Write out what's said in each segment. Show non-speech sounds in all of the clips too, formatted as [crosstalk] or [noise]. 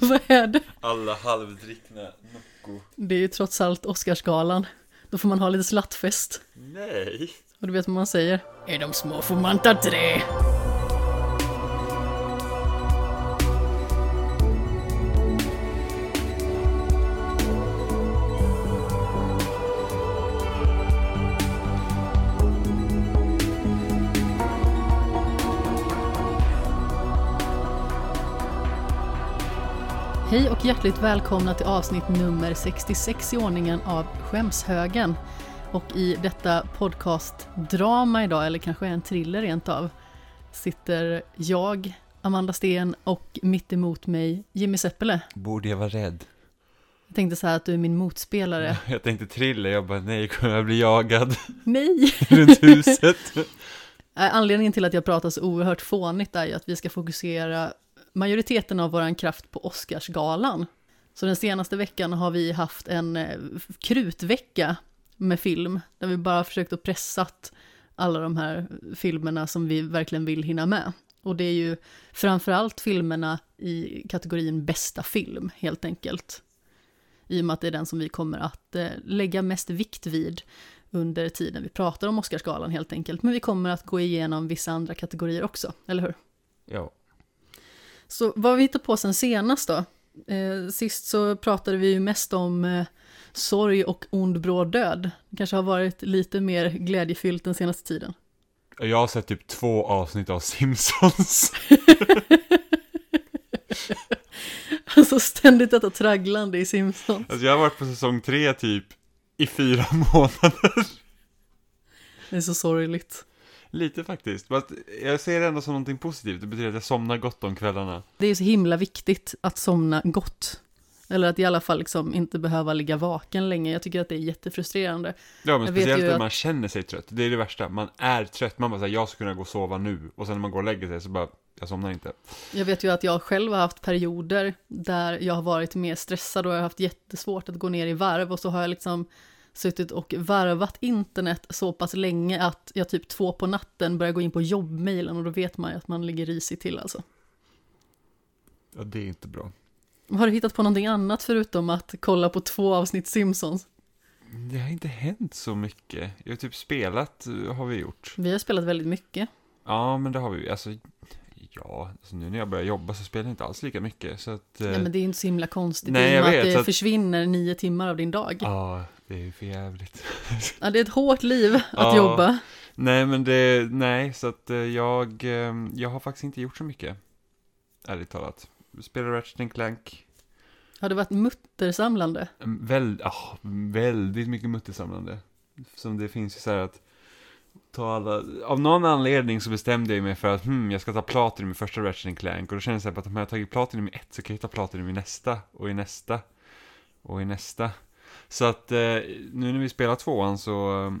[laughs] Vad är det? Alla halvdrickna Nocco. Det är ju trots allt Oscarsgalan. Då får man ha lite slattfest. Nej. Och du vet vad man säger? Är de små får man ta tre. Hej och hjärtligt välkomna till avsnitt nummer 66 i ordningen av Skämshögen. Och i detta podcastdrama idag, eller kanske en thriller rent av, sitter jag, Amanda Sten och mitt emot mig Jimmy Seppele. Borde jag vara rädd? Jag tänkte så här att du är min motspelare. [laughs] Jag tänkte trilla, jag bara nej, kommer jag bli jagad Nej! [laughs] runt huset? Äh, [laughs] Anledningen till att jag pratar så oerhört fånigt är ju att vi ska fokusera majoriteten av våran kraft på Oscarsgalan. Så den senaste veckan har vi haft en eh, krutvecka med film, där vi bara försökt att pressat alla de här filmerna som vi verkligen vill hinna med. Och det är ju framförallt filmerna i kategorin bästa film, helt enkelt. I och med att det är den som vi kommer att eh, lägga mest vikt vid under tiden vi pratar om Oscarsgalan helt enkelt. Men vi kommer att gå igenom vissa andra kategorier också, eller hur? Ja. Så vad har vi hittat på sen senast då? Eh, sist så pratade vi ju mest om eh, sorg och ond bråd död. Det kanske har varit lite mer glädjefyllt den senaste tiden. Jag har sett typ två avsnitt av Simpsons. [laughs] Alltså ständigt detta tragglande i Simpsons. Alltså jag har varit på säsong tre typ i fyra [laughs] månader. Det är så sorgligt. Lite faktiskt. Fast jag ser det ändå som någonting positivt. Det betyder att jag somnar gott om kvällarna. Det är så himla viktigt att somna gott. Eller att i alla fall liksom inte behöva ligga vaken länge. Jag tycker att det är jättefrustrerande. Ja, men Jag speciellt när att- man känner sig trött. Det är det värsta. Man är trött. Man bara säger jag ska kunna gå och sova nu. Och sen när man går och lägger sig så bara, jag somnar inte. Jag vet ju att jag själv har haft perioder där jag har varit mer stressad och jag har haft jättesvårt att gå ner i varv och så har jag liksom suttit och varvat internet så pass länge att jag typ två på natten börjar gå in på jobbmailen och då vet man ju att man ligger risigt till alltså. Ja, det är inte bra. Har du hittat på någonting annat förutom att kolla på två avsnitt Simpsons? Det har inte hänt så mycket. Jag har typ spelat, eh, har vi gjort. Vi har spelat väldigt mycket. Ja, men det har vi. Alltså, ja, alltså nu när jag börjar jobba så spelar jag inte alls lika mycket. Så att... eh, Ja, men det är inte så himla konstigt Nej, jag vet, att det att- försvinner nio timmar av din dag. Ja, det är ju för jävligt. Ja, det är ett hårt liv att Ja. jobba. nej, men det, nej, så att eh, jag, eh, jag har faktiskt inte gjort så mycket. Ärligt talat. Spelar Ratchet Clank. Har det varit muttersamlande? Väl, ah, väldigt mycket muttersamlande. Som det finns ju så här att ta alla, av någon anledning så bestämde jag mig för att hmm, jag ska ta Platinum i första Ratchet Clank och då kände jag att om jag har tagit Platinum i ett så kan jag ta Platinum i nästa och i nästa och i nästa. Så att eh, nu när vi spelar tvåan så,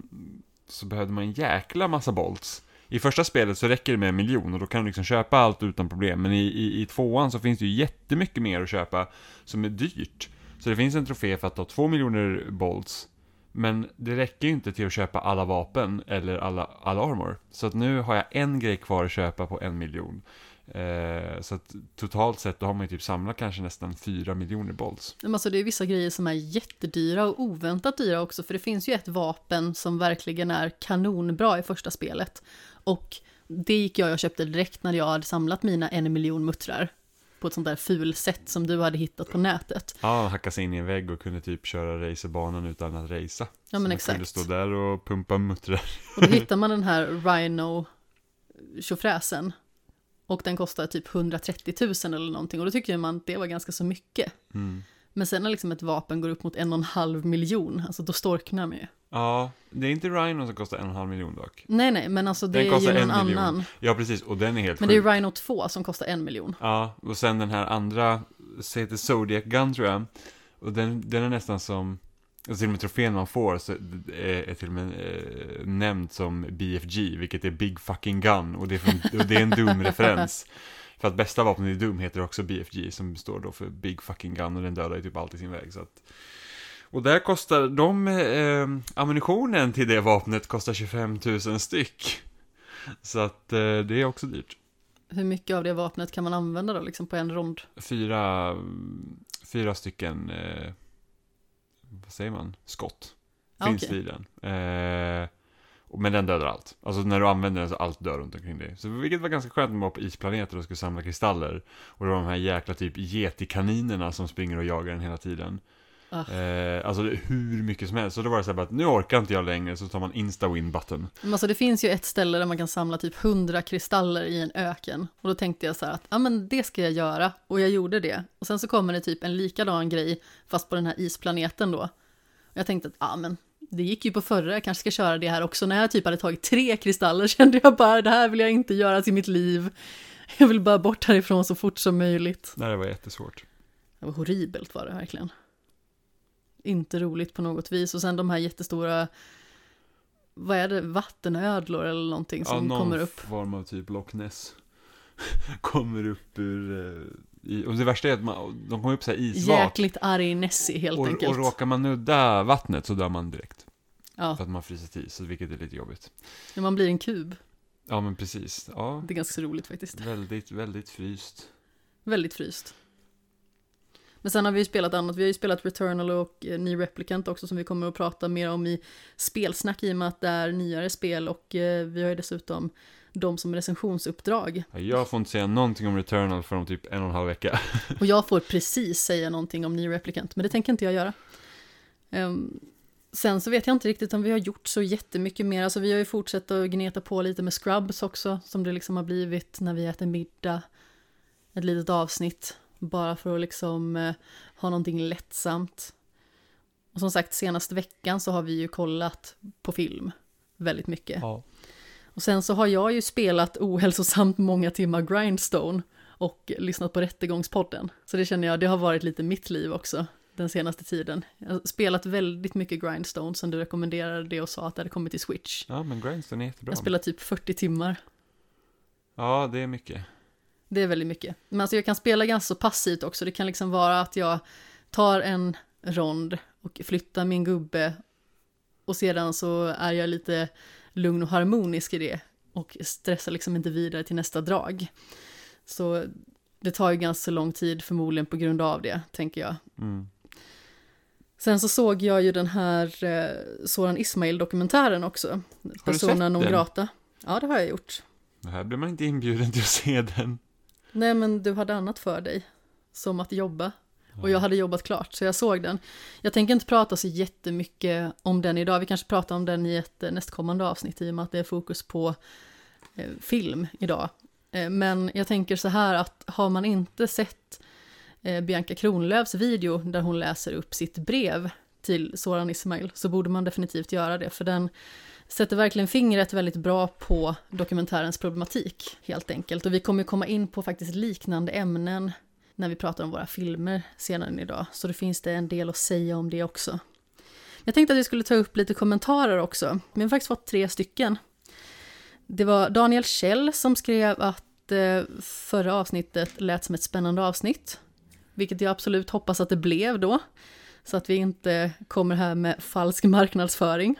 så behövde man en jäkla massa bolts. I första spelet så räcker det med en miljon och då kan du liksom köpa allt utan problem. Men i, i, i tvåan så finns det ju jättemycket mer att köpa som är dyrt. Så det finns en trofé för att ta två miljoner bolts. Men det räcker ju inte till att köpa alla vapen eller alla, alla armor. Så att nu har jag en grej kvar att köpa på en miljon. Eh, så att totalt sett då har man ju typ samlat kanske nästan fyra miljoner bolts. Men alltså det är vissa grejer som är jättedyra och oväntat dyra också, för det finns ju ett vapen som verkligen är kanonbra i första spelet. Och det gick jag och köpte direkt när jag hade samlat mina en miljon muttrar på ett sånt där ful sätt som du hade hittat på nätet. Ja, han hackade sig in i en vägg och kunde typ köra racerbanan utan att racea. Ja Så men man exakt. kunde stå där och pumpa muttrar. Och då [laughs] hittar man den här Rhino tjofräsen. Och den kostar typ 130 000 eller någonting. Och då tycker man att det var ganska så mycket. Mm. Men sen när liksom ett vapen går upp mot en och en halv miljon, alltså då storknar man ju. Ja, det är inte Rhino som kostar en och en halv miljon dock. Nej, nej, men alltså det Den är ju en någon annan. Ja, precis. Och den är helt Men det är sjuk. Rhino 2 som kostar en miljon. Ja, och sen den här andra, så heter Zodiac Gun tror jag. Och den, den är nästan som, alltså till och med trofén man får så är, är till och med eh, nämnd som BFG, vilket är Big Fucking Gun. Och det är, från, och det är en Doom-referens. [laughs] För att bästa vapnet i Doom heter också BFG, som står då för Big Fucking Gun, och den dödar ju typ allt i sin väg. Så att, och där kostar, de, eh, ammunitionen till det vapnet kostar 25 000 styck. Så att eh, det är också dyrt. Hur mycket av det vapnet kan man använda då, liksom på en rond? Fyra, fyra stycken, eh, vad säger man, skott. Finns det i den. Eh, men den dödar allt. Alltså när du använder den så allt dör runt omkring dig. Så vilket var ganska skönt när man var på isplaneter och skulle samla kristaller. Och det var de här jäkla typ getikaninerna som springer och jagar den hela tiden. Eh, alltså hur mycket som helst. Så då var det så här att nu orkar inte jag längre, så tar man insta-win button. Men alltså det finns ju ett ställe där man kan samla typ 100 kristaller i en öken. Och då tänkte jag så här att, ja men det ska jag göra. Och jag gjorde det. Och sen så kommer det typ en likadan grej, fast på den här isplaneten då. Och jag tänkte att, ja men det gick ju på förra, jag kanske ska köra det här också. När jag typ hade tagit tre kristaller [laughs] kände jag bara, det här vill jag inte göra till mitt liv. Jag vill bara bort härifrån så fort som möjligt. Nej, det var jättesvårt. Det var horribelt var det verkligen. Inte roligt på något vis. Och sen de här jättestora, vad är det, vattenödlor eller någonting Ja, som någon kommer upp. form av typ Loch Ness. [laughs] kommer upp ur... Eh, i, och det värsta är att man, de kommer upp så här isvak. Jäkligt arg Nessie helt och, enkelt. och råkar man nudda vattnet så dör man direkt. ja, För att man fryser till, så vilket är lite jobbigt. när man blir en kub. Ja, men precis. Ja, Det är ganska roligt faktiskt. väldigt, väldigt fryst. Väldigt fryst. Men sen har vi ju spelat annat. Vi har ju spelat Returnal och eh, Ny Replicant också som vi kommer att prata mer om i spelsnack i och med att det är nyare spel och eh, vi har ju dessutom de som recensionsuppdrag. Ja, Jag får inte säga någonting om Returnal för om typ en och en halv vecka. Och jag får precis säga någonting om Ny Replicant, men det tänker inte jag göra. Ehm, sen så vet jag inte riktigt om vi har gjort så jättemycket mer. Alltså vi har ju fortsatt att gneta på lite med Scrubs också, som det liksom har blivit när vi äter middag. Ett litet avsnitt, bara för att liksom eh, ha någonting lättsamt. Och som sagt, senaste veckan så har vi ju kollat på film väldigt mycket. Ja. Och sen så har jag ju spelat ohälsosamt många timmar Grindstone och lyssnat på Rättegångspodden. Så det känner jag, det har varit lite mitt liv också den senaste tiden. Jag har spelat väldigt mycket Grindstone sen du rekommenderade det och sa att det hade kommit till Switch. Ja, men Grindstone är jättebra. Jag spelar typ 40 timmar. Ja, det är mycket. Det är väldigt mycket. Men alltså jag kan spela ganska passivt också. Det kan liksom vara att jag tar en rond och flyttar min gubbe och sedan så är jag lite lugn och harmonisk i det och stressar liksom inte vidare till nästa drag. Så det tar ju ganska lång tid förmodligen på grund av det, tänker jag. Mm. Sen så såg jag ju den här eh, Soran Ismail-dokumentären också. Persona sett non grata. Ja, det har jag gjort. Det här blir man inte inbjuden till att se den. Nej, men du hade annat för dig. Som att jobba. Och jag hade jobbat klart, så jag såg den. Jag tänker inte prata så jättemycket om den idag. Vi kanske pratar om den i ett eh, nästkommande avsnitt i och med att det är fokus på eh, film idag. Eh, men jag tänker så här att har man inte sett eh, Bianca Kronlöfs video där hon läser upp sitt brev till Soran Ismail så borde man definitivt göra det. För den sätter verkligen fingret väldigt bra på dokumentärens problematik helt enkelt. Och vi kommer komma in på faktiskt liknande ämnen när vi pratar om våra filmer senare idag. Så det finns det en del att säga om det också. Jag tänkte att vi skulle ta upp lite kommentarer också. Vi har faktiskt fått tre stycken. Det var Daniel Kjell som skrev att eh, förra avsnittet lät som ett spännande avsnitt. Vilket jag absolut hoppas att det blev då. Så att vi inte kommer här med falsk marknadsföring.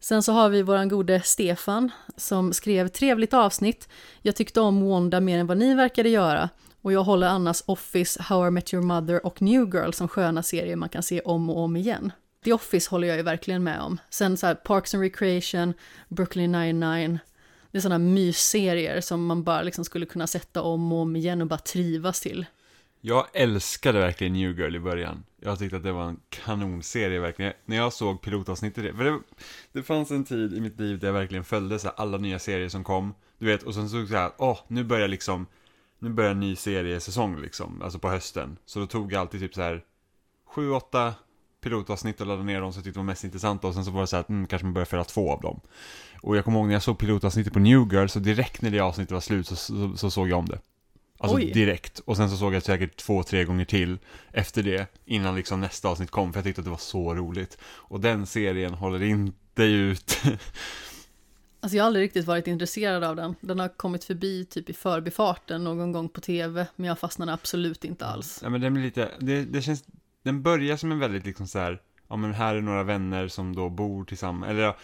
Sen så har vi våran gode Stefan som skrev trevligt avsnitt. Jag tyckte om Wanda mer än vad ni verkade göra. Och jag håller Annas Office, How I Met Your Mother och New Girl som sköna serier man kan se om och om igen. The Office håller jag ju verkligen med om. Sen så här Parks and Recreation, Brooklyn 99. Det är sådana mysserier som man bara liksom skulle kunna sätta om och om igen och bara trivas till. Jag älskade verkligen New Girl i början. Jag tyckte att det var en kanonserie verkligen. När jag såg pilotavsnittet, för det, det fanns en tid i mitt liv där jag verkligen följde så här, alla nya serier som kom. Du vet, och sen såg jag så här, åh, nu börjar liksom, nu börjar en ny seriesäsong liksom, alltså på hösten. Så då tog jag alltid typ så här, sju, åtta pilotavsnitt och laddade ner dem som jag tyckte var mest intressanta och sen så var det så här att mm, kanske man börjar följa två av dem. Och jag kommer ihåg när jag såg pilotavsnittet på New Girl så direkt när det avsnittet var slut så, så, så såg jag om det. Alltså Oj. direkt. Och sen så såg jag säkert två, tre gånger till efter det innan liksom nästa avsnitt kom för jag tyckte att det var så roligt. Och den serien håller inte ut. [laughs] Alltså jag har aldrig riktigt varit intresserad av den. Den har kommit förbi typ i förbifarten någon gång på tv, men jag fastnade absolut inte alls. ja men den blir lite, det, det känns, den börjar som en väldigt liksom så här, ja men här är några vänner som då bor tillsammans, eller ja,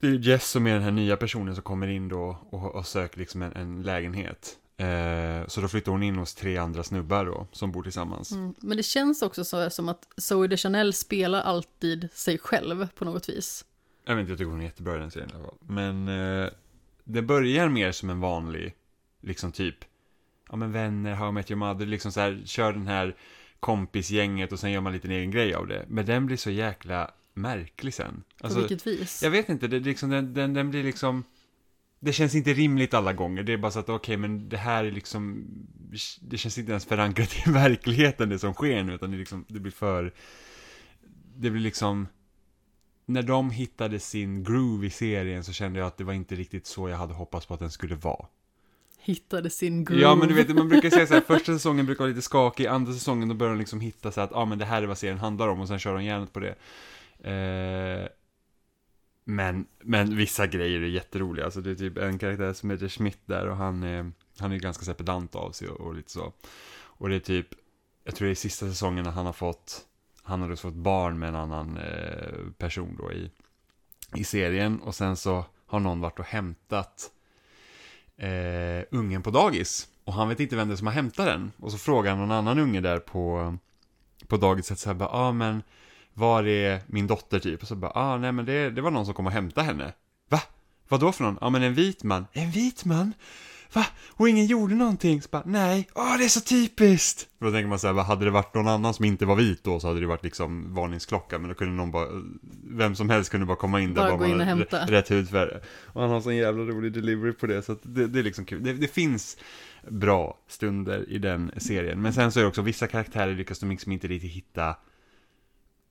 det är Jess som är den här nya personen som kommer in då och, och söker liksom en, en lägenhet. Eh, så då flyttar hon in hos tre andra snubbar då, som bor tillsammans. Mm. Men det känns också så, som att Zoe de Chanel spelar alltid sig själv på något vis. Jag vet inte, jag tycker hon är jättebra i den serien i alla fall. Men eh, det börjar mer som en vanlig, liksom typ, ja men vänner, How I Met Your Mother, liksom så här, kör den här kompisgänget och sen gör man lite en egen grej av det. Men den blir så jäkla märklig sen. Alltså, på vilket vis? Jag vet inte, det, liksom, den, den, den blir liksom det känns inte rimligt alla gånger. Det är bara så att okej, okay, men det här är liksom, det känns inte ens förankrat i [laughs] verkligheten det som sker nu, utan det, liksom, det blir för, det blir liksom, när de hittade sin groove i serien så kände jag att det var inte riktigt så jag hade hoppats på att den skulle vara. Hittade sin groove. Ja, men du vet, man brukar säga så här, första säsongen brukar vara lite skakig, andra säsongen då börjar de liksom hitta så att, ja ah, men det här är vad serien handlar om, och sen kör de järnet på det. Eh, men, men vissa grejer är jätteroliga. Alltså det är typ en karaktär som heter Schmidt där och han är, han är ganska så pedant av sig och, och, lite så. Och det är typ, jag tror det är sista säsongen när han har fått, han har fått barn med en annan eh, person då i, i serien. Och sen så har någon varit och hämtat eh, ungen på dagis. Och han vet inte vem det är som har hämtat den. Och så frågar han någon annan unge där på, på dagiset så här bara, ah, men var är min dotter typ? Och så bara, ah nej men det, det var någon som kom och hämtade henne. Va? Vad då för någon? Ja men en vit man. En vit man? Va? Och ingen gjorde någonting? Så bara, nej, åh oh, det är så typiskt! Då tänker man så här, hade det varit någon annan som inte var vit då så hade det varit liksom varningsklocka, men då kunde någon bara, vem som helst kunde bara komma in där bara, bara man hämta. rätt hudfärg. Och han har sån jävla rolig delivery på det, så att det, det är liksom kul. Det, det, finns bra stunder i den serien, men sen så är det också vissa karaktärer lyckas de liksom inte riktigt hitta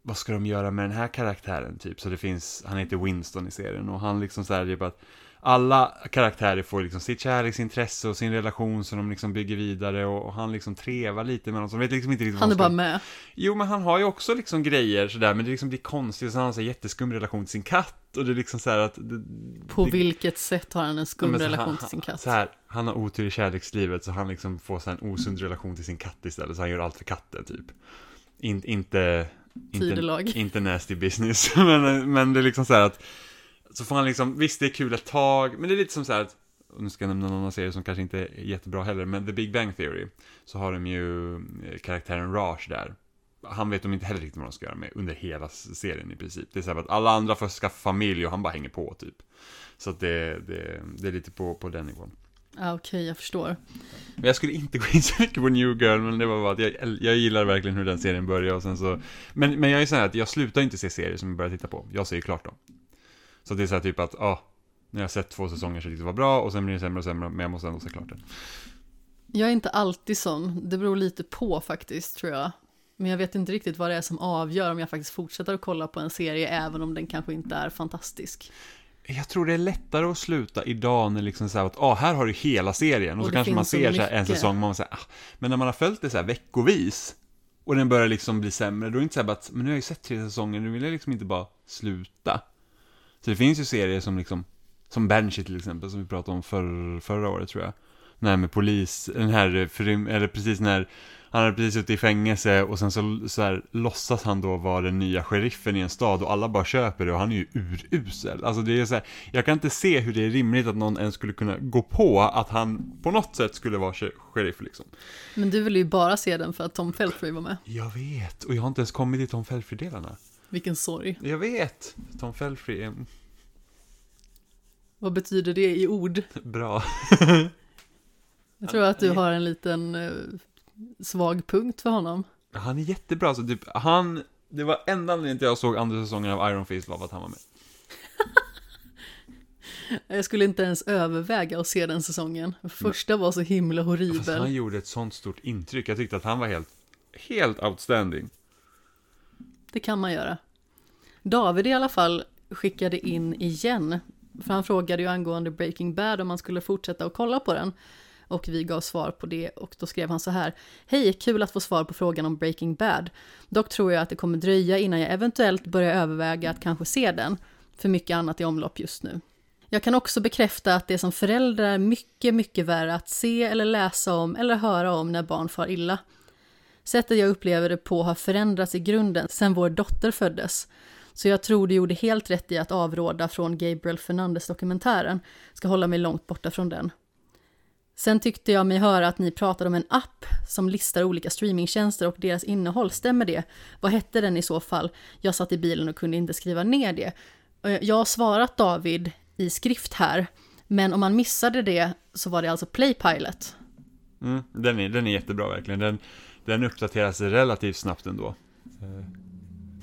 vad ska de göra med den här karaktären typ? Så det finns, han heter Winston i serien och han liksom så här typ att alla karaktärer får liksom sitt kärleksintresse och sin relation som de liksom bygger vidare och, och han liksom trevar lite med dem, vet liksom inte riktigt Han är bara med. Jo, men han har ju också liksom grejer sådär, men det liksom blir konstigt, så han har så jätteskum relation till sin katt och det är liksom så att det, På det, vilket sätt har han en skum ja, relation han, till sin katt? Så här, han har otur i kärlekslivet så han liksom får så en osund relation till sin katt istället, så han gör allt för katten typ. In, inte Tidelag. Inte, inte nasty business, [laughs] men, men det är liksom så här att så får han liksom, visst det är kul ett tag, men det är lite som så här att nu ska jag nämna någon serie som kanske inte är jättebra heller, men The Big Bang Theory, så har de ju eh, karaktären Raj där. Han vet de inte heller riktigt vad de ska göra med under hela serien i princip. Det är så här att alla andra får skaffa familj och han bara hänger på typ. Så att det, det, det är lite på, på den nivån. Ja, okej, okay, jag förstår. Men jag skulle inte [laughs] gå in så mycket på New Girl, men det var bara att jag, jag gillar verkligen hur den serien börjar och sen så... Men, men jag är så här att jag slutar inte se serier som jag börjar titta på. Jag ser ju klart dem. Så det är så här typ att, ja, ah, när jag har sett två säsonger så det var bra och sen blir det sämre och sämre, men jag måste ändå se klart den. Jag är inte alltid sån, det beror lite på faktiskt tror jag. Men jag vet inte riktigt vad det är som avgör om jag faktiskt fortsätter att kolla på en serie även om den kanske inte är fantastisk jag tror det är lättare att sluta idag när liksom så här att, ah, här har du hela serien och, och så kanske man ser så, så en säsong, man säger, ah. men när man har följt det så här veckovis och den börjar liksom bli sämre, då är det inte så här bara att, men nu har jag ju sett tre säsonger, nu vill jag liksom inte bara sluta. Så det finns ju serier som liksom, som Banshee till exempel, som vi pratade om för, förra året tror jag. Den här med polis, den här, eller precis när han hade precis ute i fängelse och sen så, så här, låtsas han då vara den nya sheriffen i en stad och alla bara köper det och han är ju urusel. Alltså det är så här, jag kan inte se hur det är rimligt att någon ens skulle kunna gå på att han på något sätt skulle vara sheriff liksom. Men du vill ju bara se den för att Tom Felfrey var med. Jag vet, och jag har inte ens kommit till Tom Felfrey-delarna. Vilken sorg. Jag vet, Tom Felfrey är... Vad betyder det i ord? Bra. [laughs] jag tror att du har en liten eh, svag punkt för honom. Han är jättebra, så typ, han, det var enda anledningen till jag såg andra säsongen av Iron Fist var att han var med. [laughs] jag skulle inte ens överväga att se den säsongen. Första var så himla horribel. Fast han gjorde ett sånt stort intryck. Jag tyckte att han var helt, helt outstanding. Det kan man göra. David i alla fall skickade in igen. För han frågade ju angående Breaking Bad om man skulle fortsätta att kolla på den och vi gav svar på det och då skrev han så här. Hej, kul att få svar på frågan om Breaking Bad. Dock tror jag att det kommer dröja innan jag eventuellt börjar överväga att kanske se den, för mycket annat i omlopp just nu. Jag kan också bekräfta att det som föräldrar är mycket, mycket värre att se eller läsa om eller höra om när barn far illa. Sättet jag upplever det på har förändrats i grunden sedan vår dotter föddes. Så jag tror du gjorde helt rätt i att avråda från Gabriel Fernandes-dokumentären. Ska hålla mig långt borta från den. Sen tyckte jag mig höra att ni pratade om en app som listar olika streamingtjänster och deras innehåll. Stämmer det? Vad hette den i så fall? Jag satt i bilen och kunde inte skriva ner det. Jag har svarat David i skrift här, men om man missade det så var det alltså Playpilot. Mm, den, är, den är jättebra verkligen. Den, den uppdateras relativt snabbt ändå. Eh,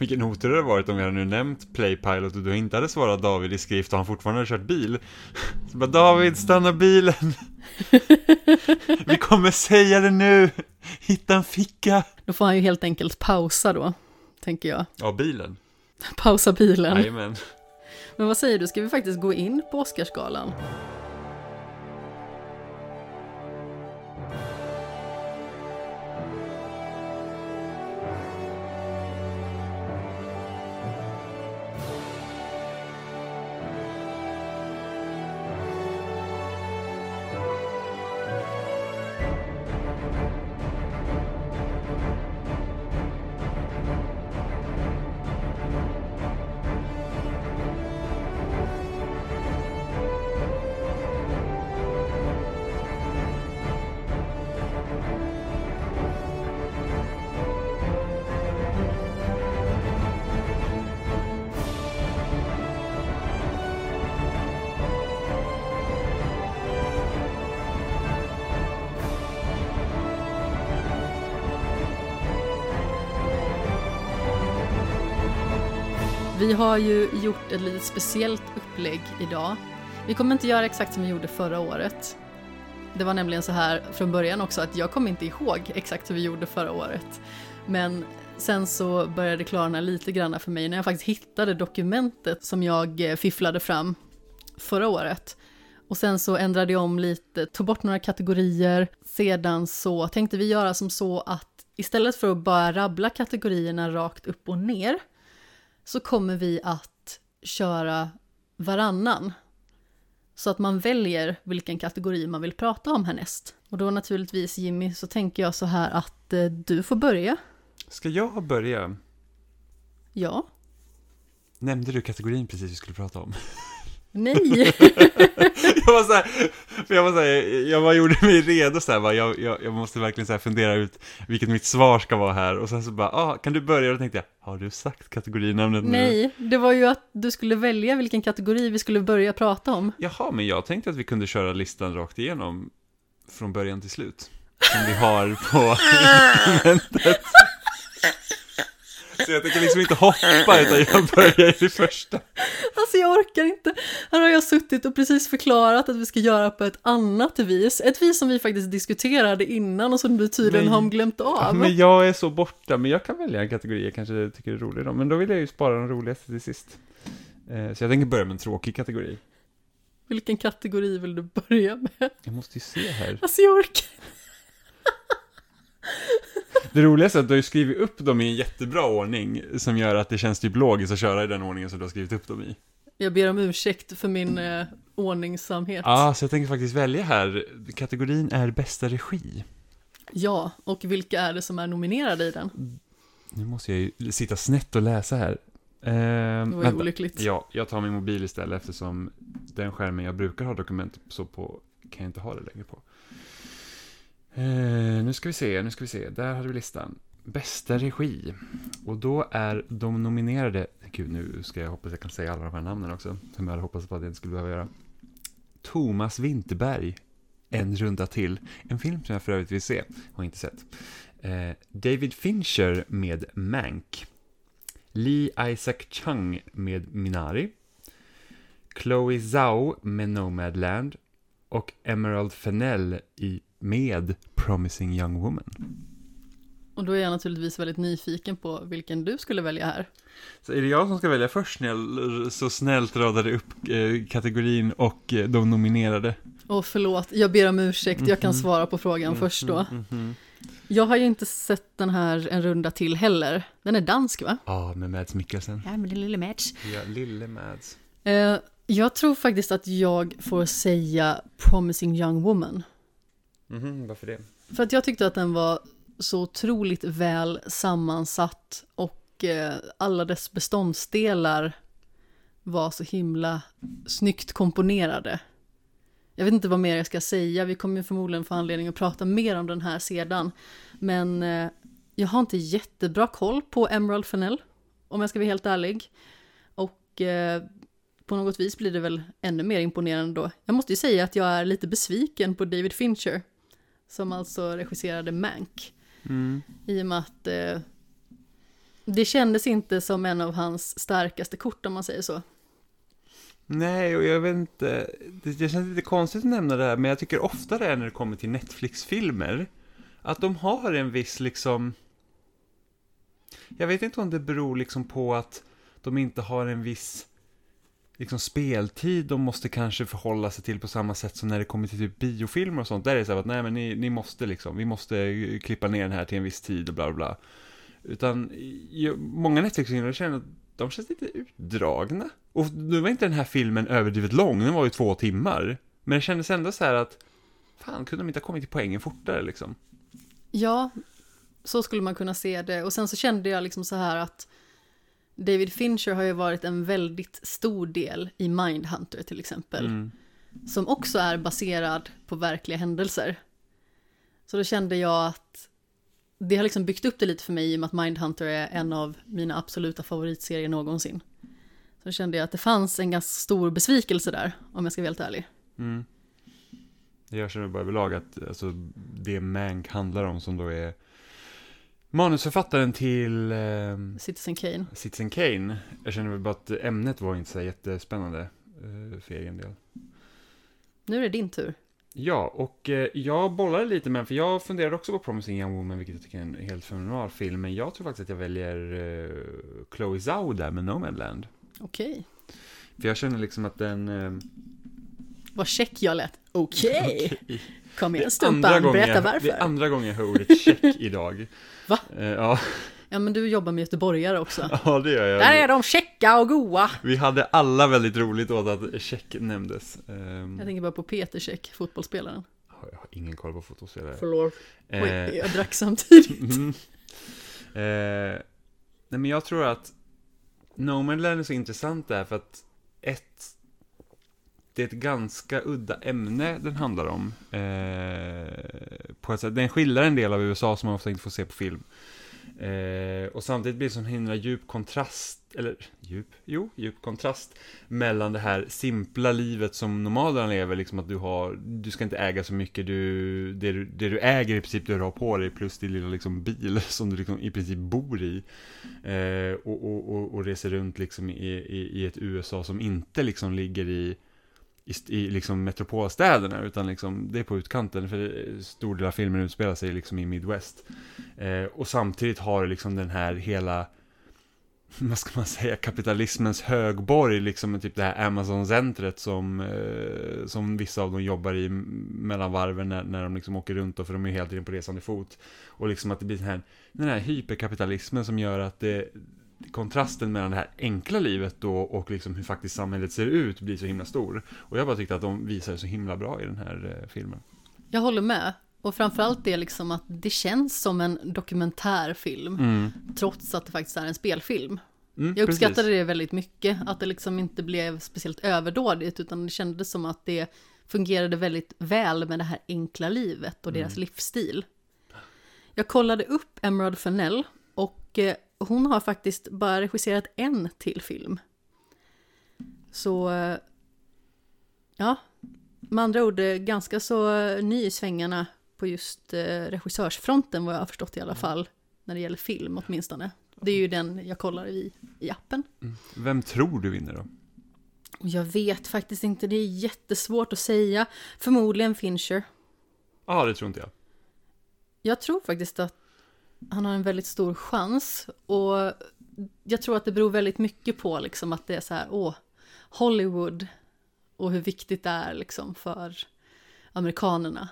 vilken otur det hade varit om vi hade nu nämnt Playpilot och du inte hade svarat David i skrift och han fortfarande hade kört bil. [laughs] Så bara David, stanna bilen! [laughs] vi kommer säga det nu! Hitta en ficka! Då får han ju helt enkelt pausa då, tänker jag. Ja, bilen. Pausa bilen. Jajamän. Men vad säger du, ska vi faktiskt gå in på Oscarsgalan? Vi har ju gjort ett lite speciellt upplägg idag. Vi kommer inte göra exakt som vi gjorde förra året. Det var nämligen så här från början också att jag kommer inte ihåg exakt hur vi gjorde förra året. Men sen så började det klarna lite grann för mig när jag faktiskt hittade dokumentet som jag eh, fifflade fram förra året. Och sen så ändrade jag om lite, tog bort några kategorier. Sedan så tänkte vi göra som så att istället för att bara rabbla kategorierna rakt upp och ner så kommer vi att köra varannan. Så att man väljer vilken kategori man vill prata om härnäst. Och då naturligtvis Jimmy så tänker jag så här att eh, du får börja. Ska jag börja? Ja. Nämnde du kategorin precis vi skulle prata om? [laughs] Nej! [laughs] jag var så här, för jag var så här, jag bara gjorde mig redo så här, bara, jag, jag, jag måste verkligen så här fundera ut vilket mitt svar ska vara här och sen så bara, ah, kan du börja? Och då tänkte jag, har du sagt kategorinamnet nu? Nej, det var ju att du skulle välja vilken kategori vi skulle börja prata om. Jaha, men jag tänkte att vi kunde köra listan rakt igenom från början till slut. Som vi har på dokumentet. Så jag tänker liksom inte hoppa, utan jag börjar i första. Alltså jag orkar inte. Här har jag suttit och precis förklarat att vi ska göra på ett annat vis. Ett vis som vi faktiskt diskuterade innan och som du tydligen Men- har glömt av. Ja, men jag är så borta, men jag kan välja en kategori jag kanske tycker är rolig då. Men då vill jag ju spara den roligaste till sist. Eh, Så jag tänker börja med en tråkig kategori. Vilken kategori vill du börja med? Jag måste ju se här. Alltså jag orkar Det roligaste är att du har ju skrivit upp dem i en jättebra ordning, som gör att det känns typ logiskt att köra i den ordningen som du har skrivit upp dem i. Jag ber om ursäkt för min eh, ordningsamhet. Ja, så jag tänker faktiskt välja här. Kategorin är bästa regi. Ja, och vilka är det som är nominerade i den? Nu måste jag ju sitta snett och läsa här. Eh, Det var ju olyckligt. Ja, jag tar min mobil istället eftersom den skärmen jag brukar ha dokument så på kan jag inte ha det längre på. Eh, nu ska vi se, nu ska vi se. Där hade vi listan. Bästa regi. Och då är de nominerade, gud nu ska jag hoppas jag kan säga alla de här namnen också, som jag hade hoppats på att jag inte skulle behöva göra. Thomas Winterberg, En runda till. En film som jag för övrigt vill se, har inte sett. Eh, David Fincher med Mank. Lee Isaac Chung med Minari. Chloe Zhao med Nomadland. Och Emerald Fennell i, med Promising Young Woman. Och då är jag naturligtvis väldigt nyfiken på vilken du skulle välja här. Så är det jag som ska välja först när jag så snällt radade upp eh, kategorin och eh, de nominerade? Och förlåt, jag ber om ursäkt, jag kan Mhm. svara på frågan först då. Mhm, mhm. Jag har ju inte sett den här en runda till heller. Den är dansk va? Ja, med Mads Mikkelsen. Ja, men det lille match. Ja, lille Mads. Eh, jag tror faktiskt att jag får säga Promising Young Woman. Mhm, varför det? För att jag tyckte att den var så otroligt väl sammansatt och eh, alla dess beståndsdelar var så himla snyggt komponerade. Jag vet inte vad mer jag ska säga, vi kommer ju förmodligen få anledning att prata mer om den här sedan. Men eh, jag har inte jättebra koll på Emerald Fennell, om jag ska vara helt ärlig. Och eh, på något vis blir det väl ännu mer imponerande då. Jag måste ju säga att jag är lite besviken på David Fincher, som alltså regisserade Mank. Mm. I och med att eh, det kändes inte som en av hans starkaste kort om man säger så. Nej, och jag vet inte, det, det känns lite konstigt att nämna det här, men jag tycker ofta det är när det kommer till Netflix-filmer, att de har en viss liksom, jag vet inte om det beror liksom på att de inte har en viss liksom speltid de måste kanske förhålla sig till på samma sätt som när det kommer till typ biofilmer och sånt. Där är det så här att nej men ni, ni måste liksom, vi måste klippa ner den här till en viss tid och bla bla bla. Utan många Netflix-filmer känner att de känns lite utdragna. Och nu var inte den här filmen överdrivet lång, den var ju två timmar. Men det kändes ändå så här att, fan, kunde de inte ha kommit till poängen fortare liksom? Ja, så skulle man kunna se det. Och sen så kände jag liksom så här att David Fincher har ju varit en väldigt stor del i Mindhunter till exempel. Mm. Som också är baserad på verkliga händelser. Så då kände jag att det har liksom byggt upp det lite för mig i och med att Mindhunter är en av mina absoluta favoritserier någonsin. Så då kände jag att det fanns en ganska stor besvikelse där, om jag ska vara helt ärlig. Mm. Jag känner bara överlag att alltså, det Mank handlar om som då är manusförfattaren till eh, Citizen Kane. Citizen Kane. Jag känner väl bara att ämnet var inte så jättespännande eh, för egen del. Nu är det din tur. Ja, och eh, jag bollade lite med för jag funderade också på Promising Young Woman, vilket jag tycker är en helt fenomenal film, men jag tror faktiskt att jag väljer eh, Chloe Zhao där med Nomadland. Okej. För jag känner liksom att den... Eh, Vad check jag lät. [laughs] Okej. Kom det igen är Stumpan, berätta jag- varför. Det är andra gången jag hör ordet check [laughs] idag. Va? Eh, ja, Ja men du jobbar med göteborgare också. [laughs] ja, det gör jag. Där är de checka och goa. Vi hade alla väldigt roligt åt att check nämndes. Ehm, Jag tänker bara på Peter Check, fotbollsspelaren. jag har ingen koll på fotbollsspelare. Förlåt. Oj, Eh, jag drack samtidigt. Mm. Eh, nej men jag tror att Nomadland är så intressant där för att ett, det är ett ganska udda ämne den handlar om. Eh, på ett sätt. Den skildrar en del av USA som man ofta inte får se på film. Eh, och samtidigt blir det sån himla djup kontrast, eller djup, jo, djup kontrast mellan det här simpla livet som nomaderna lever, liksom att du har, du ska inte äga så mycket, du, det, du, det du äger i princip det du har på dig, plus din lilla liksom bil [laughs] som du liksom i princip bor i. Eh, och, och, och, och reser runt liksom i, i, i ett USA som inte liksom ligger i i, i liksom metropolstäderna, utan liksom, det är på utkanten, för stor del av filmen utspelar sig liksom i Midwest. Eh, och samtidigt har du liksom den här hela, [laughs] vad ska man säga, kapitalismens högborg, liksom typ det här Amazon-centret som, eh, som vissa av dem jobbar i mellan varven när, när de liksom åker runt, och för de är hela tiden på resande fot. Och liksom att det blir den här, den här hyperkapitalismen som gör att det, kontrasten mellan det här enkla livet då och liksom hur faktiskt samhället ser ut blir så himla stor. Och jag bara tyckte att de visade så himla bra i den här eh, filmen. Jag håller med. Och framförallt det liksom att det känns som en dokumentärfilm. Mm. Trots att det faktiskt är en spelfilm. Mm, Jag uppskattade precis. det väldigt mycket. Att det liksom inte blev speciellt överdådigt. Utan det kändes som att det fungerade väldigt väl med det här enkla livet och deras Mm. livsstil. Jag kollade upp Emerald Fennell. Och eh, hon har faktiskt bara regisserat en till film. Så, eh, ja, med andra ord eh, ganska så eh, ny i svängarna på just regissörsfronten vad jag har förstått i alla fall. När det gäller film åtminstone. Det är ju den jag kollar i, i appen. Mm. Vem tror du vinner då? Jag vet faktiskt inte, det är jättesvårt att säga. Förmodligen Fincher. Ja, det tror inte jag. Jag tror faktiskt att han har en väldigt stor chans. Och jag tror att det beror väldigt mycket på liksom att det är så här, åh, Hollywood. Och hur viktigt det är liksom för amerikanerna.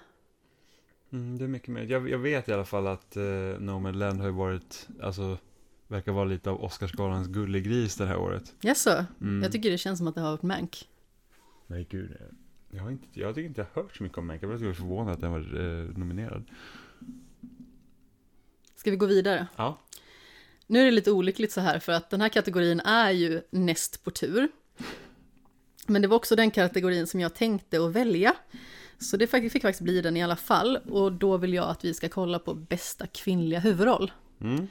Mm, det är mycket mer. Jag, jag vet i alla fall att eh, Nomadland har ju varit, alltså, verkar vara lite av Oscarsgalans gullegris det här året. Jaså? Mm. Jag tycker det känns som att det har varit Mank. Nej, gud. jag- Jag, har inte, jag tycker inte jag har hört så mycket om Mank. Jag var lite förvånad att den var eh, nominerad. Ska vi gå vidare? Ja. Nu är det lite olyckligt så här för att den här kategorin är ju näst på tur. Men det var också den kategorin som jag tänkte att välja. Så det fick faktiskt bli den i alla fall. Och då vill jag att vi ska kolla på bästa kvinnliga huvudroll. Mm.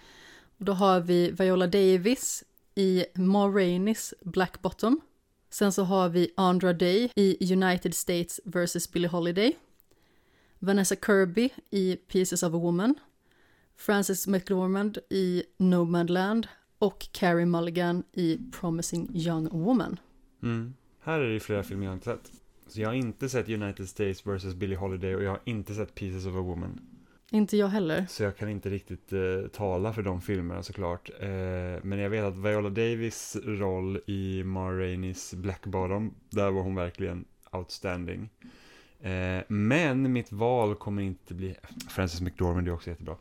Och då har vi Viola Davis i Ma Raineys Black Bottom. Sen så har vi Andra Day i United States vs. Billie Holiday. Vanessa Kirby i Pieces of a Woman. Frances McDormand i Nomadland och Carrie Mulligan i Promising Young Woman. Mm. Här är det flera filmer jag inte sett. Så jag har inte sett United States vs. Billie Holiday och jag har inte sett Pieces of a Woman. Inte jag heller. Så jag kan inte riktigt eh, tala för de filmerna såklart. Eh, men jag vet att Viola Davis roll i Ma Raineys Black Bottom, där var hon verkligen outstanding. Eh, men mitt val kommer inte bli, Frances McDormand är också jättebra.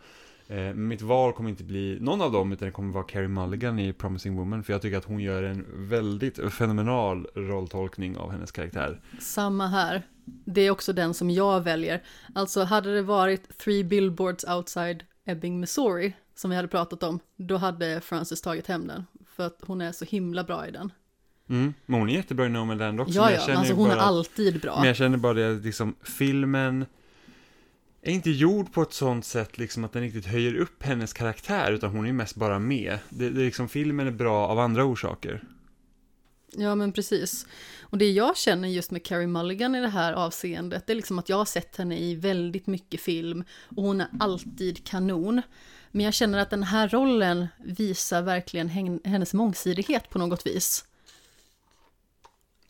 Eh, mitt val kommer inte bli någon av dem, utan det kommer vara Carrie Mulligan i Promising Woman, för jag tycker att hon gör en väldigt fenomenal rolltolkning av hennes karaktär. Samma här. Det är också den som jag väljer. Alltså hade det varit Three Billboards Outside Ebbing, Missouri, som vi hade pratat om, då hade Frances tagit hem den. För att hon är så himla bra i den. Mm. Men hon är jättebra i Nomadland också. Ja, ja, alltså hon bara är alltid bra. Men jag känner bara det, liksom, filmen är inte gjord på ett sånt sätt liksom att den riktigt höjer upp hennes karaktär, utan hon är mest bara med. Det, det är liksom, filmen är bra av andra orsaker. Ja, men precis. Och det jag känner just med Carrie Mulligan i det här avseendet, det är liksom att jag har sett henne i väldigt mycket film och hon är alltid kanon. Men jag känner att den här rollen visar verkligen hen- hennes mångsidighet på något vis.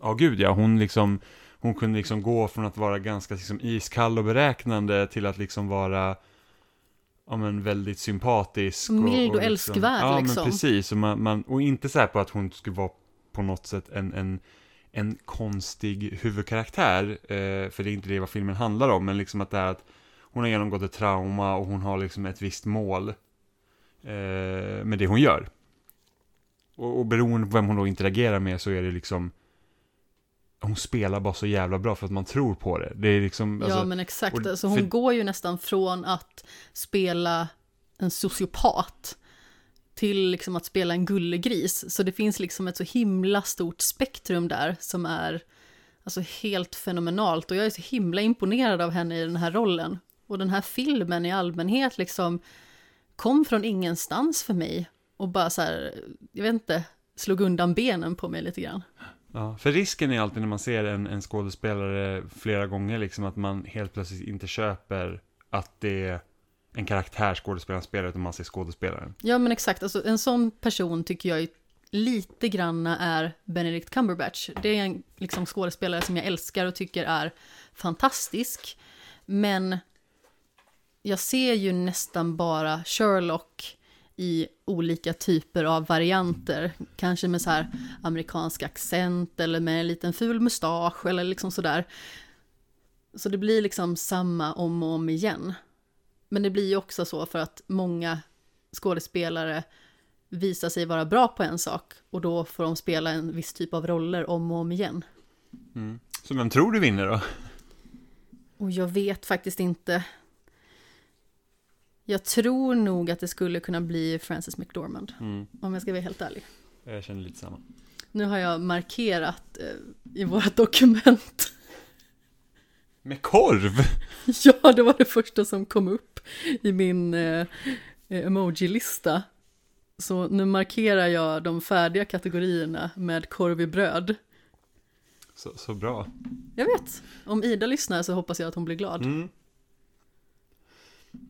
Ja, gud ja, hon liksom, hon kunde liksom gå från att vara ganska liksom iskall och beräknande till att liksom vara Ja men väldigt sympatisk. Mild och liksom, älskvärd, Ja liksom. men precis, och, man, man, och inte så här på att hon skulle vara på något sätt en, en, en konstig huvudkaraktär. Eh, för det är inte det vad filmen handlar om, men liksom att det är att hon har genomgått ett trauma och hon har liksom ett visst mål eh, med det hon gör. Och, och beroende på vem hon då interagerar med så är det liksom hon spelar bara så jävla bra för att man tror på det. Det är liksom, alltså, ja, men exakt. och- Alltså, hon för- går ju nästan från att spela en sociopat till liksom att spela en gullegris. Så det finns liksom ett så himla stort spektrum där som är alltså helt fenomenalt. Och jag är så himla imponerad av henne i den här rollen. Och den här filmen i allmänhet liksom kom från ingenstans för mig. Och bara så här, jag vet inte, slog undan benen på mig lite grann. Ja, för risken är alltid när man ser en, en skådespelare flera gånger, liksom att man helt plötsligt inte köper att det är en karaktär skådespelaren spelar, utan man ser skådespelaren. Ja men exakt, alltså en sån person tycker jag lite granna är Benedict Cumberbatch. Det är en liksom, skådespelare som jag älskar och tycker är fantastisk. Men jag ser ju nästan bara Sherlock i olika typer av varianter. Kanske med så här amerikansk accent eller med en liten ful mustasch eller liksom sådär. Så det blir liksom samma om och om igen. Men det blir ju också så för att många skådespelare visar sig vara bra på en sak och då får de spela en viss typ av roller om och om igen. Mm. Så vem tror du vinner då? Och jag vet faktiskt inte. Jag tror nog att det skulle kunna bli Frances McDormand, Mm. om jag ska vara helt ärlig. Jag känner lite samma. Nu har jag markerat eh, i vårt dokument. [laughs] Med korv? [laughs] ja, det var det första som kom upp i min eh, emoji-lista. Så nu markerar jag de färdiga kategorierna med korv i bröd. Så, så bra. Jag vet, om Ida lyssnar så hoppas jag att hon blir glad. Mm.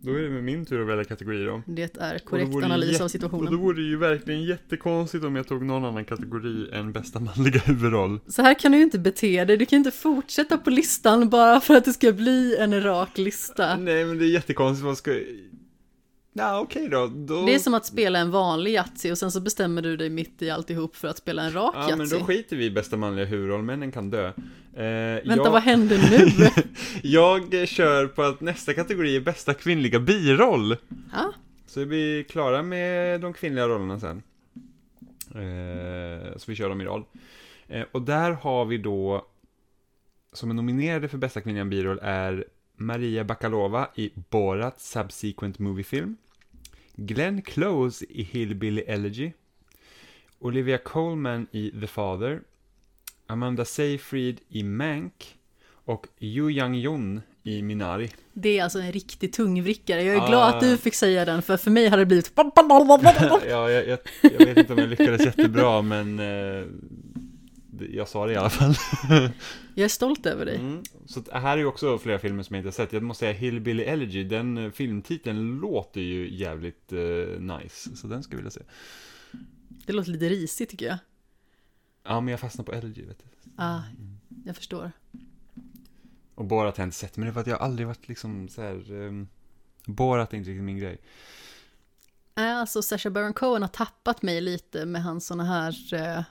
Då är det med min tur att välja kategori då. Det är korrekt analys av Och då situationen. vore det ju verkligen jättekonstigt om jag tog någon annan kategori än bästa manliga [laughs] huvudroll. Så här kan du ju inte bete dig, du kan inte fortsätta på listan bara för att det ska bli en rak lista. Nej men det är jättekonstigt, vad ska... Ja okej då, då... Det är som att spela en vanlig Yatzy och sen så bestämmer du dig mitt i alltihop för att spela en rak Ja men Yatzy. då skiter vi i bästa manliga huvudroll, männen kan dö. Eh, Vänta, jag, vad händer nu? [laughs] jag kör på att nästa kategori är bästa kvinnliga biroll. ja, Så är vi klara med de kvinnliga rollerna sen. Eh, så vi kör dem i rad. Eh, och där har vi då, som är nominerade för bästa kvinnliga biroll är Maria Bakalova i Borat Subsequent Movie Film. Glenn Close i Hillbilly Elegy. Olivia Colman i The Father. Amanda Seyfried i Mank. Och Yu Yang-Jun i Minari. Det är alltså en riktig tungvrickare. Jag är Ah. glad att du fick säga den, för för mig hade det blivit... [laughs] ja, jag, jag, jag vet inte om jag lyckades jättebra, men eh, jag sa det i alla fall. [laughs] Jag är stolt över dig. Mm. Så att här är ju också flera filmer som jag inte har sett. Jag måste säga Hillbilly Elegy, den eh, filmtiteln låter ju jävligt eh, nice. Så den ska jag vilja se. Det låter lite risigt tycker jag. Ja, men jag fastnar på Elegy, vet du. Ah, jag förstår. Och Borat har jag inte sett, men det är för att jag aldrig varit liksom så här... Um, Borat är inte riktigt min grej. Nej, alltså Sacha Baron Cohen har tappat mig lite med hans såna här eh,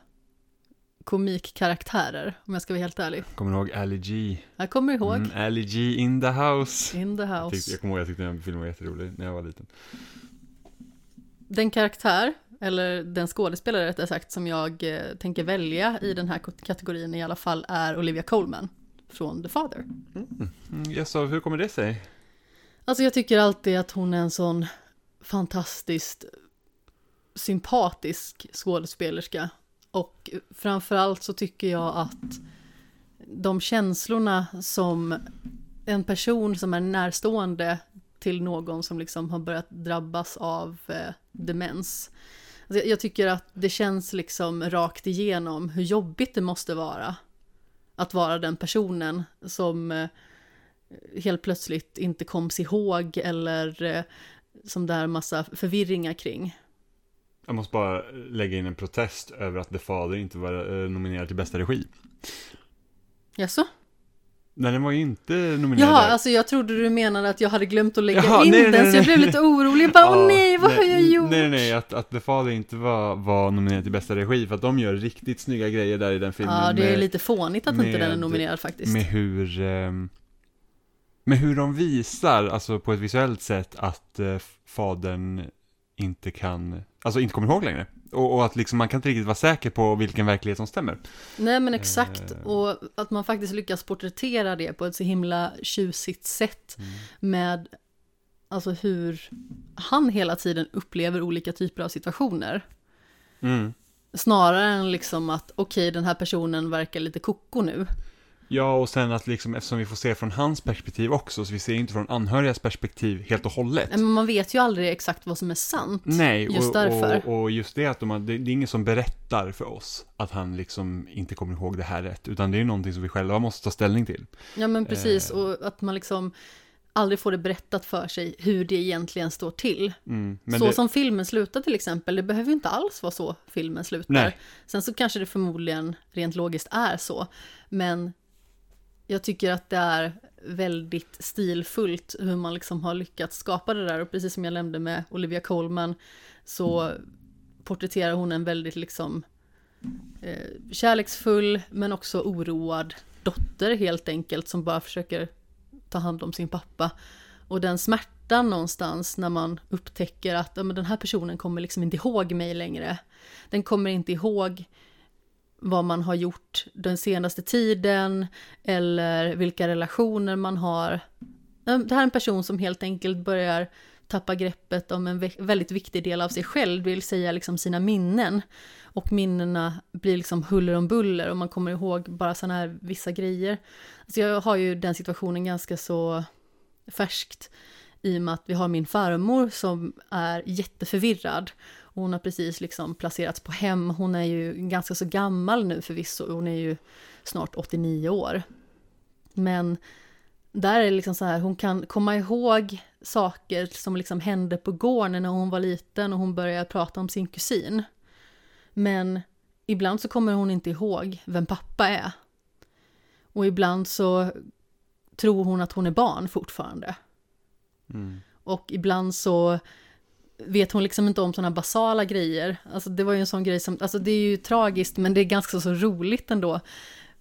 komikkaraktärer, om jag ska vara helt ärlig. Kommer du ihåg Ali G? Jag kommer ihåg, Mm, Ali G in the house. In the Jag, tyckte, House. jag kommer ihåg, jag tyckte den filmen var jätterolig när jag var liten. Den karaktär, eller den skådespelare rättare sagt, som jag eh, tänker välja i den här kategorin i alla fall är Olivia Colman från The Father. Mm, jag sa, hur kommer det sig? Alltså jag tycker alltid att hon är en sån fantastiskt sympatisk skådespelerska. Och framförallt så tycker jag att de känslorna som en person som är närstående till någon som liksom har börjat drabbas av eh, demens. Alltså jag, jag tycker att det känns liksom rakt igenom hur jobbigt det måste vara att vara den personen som eh, helt plötsligt inte koms ihåg eller eh, som det är massa förvirringar kring. Jag måste bara lägga in en protest över att The Father inte var eh, nominerad till bästa regi. Jaså? Nej, den var ju inte nominerad. Där. alltså jag trodde du menade att jag hade glömt att lägga Jaha, in nej, den, nej, så jag blev lite orolig. Jag bara, [laughs] åh nej, vad har jag gjort? Nej, nej, att, att The Father inte var, var nominerad till bästa regi, för att de gör riktigt snygga grejer där i den filmen. Ja, det är med, lite fånigt att inte den är med- nominerad faktiskt. med hur, ehm, med hur de visar, alltså på ett visuellt sätt, att eh, fadern inte kan, alltså inte kommer ihåg längre. Och, och att liksom man kan inte riktigt vara säker på vilken verklighet som stämmer. Nej men exakt, Eh. och att man faktiskt lyckas porträttera det på ett så himla tjusigt sätt Mm. med alltså hur han hela tiden upplever olika typer av situationer. Mm. Snarare än liksom att okej, den här personen verkar lite koko nu. Ja, och sen att liksom, eftersom vi får se från hans perspektiv också, så vi ser inte från anhörigas perspektiv helt och hållet. Men man vet ju aldrig exakt vad som är sant. Nej, just och, därför. Och, och just det att de har, det, det är ingen som berättar för oss att han liksom inte kommer ihåg det här rätt, utan det är någonting som vi själva måste ta ställning till. Ja men precis, Eh. och att man liksom aldrig får det berättat för sig hur det egentligen står till. Mm, så det, som filmen slutar till exempel, det behöver ju inte alls vara så filmen slutar. Nej. Sen så kanske det förmodligen rent logiskt är så, men jag tycker att det är väldigt stilfullt hur man liksom har lyckats skapa det där och precis som jag nämnde med Olivia Colman så porträtterar hon en väldigt liksom eh, kärleksfull men också oroad dotter helt enkelt som bara försöker ta hand om sin pappa. Och den smärtan någonstans när man upptäcker att ja, men den här personen kommer liksom inte ihåg mig längre. Den kommer inte ihåg vad man har gjort den senaste tiden eller vilka relationer man har. Ehm, det här är en person som helt enkelt börjar tappa greppet om en väldigt viktig del av sig själv, det vill säga liksom sina minnen. Och minnena blir liksom huller om buller och man kommer ihåg bara sådana här vissa grejer. Alltså jag har ju den situationen ganska så färskt i och med att vi har min farmor som är jätteförvirrad. Hon har precis liksom placerats på hem. Hon är ju ganska så gammal nu förvisso. Hon är ju snart 89 år. Men där är det liksom så här, hon kan komma ihåg saker som liksom hände på gården när hon var liten och hon började prata om sin kusin. Men ibland så kommer hon inte ihåg vem pappa är. Och ibland så tror hon att hon är barn fortfarande. mm, Och ibland så vet hon liksom inte om sådana basala grejer. Alltså det var ju en sån grej som, alltså det är ju tragiskt men det är ganska så roligt ändå.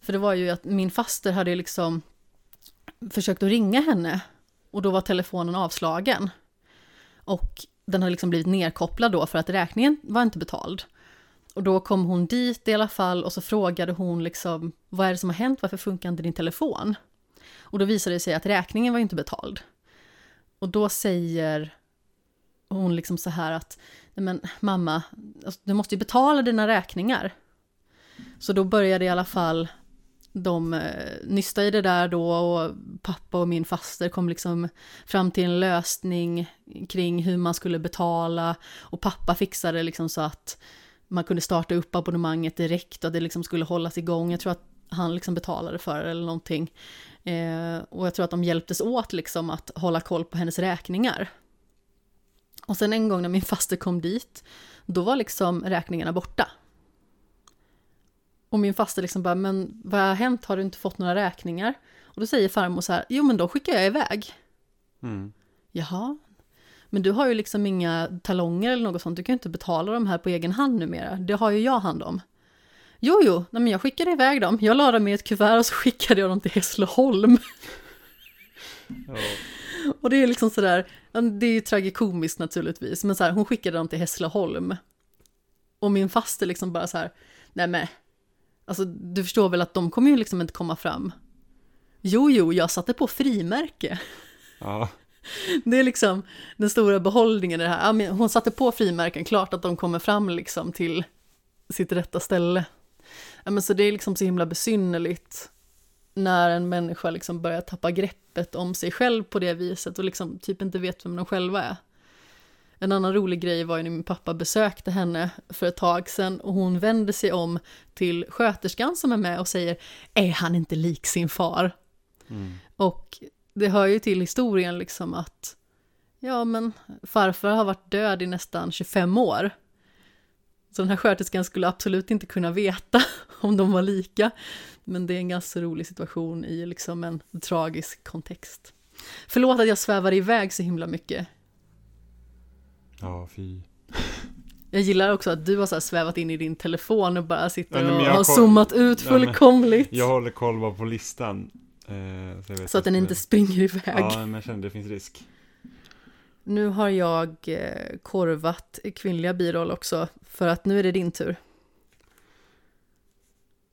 För det var ju att min faster hade liksom försökt att ringa henne och då var telefonen avslagen. Och den har liksom blivit nerkopplad då för att räkningen var inte betald. Och då kom hon dit i alla fall och så frågade hon liksom vad är det som har hänt, varför funkar inte din telefon? Och då visade det sig att räkningen var inte betald. Och då säger hon liksom så här att, nej men mamma, alltså, du måste ju betala dina räkningar. Så då började i alla fall de eh, nysta i det där då och pappa och min faster kom liksom fram till en lösning kring hur man skulle betala och pappa fixade liksom så att man kunde starta upp abonnemanget direkt och det liksom skulle hållas igång. Jag tror att han liksom betalade för det eller någonting. Eh, och jag tror att de hjälptes åt liksom att hålla koll på hennes räkningar. Och sen en gång när min faster kom dit, då var liksom räkningarna borta. Och min faster liksom bara, men vad har hänt, har du inte fått några räkningar? Och då säger farmor så här, jo men då skickar jag iväg. Mm. Jaha, men du har ju liksom inga talonger eller något sånt, du kan ju inte betala de här på egen hand numera, det har ju jag hand om. Jo, jo, nej, men jag skickade iväg dem, jag la dem i ett kuvert och så skickade jag dem till Hässleholm. Ja. Och det är liksom sådär, det är ju tragikomiskt naturligtvis, men så här, hon skickade dem till Hässleholm. Och min faster liksom bara så här, nej men, alltså du förstår väl att de kommer ju liksom inte komma fram. Jo, jo, jag satte på frimärke. ja. [laughs] Det är liksom den stora behållningen i det här. Ja, hon satte på frimärken, klart att de kommer fram liksom till sitt rätta ställe. Ja, men så det är liksom så himla besynnerligt när en människa liksom börjar tappa greppet om sig själv på det viset och liksom typ inte vet vem de själva är. En annan rolig grej var ju när min pappa besökte henne för ett tag sedan och hon vände sig om till sköterskan som är med och säger Är han inte lik sin far? Mm. Och det hör ju till historien liksom att ja men farfar har varit död i nästan 25 år. Så den här sköterskan skulle absolut inte kunna veta [laughs] om de var lika. Men det är en ganska rolig situation i liksom en tragisk kontext. Förlåt att jag svävar iväg så himla mycket. Ja, fy. [laughs] Jag gillar också att du har så svävat in i din telefon och bara sitter Ja, och har zoomat ut Ja, fullkomligt. Jag håller koll bara på listan. Eh, så, Så att den inte springer iväg. Ja, men jag känner det finns risk. Nu har jag eh, korvat kvinnliga biroll också, för att nu är det din tur.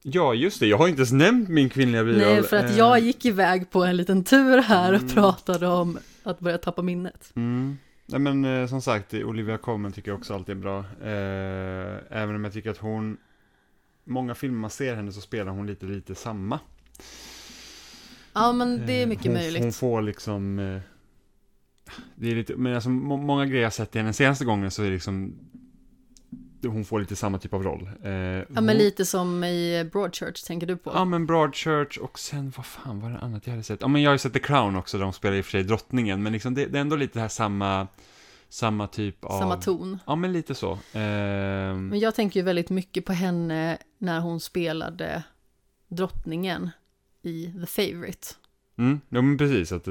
Ja, just det. Jag har inte ens nämnt min kvinnliga biroll. Nej, för att Eh, jag gick iväg på en liten tur här och Mm. pratade om att börja tappa minnet. Mm. Nej men eh, som sagt, Olivia Colman tycker jag också alltid är bra. Även om jag tycker att hon, många filmer man ser henne så spelar hon lite, lite samma. Ja, men det är mycket hon, möjligt. Hon får liksom, det är lite, men alltså må, många grejer jag sett i henne senaste gången så är det liksom, hon får lite samma typ av roll. Eh, Ja, hon, men lite som i Broadchurch tänker du på. Ja men Broadchurch och sen, vad fan var det annat jag hade sett? Ja men jag har ju sett The Crown också, där de spelar i och för sig drottningen, men liksom det, det är ändå lite det här samma, samma typ av... Samma ton. Ja men lite så. Ehm, Men jag tänker ju väldigt mycket på henne när hon spelade drottningen i The Favourite. Mm, ja men precis, att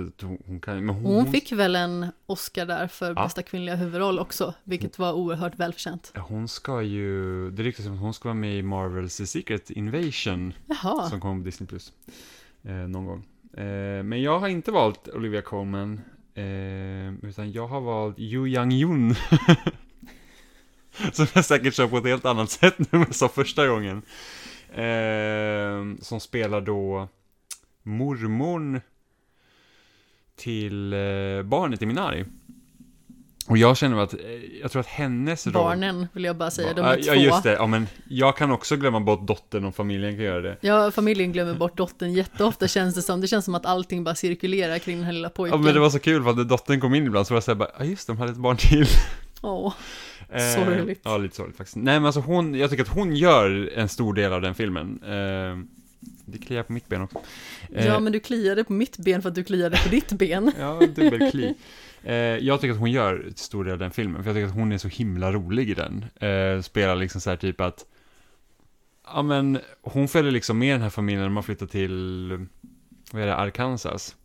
hon, kan, men hon, Hon fick väl en Oscar där för Ja. bästa kvinnliga huvudroll också, vilket var oerhört välförtjänt. Hon ska ju, det ryktas som att hon ska vara med i Marvels The Secret Invasion, Jaha, som kommer på Disney+. Plus eh, någon gång. Eh, men jag har inte valt Olivia Colman, eh, utan jag har valt Yu Yang Yun. [laughs] som jag säkert kör på ett helt annat [laughs] sätt nu än jag sa första gången. Eh, som spelar då mormorn till eh, barnet i Minari. Och jag känner att, eh, jag tror att hennes roll... barnen vill jag bara säga, de Ja, är ja, två. just det. Ja, men jag kan också glömma bort dottern om familjen kan göra det. Ja, familjen glömmer bort dottern jätteofta känns det som. Det känns som att allting bara cirkulerar kring den här lilla Ja, pojken. men det var så kul för att dottern kom in ibland så var jag såhär bara, ja just det, de hade ett barn till. [laughs] Åh, Eh, Sorgligt. Ja, lite sorgligt faktiskt. Nej, men alltså hon, jag tycker att hon gör en stor del av den filmen. Eh, det kliar på mitt ben också. Eh, Ja, men du kliade på mitt ben för att du kliade på ditt ben. [laughs] Ja, dubbelkli. Eh, jag tycker att hon gör en stor del den filmen, för jag tycker att hon är så himla rolig i den. Eh, spelar liksom så här typ att, ja men, hon följer liksom med den här familjen när man flyttar till, vad är det, Arkansas?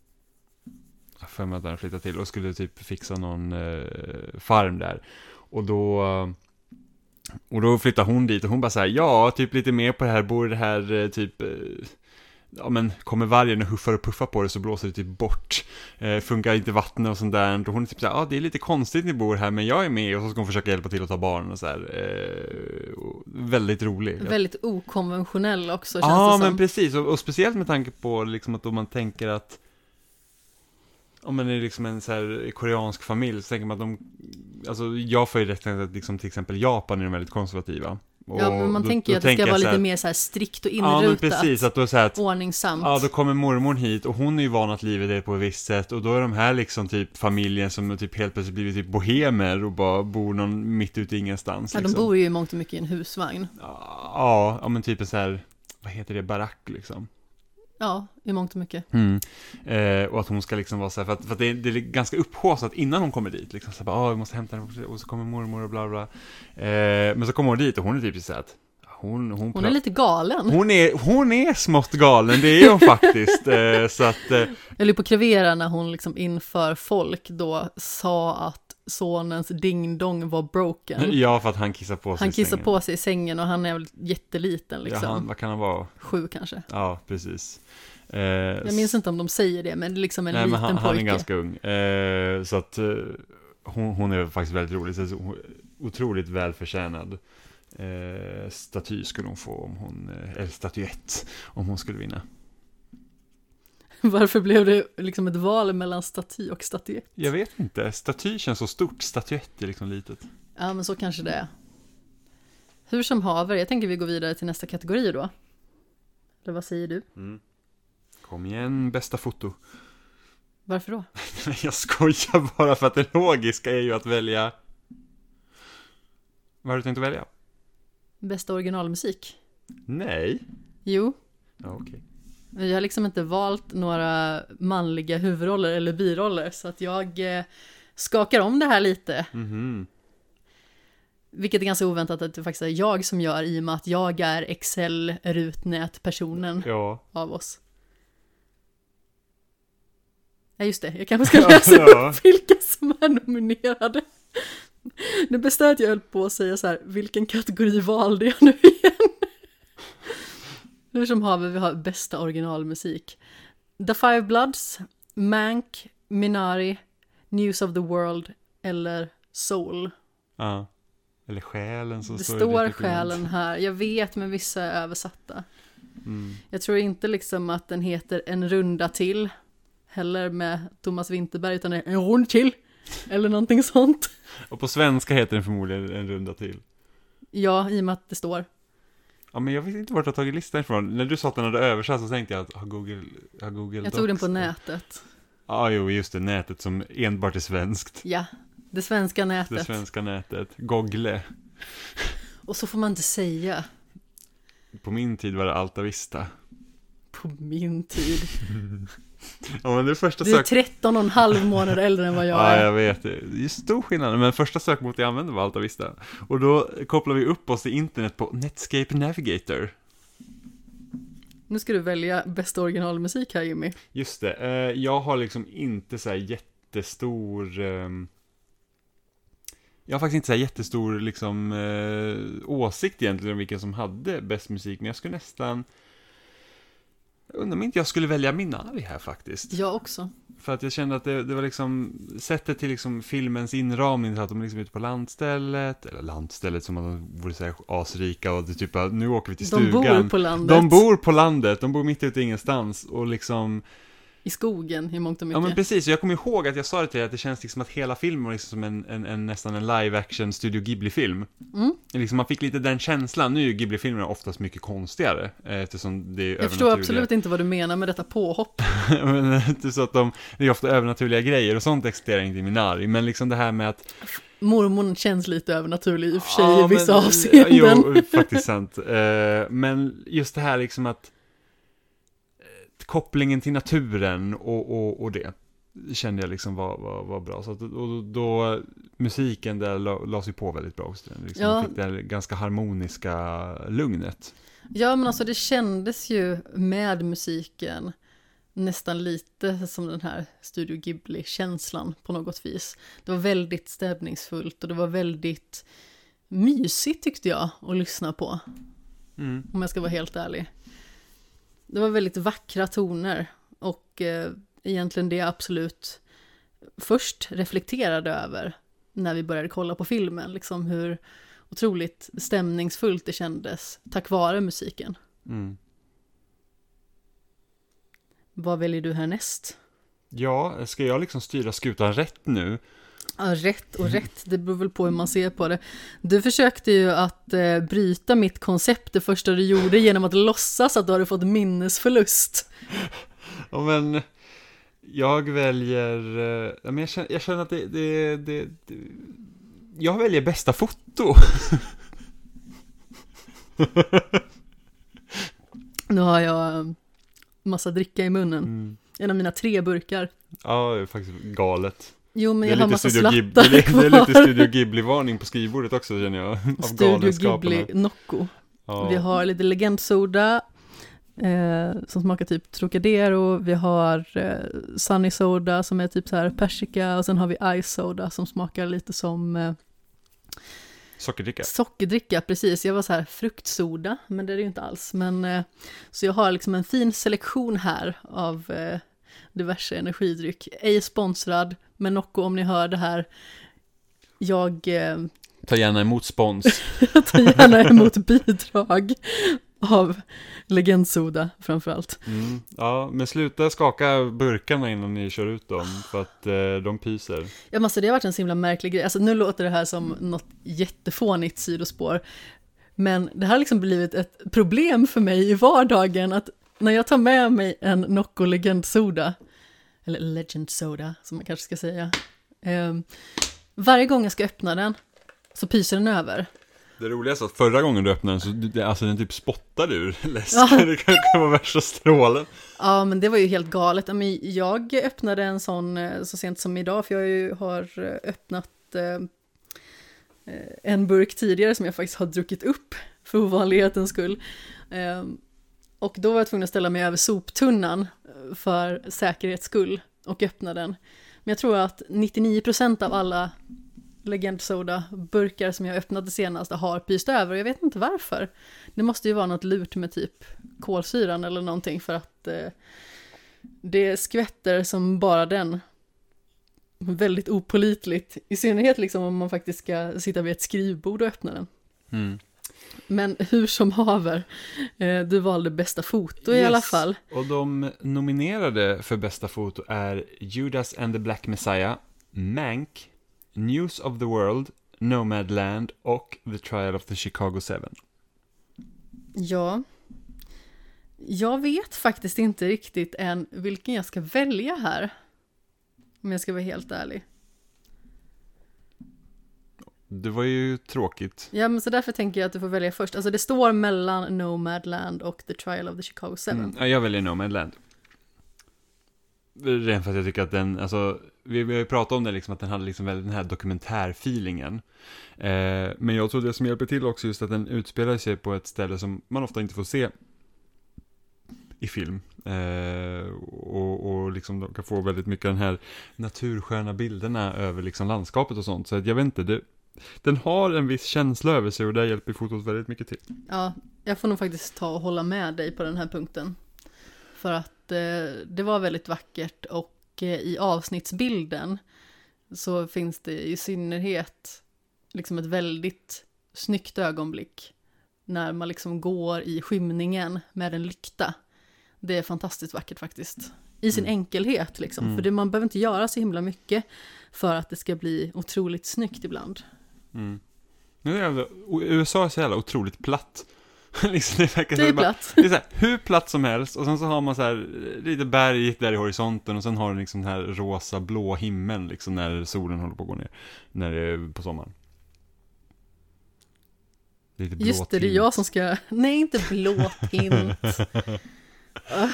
Jag för mig att den flyttat till och skulle typ fixa någon eh, farm där. Och då, och då flyttar hon dit och hon bara så här, ja, typ lite mer på det här, bor det här eh, typ, eh, ja men kommer vargen och huffar och puffar på det så blåser det typ bort. Eh, funkar inte vattnet och sånt där. Och hon är typ såhär, ja ah, det är lite konstigt ni bor här men jag är med och så ska hon försöka hjälpa till att ta barn och så här. Eh, väldigt rolig. Väldigt okonventionell också, känns Ja det som. men precis, och, och speciellt med tanke på liksom att om man tänker att om man är liksom en så här koreansk familj så tänker man att de, alltså jag får ju rätt att liksom till exempel Japan är de väldigt konservativa. Och Ja, men man då- tänker ju att det ska vara lite mer så här strikt och Ja, men inrutat, precis, att då så här att ordningsamt. Ja, då kommer mormor hit och hon är ju van att livet är på ett visst sätt och då är de här liksom typ familjen som typ helt plötsligt blivit typ bohemer och bara bor någon mitt ute i ingenstans. ja, de liksom. bor ju i mångt och mycket i en husvagn. Ja, ja men typ en så här, vad heter det, barack liksom. Ja, i mångt och mycket. Eh, och att hon ska liksom vara så här, för att, för att det, är, det är ganska upphaussat innan hon kommer dit. Liksom så här, bara, "Ah, vi måste hämta henne och så kommer mormor och bla bla. Eh, men så kommer hon dit och hon är typ så här att hon, hon, Hon är lite galen. hon är, hon är smått galen, det är hon faktiskt. Eh, så att, eh, Jag höll på krevera när hon liksom inför folk då sa att sonens ding-dong var broken. [laughs] ja, för att han kissar på sig Han kissar på sig i sängen och han är väl jätteliten liksom. Ja, han, vad kan han vara? Sju kanske. Ja, precis. Eh, Jag minns inte om de säger det, men det är liksom en Nej, men liten han, han pojke. är ganska ung. Eh, så att eh, hon, hon är faktiskt väldigt rolig. Så hon, otroligt välförtjänad eh, staty skulle hon få om hon, eh, eller statyett, om hon skulle vinna. [laughs] Varför blev det liksom ett val mellan staty och statyett? Jag vet inte, staty känns så stort, statyett är liksom litet. Ja, men så kanske det är. Hur som haver, jag tänker vi går vidare till nästa kategori då. Eller vad säger du? Kom igen, bästa foto. Varför då? [laughs] Jag skojar bara för att det logiska är ju att välja... Vad har du tänkt att välja? Bästa originalmusik? Nej. Jo, Ja, okej. Jag har liksom inte valt några manliga huvudroller eller biroller, så att jag eh, skakar om det här lite. Mhm. Vilket är ganska oväntat att det faktiskt är jag som gör i och med att jag är Excel-rutnät-personen Ja. av oss. Ja just det, jag kanske ska [laughs] Ja, läsa ja. upp vilka som är nominerade. Är att jag höll på att säga så här, vilken kategori valde jag nu igen? Hur som haver, vi har bästa originalmusik. The Five Bloods, Mank, Minari, News of the World eller Soul. Ja. Eller själen som Det står i står ditt dokument. själen här, jag vet men vissa är översatta. Mm. Jag tror inte liksom att den heter En runda till, heller med Thomas Winterberg, utan det är En rund till, eller någonting sånt. Och på svenska heter den förmodligen en runda till. Ja, i och med att det står. Ja, men jag vet inte vart du har tagit listan ifrån. När du sa att den hade översatts så tänkte jag att, har Google, har Google Jag tog den Docs på det? nätet. Ja, jo, just det, nätet som enbart är svenskt. Ja, det svenska Det nätet. svenska nätet. Google. Och så får man inte säga, På min tid var det Alta Vista. på min tid. [laughs] [laughs] Ja, men det första Du är sök... 13 och en halv månad äldre än vad jag [laughs] Ja, är. jag vet. Det är stor skillnad. Men första sökmotorn jag använde var Alta Vista. Och då kopplar vi upp oss till internet på Netscape Navigator. Nu ska du välja bästa originalmusik här Jimmy. Just det, eh, jag har liksom inte så här jättestor... ehm, jag har faktiskt inte så här jättestor liksom, eh, åsikt egentligen om vilken som hade bäst musik, men jag skulle nästan... Jag undrar om inte jag skulle välja Minari här faktiskt. Jag också. För att jag kände att det, det var liksom sättet till liksom filmens inramning, så att de är liksom ute på landstället, eller landstället som de vore så här asrika och det typ nu åker vi till De stugan. bor på landet. De bor på landet, de bor mitt ute i ingenstans och liksom I skogen i mångt och Ja mycket. men precis, jag kommer ihåg att jag sa det till dig att det känns liksom att hela filmen var liksom som en, en, en nästan en live action Studio Ghibli-film. Mm. Liksom man fick lite den känslan, nu är ju Ghibli-filmerna oftast mycket konstigare, eh, eftersom det är Jag förstår absolut inte vad du menar med detta påhopp. [laughs] men det är så att de, det är ofta övernaturliga grejer och sånt existerar inte i Minari, men liksom det här med att Mormon känns lite övernaturlig i och för sig Ja, i vissa men- avseenden. Jo, [laughs] faktiskt sant. Eh, men just det här liksom att eh, kopplingen till naturen och, och, och det kände jag liksom var, var, var bra. Så att, och då, musiken där la- lades ju på väldigt bra också. Liksom, Ja. Fick det här ganska harmoniska lugnet. Ja, men alltså det kändes ju med musiken nästan lite som den här Studio Ghibli-känslan på något vis. Det var väldigt stämningsfullt och det var väldigt mysigt tyckte jag att lyssna på, Mm. om jag ska vara helt ärlig. Det var väldigt vackra toner och eh, egentligen det jag absolut först reflekterade över när vi började kolla på filmen, liksom hur otroligt stämningsfullt det kändes tack vare musiken. Mm. Vad väljer du härnäst? Ja, ska jag liksom styra skutan rätt nu? Ja, rätt och rätt, det beror väl på hur man ser på det. Du försökte ju att eh, bryta mitt koncept det första du gjorde genom att låtsas att du hade fått minnesförlust. Ja, men jag väljer, eh, men jag, känner, jag känner att det, det, det, det jag väljer bästa foto. [laughs] Nu har jag eh, massa dricka i munnen. Mm. En av mina tre burkar. Ja, det är faktiskt galet. Jo, men jag har lite massa Studio slattar det, är, det är lite kvar. Studio Ghibli-varning på skrivbordet också känner jag. Av Studio. Ghibli Nocco. Ja. Vi har lite legendsoda eh, som smakar typ Trocadero. Vi har eh, Sunny Soda som är typ så här persika och sen har vi Ice Soda som smakar lite som eh, Sockerdricka. sockerdricka. Precis, jag var så här fruktsoda, men det är det ju inte alls. Men eh, så jag har liksom en fin selektion här av eh, diverse energidryck. Ej sponsrad, men Nocco om ni hör det här. Jag eh, Ta gärna emot spons. [laughs] Tar gärna emot bidrag av legendsoda framförallt. Mm. Ja, men sluta skaka burkarna innan ni kör ut dem, för att eh, de pyser. Ja, men alltså det har varit en så himla märklig grej. Alltså nu låter det här som något jättefånigt sidospår. Men det här har liksom blivit ett problem för mig i vardagen att när jag tar med mig en Nocco legendsoda, eller legend soda som man kanske ska säga, eh, varje gång jag ska öppna den så pyser den över. Det roligaste är att förra gången du öppnade den så, det- alltså den typ spottade ur [laughs] läsk. Ja. Det kanske var värsta strålen. Ja, men det var ju helt galet. Men Jag öppnade en sån eh, så sent som idag, för jag har eh, öppnat eh, en burk tidigare som jag faktiskt har druckit upp för ovanlighetens skull. Eh, Och då var jag tvungen att ställa mig över soptunnan för säkerhets skull och öppna den. Men jag tror att 99% av alla Legend Soda-burkar som jag öppnade senast senaste har pyst över och jag vet inte varför. Det måste ju vara något lurt med typ kolsyran eller någonting för att eh, det skvätter som bara den. Väldigt opolitligt, i synnerhet liksom om man faktiskt ska sitta vid ett skrivbord och öppna den. Mm. Men hur som haver, eh, du valde bästa foto i Yes. alla fall. Och de nominerade för bästa foto är Judas and the Black Messiah, Mank, News of the World, Nomadland och The Trial of the Chicago Seven. Ja. Jag vet faktiskt inte riktigt än vilken jag ska välja här. Om jag ska vara helt ärlig. Det var ju tråkigt. Ja, men så därför tänker jag att du får välja först. Alltså det står mellan Nomadland och The Trial of the Chicago Seven. Mm. Ja, jag väljer Nomadland. Rent för att jag tycker att den, alltså, vi, vi har ju pratat om det liksom, att den hade liksom den här dokumentärfeelingen. Eh, men jag tror det som hjälper till också just att den utspelar sig på ett ställe som man ofta inte får se i film. Eh, och, och liksom de kan få väldigt mycket den här natursköna bilderna över liksom landskapet och sånt. Så att jag vet inte, det, den har en viss känsla över sig och där hjälper fotot väldigt mycket till. Ja, jag får nog faktiskt ta och hålla med dig på den här punkten. För att eh, det var väldigt vackert och eh, i avsnittsbilden så finns det i synnerhet liksom ett väldigt snyggt ögonblick när man liksom går i skymningen med en lykta. Det är fantastiskt vackert faktiskt. I sin Mm. enkelhet liksom, Mm. för det, man behöver inte göra så himla mycket för att det ska bli otroligt snyggt ibland. Mm. Nu är det jävla, USA är så jävla otroligt platt. [laughs] liksom det verkar Det är så bara, platt. det är så här, hur platt som helst och sen så har man så här lite berg där i horisonten och sen har du liksom den här rosa blå himlen liksom när solen håller på att gå ner. När det är på sommaren. Lite blå Just det, det är jag som ska... [laughs] Nej, inte blå tint. Ah.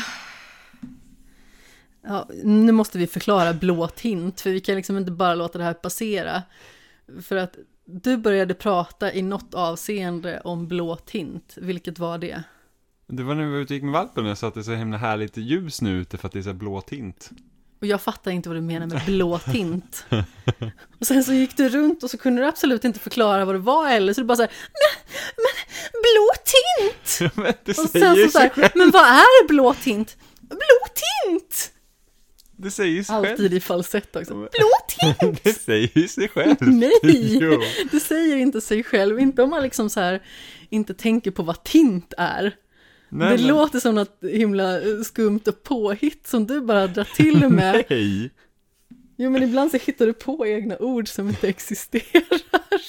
[laughs] ja, nu måste vi förklara blå tint, för vi kan liksom inte bara låta det här passera. För att du började prata i något avseende om blå tint, vilket var det? Det var när vi var ute och gick med valpen och jag sa att det är så himla härligt ljus nu ute för att det är så blå tint. Och jag fattar inte vad du menar med [laughs] blå tint. Och sen så gick du runt och så kunde du absolut inte förklara vad det var heller, så du bara så här, men, men blå tint! [laughs] men det Och säger sen så, så här, men vad är blå tint? Blå tint! Det säger sig själv. Alltid i falsett också. Men- Blå tint! [laughs] Det säger sig själv. Nej! [laughs] Jo. Det säger inte sig själv, inte om man liksom så här inte tänker på vad tint är. Nej, det men- låter som något himla eh, skumt och påhitt som du bara drar till med. [laughs] Nej, Jo men ibland så hittar du på egna ord som inte existerar.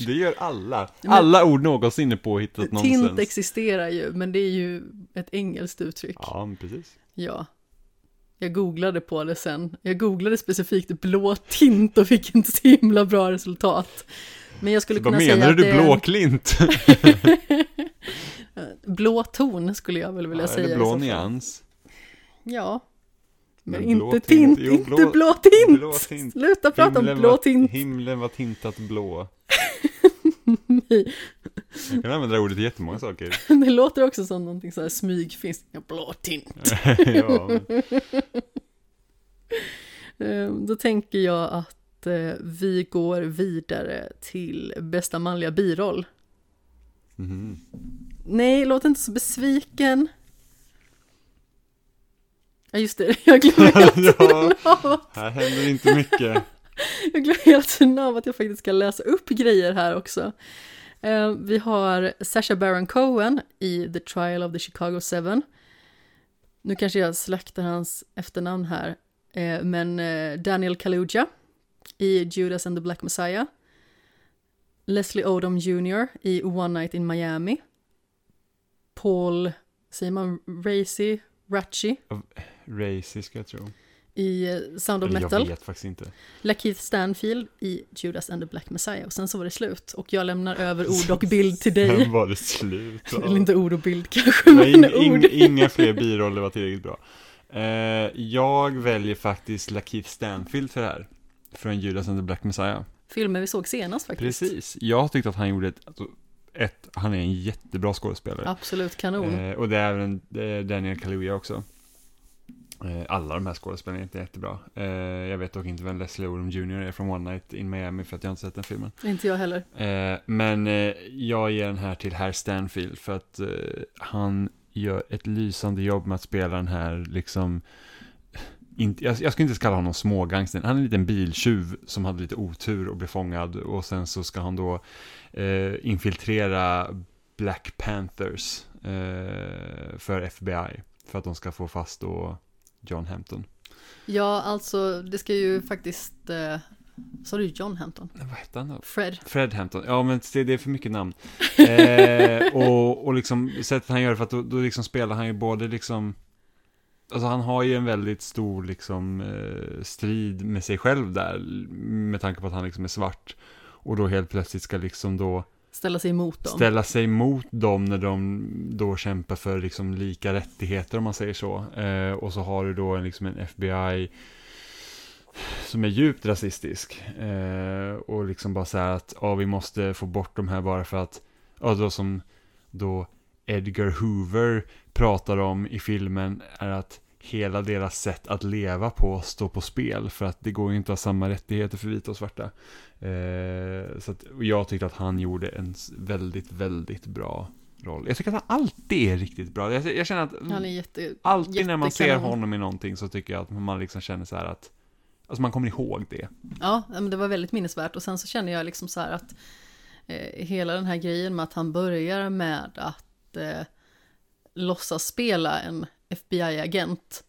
det gör alla. Men- Alla ord någonsin är påhittat Tint nonsens. existerar ju, men det är ju ett engelskt uttryck. Ja, men precis. Ja. Jag googlade på det sen. Jag googlade specifikt blå tint och fick inte så himla bra resultat. Men jag skulle Så vad kunna säga menar att du det är en blåklint? [laughs] blå ton skulle jag väl vilja Ja, säga. Eller blå nyans? Ja. Men, Men inte tint, tint, jo, inte blå- blå tint! blå tint. Sluta prata om Himlen blå var, tint! Himlen var tintat blå. [laughs] [laughs] Jag kan använda det ordet till jättemånga saker. [laughs] Det låter också som någonting så här smygfinskt. Blå tint. [laughs] ja, men- Eh, Då tänker jag att eh, vi går vidare till bästa manliga biroll. Mhm. Nej, låt inte så besviken. Ja, just det. [laughs] Jag glömmer hela tiden ja, av, här händer inte mycket. jag glömmer hela tiden av att jag faktiskt ska läsa upp grejer här också. Eh, Vi har Sasha Baron Cohen i The Trial of the Chicago Seven. Nu kanske jag slaktar hans efternamn här. Eh, Men eh, Daniel Kaluuya i Judas and the Black Messiah. Leslie Odom Jr. i One Night in Miami. Paul, säger man Racy, Ratchy Racy ska jag tro i eh, Sound of Eller Metal. jag vet faktiskt inte. Lakeith Stanfield i Judas and the Black Messiah. Och sen så var det slut. Och jag lämnar över ord och [laughs] bild till dig. Sen var det slut. Eller inte ord och bild kanske, Nej, men in, ord. in, [laughs] inga fler biroller var tillräckligt bra. Eh, jag väljer faktiskt Lakeith Stanfield för det här. Från Judas and the Black Messiah. Filmer vi såg senast faktiskt. Precis. Jag tyckte att han gjorde ett, alltså, ett han är en jättebra skådespelare. Absolut kanon. Eh, och det är även eh, Daniel Kaluuya också. Eh, alla de här skådespelarna är inte jättebra. Eh, jag vet dock inte vem Leslie Odom Jr är från One Night in Miami för att jag inte sett den filmen. Inte jag heller. Eh, men jag ger den här till Herr Stanfield för att han gör ett lysande jobb med att spela den här liksom inte, jag, jag skulle inte kalla honom smågangster. Han är en liten biltjuv som hade lite otur och blev fångad och sen så ska han då eh, infiltrera Black Panthers eh, för FBI för att de ska få fast då John Hampton. Ja, alltså det ska ju faktiskt... Eh, sa du John Hampton? Vad hette han då? Fred. Fred Hampton, ja men det, det är för mycket namn. [laughs] Eh, och, och liksom sättet han gör det för att då, då liksom spelar han ju både liksom Alltså han har ju en väldigt stor liksom eh, strid med sig själv där med tanke på att han liksom är svart. Och då helt plötsligt ska liksom då Ställa sig emot dem. ställa sig emot dem när de då kämpar för liksom lika rättigheter om man säger så. Eh, och så har du då en, liksom en FBI som är djupt rasistisk. Eh, och liksom bara så här att ja, vi måste få bort de här bara för att, ja då som då Edgar Hoover pratar om i filmen är att hela deras sätt att leva på står på spel för att det går ju inte att ha samma rättigheter för vita och svarta. Eh, så att, jag tyckte att han gjorde en väldigt, väldigt bra roll. Jag tycker att han alltid är riktigt bra. Jag, jag känner att Han är jätte... alltid när man ser jättekanon. honom i någonting så tycker jag att man liksom känner så här att Alltså man kommer ihåg det. Ja, men det var väldigt minnesvärt. Och sen så känner jag liksom så här att eh, hela den här grejen med att han börjar med att eh, låtsas spela en FBI-agent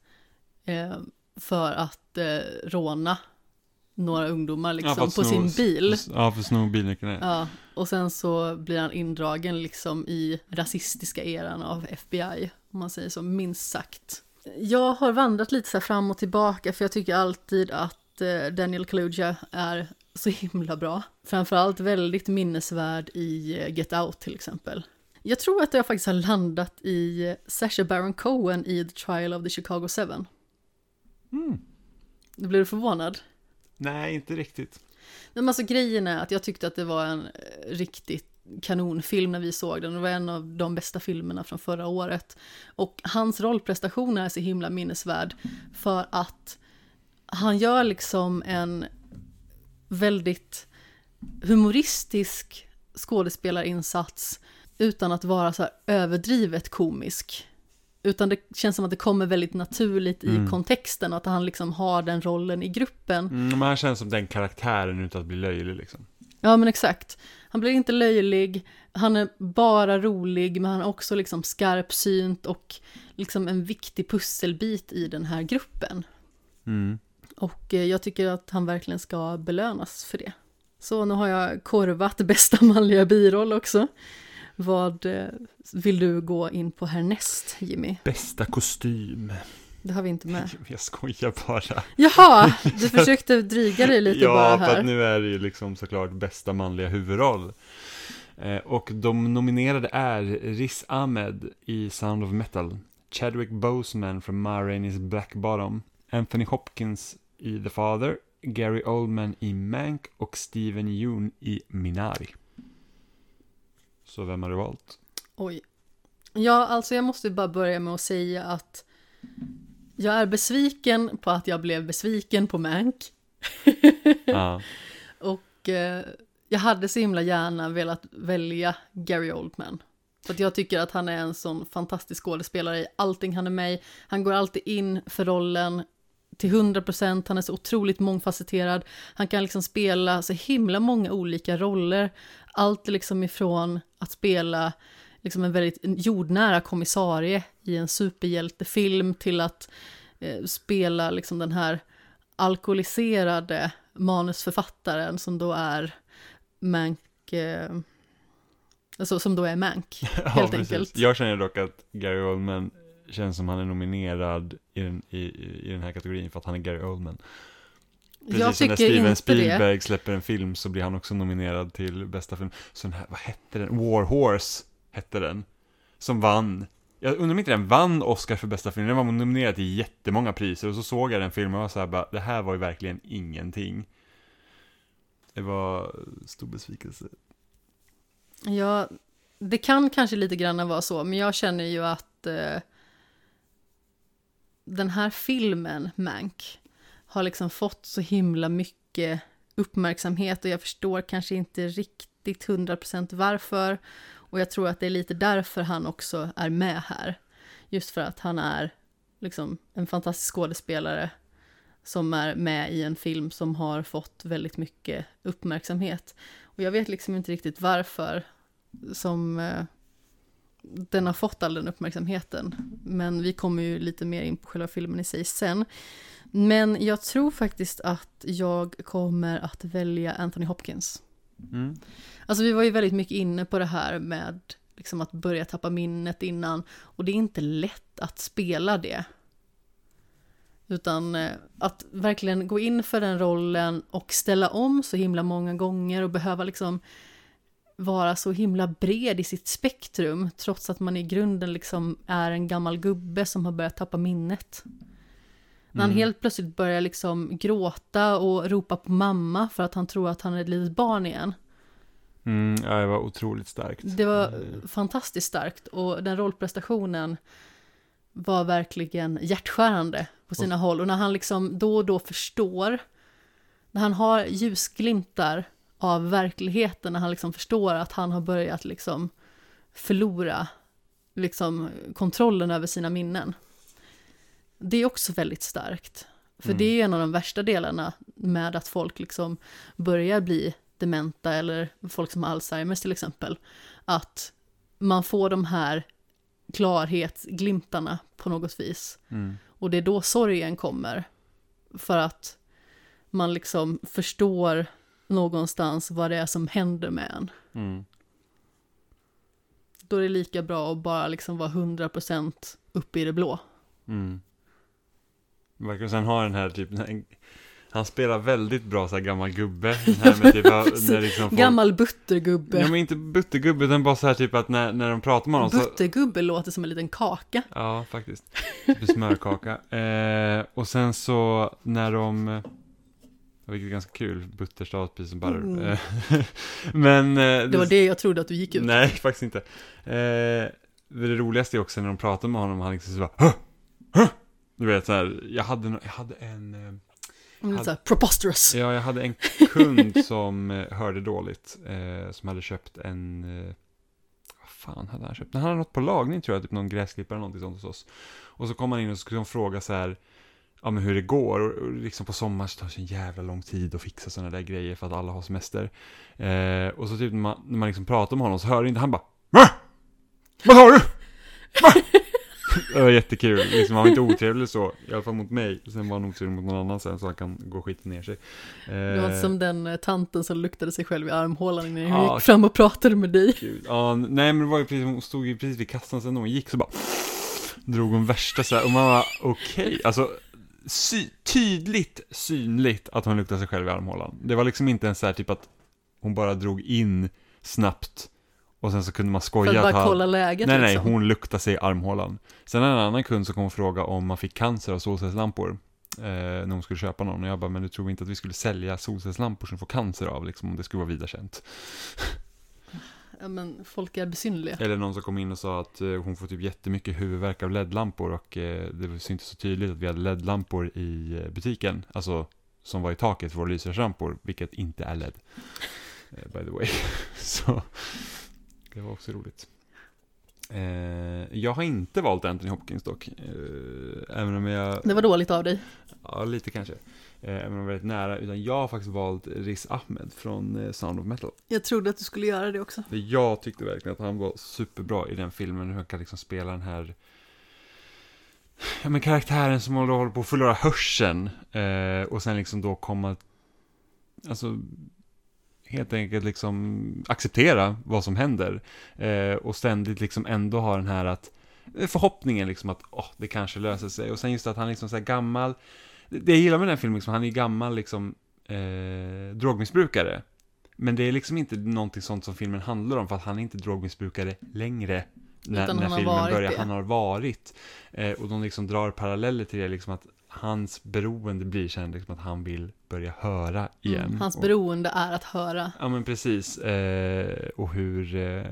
eh, för att eh, råna några ungdomar liksom att på sno- sin bil. Ja, för att bilnyckeln. Ja, och sen så blir han indragen liksom i rasistiska eran av FBI, om man säger så, minst sagt. Jag har vandrat lite så här fram och tillbaka för jag tycker alltid att eh, Daniel Kaluuya är så himla bra. Framförallt väldigt minnesvärd i eh, Get Out till exempel. Jag tror att jag faktiskt har landat i eh, Sacha Baron Cohen i The Trial of the Chicago Seven. Mm. Du blev du förvånad? Nej, inte riktigt. Men alltså grejen är att jag tyckte att det var en eh, riktigt kanonfilm när vi såg den. Det var en av de bästa filmerna från förra året. Och hans rollprestation är så himla minnesvärd för att han gör liksom en väldigt humoristisk skådespelarinsats utan att vara så här överdrivet komisk. Utan det känns som att det kommer väldigt naturligt i Mm. kontexten och att han liksom har den rollen i gruppen. Mm, men han känns som den karaktären utan att bli löjlig liksom. Ja men exakt. Han blir inte löjlig, han är bara rolig, men han är också liksom skarpsynt och liksom en viktig pusselbit i den här gruppen. Mm. Och eh, jag tycker att han verkligen ska belönas för det. Så nu har jag korvat [laughs] bästa manliga biroll också. Vad eh, vill du gå in på härnäst, Jimmy? Bästa kostym. Det har vi inte med. [laughs] Jag skojar bara. Jaha, [laughs] du försökte dryga dig lite ja, bara för här. att nu är det ju liksom såklart bästa manliga huvudroll. Eh, och de nominerade är Riz Ahmed i Sound of Metal, Chadwick Boseman från Ma Rainey's Black Bottom, Anthony Hopkins i The Father, Gary Oldman i Mank och Steven Yeun i Minari. Så vem har du valt? Oj. Ja, alltså jag måste bara börja med att säga att jag är besviken på att jag blev besviken på Mank. Ja. [laughs] Och eh, jag hade så himla gärna velat välja Gary Oldman. För att jag tycker att han är en sån fantastisk skådespelare i allting han är med i. Han går alltid in för rollen till 100%, han är så otroligt mångfacetterad. Han kan liksom spela så himla många olika roller. Allt liksom ifrån att spela liksom en väldigt jordnära kommissarie i en superhjältefilm till att eh, spela liksom den här alkoholiserade manusförfattaren som då är Mank, eh, alltså som då är Mank, [laughs] Ja, helt precis. enkelt. Jag känner dock att Gary Oldman känns som han är nominerad i den, i, i den här kategorin för att han är Gary Oldman. Precis jag som när tycker Steven Spielberg det. släpper en film så blir han också nominerad till bästa film. Så den här, vad hette den? War Horse hette den. Som vann. Jag undrar om inte den vann Oscar för bästa film. Den var nominerad till jättemånga priser och så såg jag den filmen och var så här bara, det här var ju verkligen ingenting. Det var stor besvikelse. Ja, det kan kanske lite grann vara så, men jag känner ju att eh, den här filmen, Mank, har liksom fått så himla mycket uppmärksamhet och jag förstår kanske inte riktigt 100% varför. Och jag tror att det är lite därför han också är med här. Just för att han är liksom en fantastisk skådespelare som är med i en film som har fått väldigt mycket uppmärksamhet. Och jag vet liksom inte riktigt varför som eh, den har fått all den uppmärksamheten. Men vi kommer ju lite mer in på själva filmen i sig sen. Men jag tror faktiskt att jag kommer att välja Anthony Hopkins. Mm. Alltså vi var ju väldigt mycket inne på det här med liksom att börja tappa minnet innan. Och det är inte lätt att spela det. Utan eh, att verkligen gå in för den rollen och ställa om så himla många gånger och behöva liksom vara så himla bred i sitt spektrum trots att man i grunden liksom är en gammal gubbe som har börjat tappa minnet. När han Mm. helt plötsligt börjar liksom gråta och ropa på mamma för att han tror att han är ett litet barn igen. Mm, ja, det var otroligt starkt. Det var Eh, fantastiskt starkt och den rollprestationen var verkligen hjärtskärande på sina håll. Och när han liksom då och då förstår, när han har ljusglimtar av verkligheten, när han liksom förstår att han har börjat liksom förlora liksom kontrollen över sina minnen. Det är också väldigt starkt. För Mm. det är en av de värsta delarna med att folk liksom börjar bli dementa eller folk som har Alzheimers till exempel. Att man får de här klarhetsglimtarna på något vis. Mm. Och det är då sorgen kommer. För att man liksom förstår någonstans vad det är som händer med en. Mm. Då är det lika bra att bara liksom vara 100% uppe i det blå. Mm. Verkligen, sen har den här typen, han spelar väldigt bra så här gammal gubbe. Här med typ, av- [laughs] liksom folk, Gammal buttergubbe. Ja men inte buttergubbe, utan bara så här typ att när, när de pratar med honom så Buttergubbe låter som en liten kaka. Ja, faktiskt. Typ smörkaka. [laughs] Eh, och sen så när de, vilket är ganska kul, butter stavas precis som butter. Mm. Eh, [laughs] men... eh, Det var det jag trodde att du gick ut. Nej, faktiskt inte. Eh, det roligaste är också när de pratar med honom, han liksom så bara "Hå! Hå!" Du vet så här, jag hade, jag hade en, eh, Mm, här, preposterous. ja jag hade en kund [laughs] som eh, hörde dåligt, eh, som hade köpt en, eh, vad fan hade han köpt? Han hade något på lagning tror jag, typ någon gräsklippare eller någonting sånt hos oss. Och så kom han in och skulle fråga så här, ja, men hur det går. Och, och liksom på sommaren så tar det så en jävla lång tid att fixa sådana där grejer för att alla har semester. Eh, och så typ när man, när man liksom pratar med honom så hör inte han bara Va? Vad har du? Va? [laughs] Det var jättekul, liksom, han var inte otrevlig så, i alla fall mot mig. Sen var han otrevlig mot någon annan sen så han kan gå skita ner sig. Det var Eh, som den eh, tanten som luktade sig själv i armhålan när hon Ja. gick fram och pratade med dig. Gud. Ja, nej men det var ju precis, hon stod ju precis vid kassan sen när hon gick så bara drog hon värsta så här, och man var okej, alltså sy, tydligt synligt att hon luktade sig själv i armhålan. Det var liksom inte ens så här typ att hon bara drog in snabbt och sen så kunde man För skoja att bara han- kolla läget Nej, nej, liksom. hon luktade sig i armhålan. Sen en annan kund som kom och frågade om man fick cancer av solcellslampor. Eh, när hon skulle köpa någon. Och jag bara, men du tror inte att vi skulle sälja solcellslampor som får cancer av, liksom, om det skulle vara vida känt. [laughs] Ja, men folk är besynnerliga. Eller någon som kom in och sa att eh, hon får typ jättemycket huvudvärk av LED-lampor och eh, det syntes så tydligt att vi hade LED-lampor i eh, butiken. Alltså, som var i taket för våra lysrörslampor, vilket inte är LED. By the way. [laughs] så, det var också roligt. Eh, jag har inte valt Anthony Hopkins dock. Eh, även om jag... Det var dåligt av dig. Ja, lite kanske. Eh, även om jag var väldigt nära. Utan jag har faktiskt valt Riz Ahmed från eh, Sound of Metal. Jag trodde att du skulle göra det också. För jag tyckte verkligen att han var superbra i den filmen. Hur han kan liksom spela den här Ja men karaktären som håller på att förlora hörseln. Eh, och sen liksom då komma Alltså Helt enkelt liksom acceptera vad som händer. Eh, och ständigt liksom ändå ha den här att eh, Förhoppningen liksom att åh, det kanske löser sig. Och sen just att han liksom så gammal Det jag gillar med den här filmen, liksom, han är gammal liksom eh, drogmissbrukare. Men det är liksom inte någonting sånt som filmen handlar om, för att han är inte drogmissbrukare längre. När, när filmen börjar, det. han har varit. Eh, och de liksom drar paralleller till det, liksom att hans beroende blir sen liksom att han vill börja höra igen. Mm, hans och, beroende är att höra. Ja men precis, eh, och hur, eh,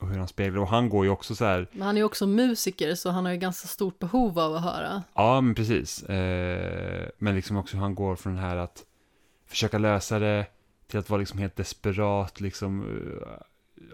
och hur han speglar, och han går ju också så här, Men han är ju också musiker så han har ju ganska stort behov av att höra. Ja, men precis. Eh, men liksom också hur han går från det här att försöka lösa det till att vara liksom helt desperat, liksom eh,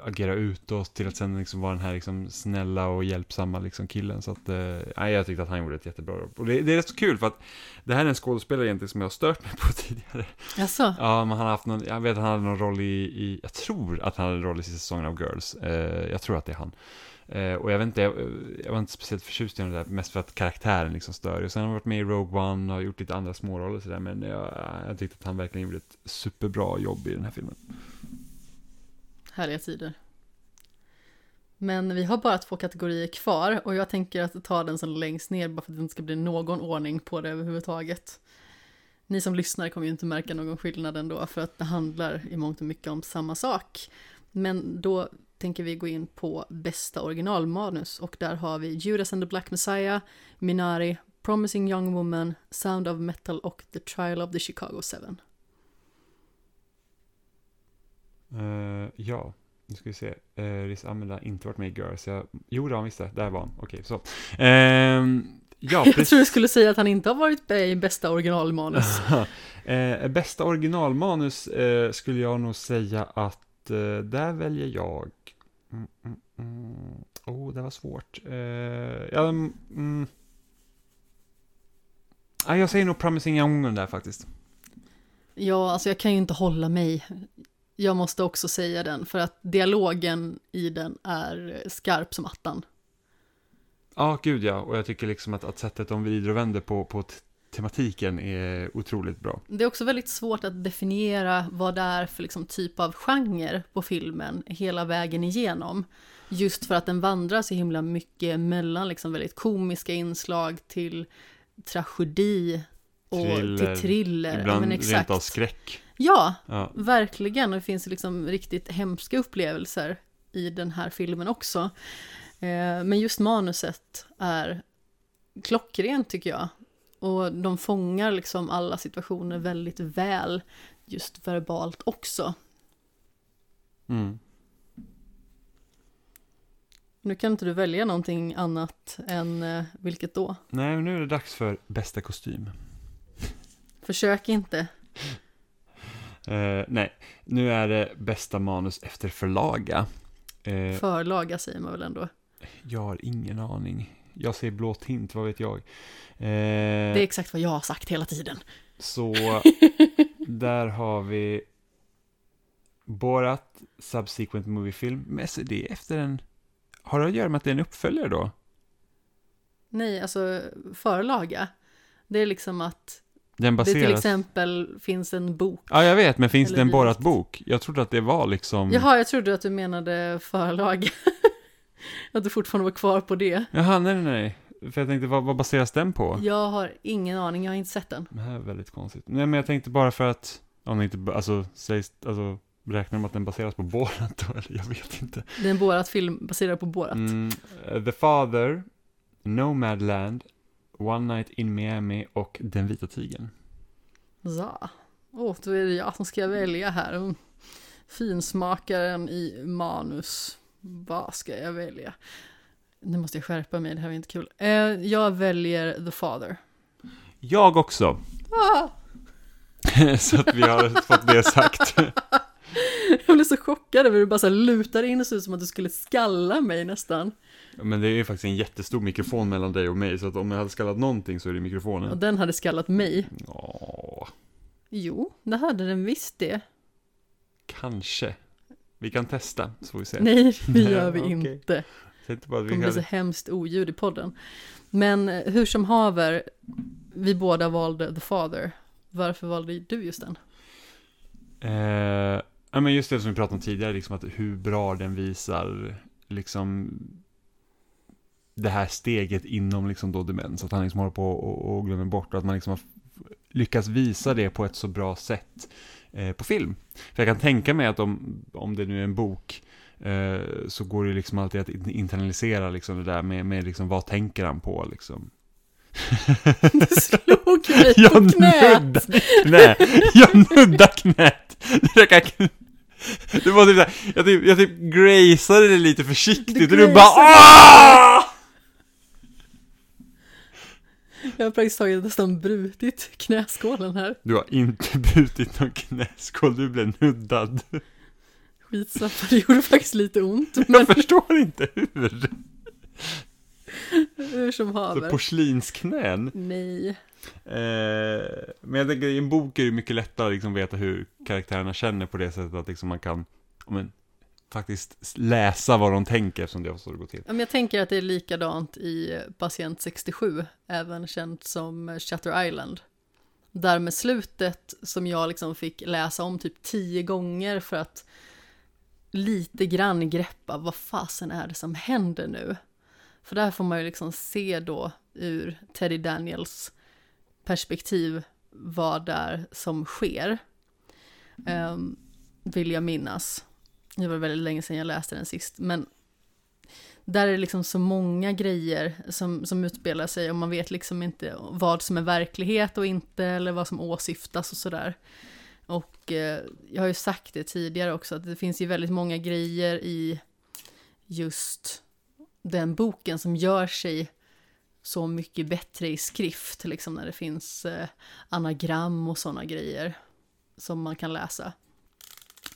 agera utåt, till att sen liksom vara den här liksom snälla och hjälpsamma liksom killen. Så att, eh, jag tyckte att han gjorde ett jättebra jobb. Och det, det är rätt så kul för att det här är en skådespelare egentligen som jag har stört mig på [laughs] tidigare. Jaså? Ja, men han har haft någon, jag vet att han hade någon roll i, i jag tror att han hade en roll i sista säsongen av Girls. Eh, jag tror att det är han. Eh, och jag vet inte, jag, jag var inte speciellt förtjust i den där, mest för att karaktären liksom stör. Och sen har han varit med i Rogue One och gjort lite andra småroller sådär, men jag, jag tyckte att han verkligen gjorde ett superbra jobb i den här filmen. Härliga tider. Men vi har bara två kategorier kvar och jag tänker att ta den som längst ner bara för att det inte ska bli någon ordning på det överhuvudtaget. Ni som lyssnar kommer ju inte märka någon skillnad ändå för att det handlar i mångt och mycket om samma sak. Men då tänker vi gå in på bästa originalmanus och där har vi Judas and the Black Messiah, Minari, Promising Young Woman, Sound of Metal och The Trial of the Chicago Seven. Eh, ja, nu ska vi se. Uh, Riz Ahmed har inte varit med i Girls. Jag, jo, det har han visst. Där var han. Okej, så. Ehm, ja, Jag tror du skulle säga att han inte har varit med i bästa originalmanus. [laughs] eh, bästa originalmanus skulle jag nog säga att där väljer jag... Mm, mm, mm. Oh, det var svårt. Ja, mm. ah, jag säger nog Promising Young där faktiskt. Ja, alltså jag kan ju inte hålla mig. Jag måste också säga den, för att dialogen i den är skarp som attan. Ja, gud ja. Och jag tycker liksom att, att sättet de vrider och vänder på, på tematiken är otroligt bra. Det är också väldigt svårt att definiera vad det är för liksom typ av genre på filmen hela vägen igenom. Just för att den vandrar så himla mycket mellan liksom väldigt komiska inslag till tragedi och Thriller, till thriller. Ja, Ibland men rent av skräck. Ja, Ja. Verkligen, det finns liksom riktigt hemska upplevelser i den här filmen också. Eh, Men just manuset är klockrent tycker jag. Och de fångar liksom alla situationer väldigt väl, just verbalt också. Mm. Nu kan inte du välja någonting annat än eh, vilket då? Nej, men nu är det dags för bästa kostym. Försök inte. Eh, nej, nu är det bästa manus efter förlaga. Eh, Förlaga säger man väl ändå. jag har ingen aning. Jag säger blå tint, vad vet jag. Eh, Det är exakt vad jag har sagt hela tiden. Så [laughs] där har vi Borat Subsequent Movie Film. Men det är efter en... Har det att göra med att det är en uppföljare då? Nej, alltså förlaga. Det är liksom att Den det till baseras... exempel finns en bok. Ja, jag vet, men finns Eller det en dylikt. Borat-bok? Jag trodde att det var liksom... Jaha, jag trodde att du menade förlaga. [laughs] att du fortfarande var kvar på det. Jaha, nej, nej, nej. För jag tänkte, vad, vad baseras den på? Jag har ingen aning, jag har inte sett den. Det här är väldigt konstigt. Nej, men jag tänkte bara för att... Om det inte, alltså, sägs, alltså, räknar de att den baseras på Borat då? [laughs] Eller jag vet inte. Det är en Borat-film baserad på Borat. Mm, eh, The Father, Nomadland, One Night in Miami och Den vita tigern. Så. Åh, då är det jag som ska välja här. Finsmakaren i manus. Vad ska jag välja? Nu måste jag skärpa mig, det här var inte kul. Eh, jag väljer The Father. Jag också. Ah! [laughs] så att vi har fått det sagt. [laughs] [laughs] Jag blev så chockad över hur du bara så här lutar in och ser ut som att du skulle skalla mig nästan. Men det är ju faktiskt en jättestor mikrofon mellan dig och mig, så att om jag hade skallat någonting så är det Och mikrofonen. den hade skallat mig. Ja, Jo, det hade den visst det. kanske. Vi kan testa, så får vi se. Nej, [laughs] det gör vi okej. inte. Det kommer bli så hemskt oljud i podden. Men eh, hur som haver, vi båda valde The Father. Varför valde du just den? Eh, ja, men just det som vi pratade om tidigare, liksom att hur bra den visar, liksom det här steget inom liksom då demens, att han liksom håller på och, och glömmer bort och att man liksom har lyckats visa det på ett så bra sätt eh, på film. För jag kan tänka mig att om, om det nu är en bok eh, så går det liksom alltid att internalisera liksom det där med, med liksom vad tänker han på liksom. Du slog mig Jag på knät! knä. Jag nuddade knät. Det kan- Det var typ såhär, jag typ, jag typ graceade det lite försiktigt Du och du bara. Aah! Jag har praktiskt taget nästan brutit knäskålen här. Du har inte [laughs] brutit någon knäskål, du blev nuddad. Skitsamma, det gjorde faktiskt lite ont. Men Jag förstår inte hur. [laughs] hur som Så haver. porslinsknän. Nej. Eh, men jag tänker i en bok är det mycket lättare att liksom veta hur karaktärerna känner på det sättet att liksom man kan men, faktiskt läsa vad de tänker eftersom det är så det går till. Ja, men Jag tänker att det är likadant i Patient 67, även känt som Shutter Island. Där med slutet som jag liksom fick läsa om typ tio gånger för att lite grann greppa vad fasen är det som händer nu. För där får man ju liksom se då ur Teddy Daniels perspektiv vad det är som sker. Um, vill jag minnas. Det var väldigt länge sedan jag läste den sist, men där är det liksom så många grejer som, som utspelar sig och man vet liksom inte vad som är verklighet och inte eller vad som åsyftas och sådär. Och eh, jag har ju sagt det tidigare också att det finns ju väldigt många grejer i just den boken som gör sig så mycket bättre i skrift, liksom när det finns eh, anagram och sådana grejer som man kan läsa.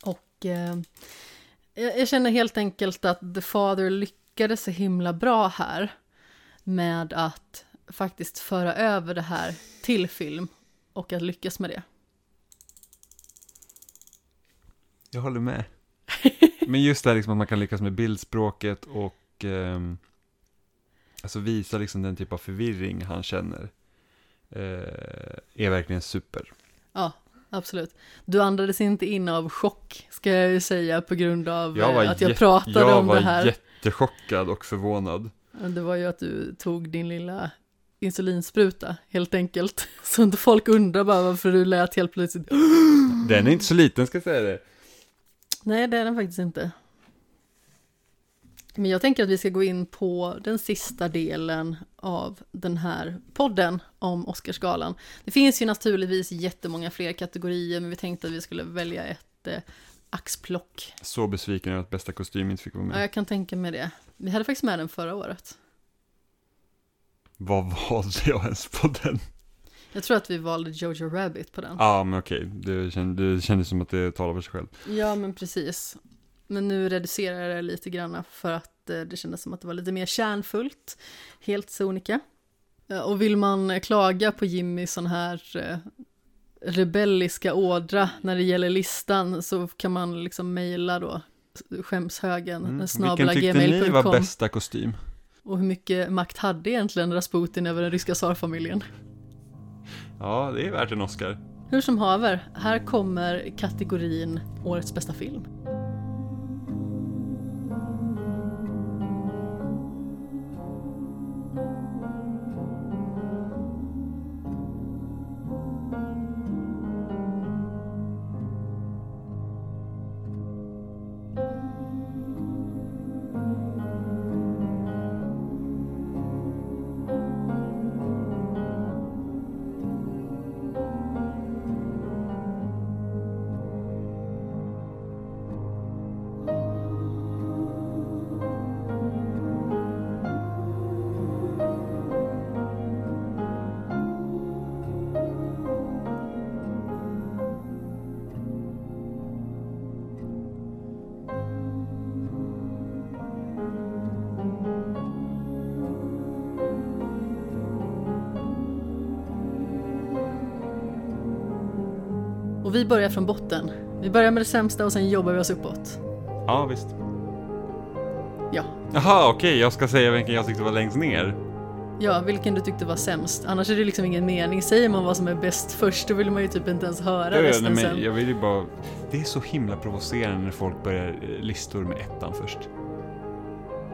Och eh, jag, känner helt enkelt att The Father lyckades så himla bra här med att faktiskt föra över det här till film och att lyckas med det. Jag håller med. [laughs] Men just det här liksom att man kan lyckas med bildspråket och ehm, alltså visa liksom den typ av förvirring han känner eh, är verkligen super. Ja, absolut. Du andades inte in av chock, ska jag ju säga, på grund av Jag var, eh, att jag pratade jag om var det här. jättechockad och förvånad. Det var ju att du tog din lilla insulinspruta, helt enkelt. [laughs] Så inte folk undrar bara varför du lät helt plötsligt. [gasps] Den är inte så liten ska jag säga det. Nej, det är den faktiskt inte. Men jag tänker att vi ska gå in på den sista delen av den här podden om Oscarsgalan. Det finns ju naturligtvis jättemånga fler kategorier, men vi tänkte att vi skulle välja ett eh, axplock. Så besviken över att bästa kostym inte fick vara Ja, med. jag kan tänka mig det. Vi hade faktiskt med den förra året. Vad valde jag ens på den? Jag tror att vi valde Jojo Rabbit på den. Ja, men okej. Det, känd, det kändes som att det talar för sig själv. Ja, men precis. Men nu reducerar jag det lite grann för att eh, det kändes som att det var lite mer kärnfullt, helt sonika. Eh, Och vill man klaga på Jimmys sån här eh, rebelliska ådra när det gäller listan så kan man liksom mejla då skämshögen Mm. mm. Vilken tyckte ni var bästa kostym? Och hur mycket makt hade egentligen Rasputin över den ryska tsarfamiljen? Ja, det är värt en Oscar. Hur som haver, här kommer kategorin Årets bästa film. Vi börjar från botten. Vi börjar med det sämsta och sen jobbar vi oss uppåt. Ja, visst. Ja. Jaha, okej, jag ska säga vilken jag tyckte var längst ner. Ja, vilken du tyckte var sämst. Annars är det liksom ingen mening. Säger man vad som är bäst först, då vill man ju typ inte ens höra resten nej, sen. men jag vill ju bara... Det är så himla provocerande när folk börjar eh, listor med ettan först.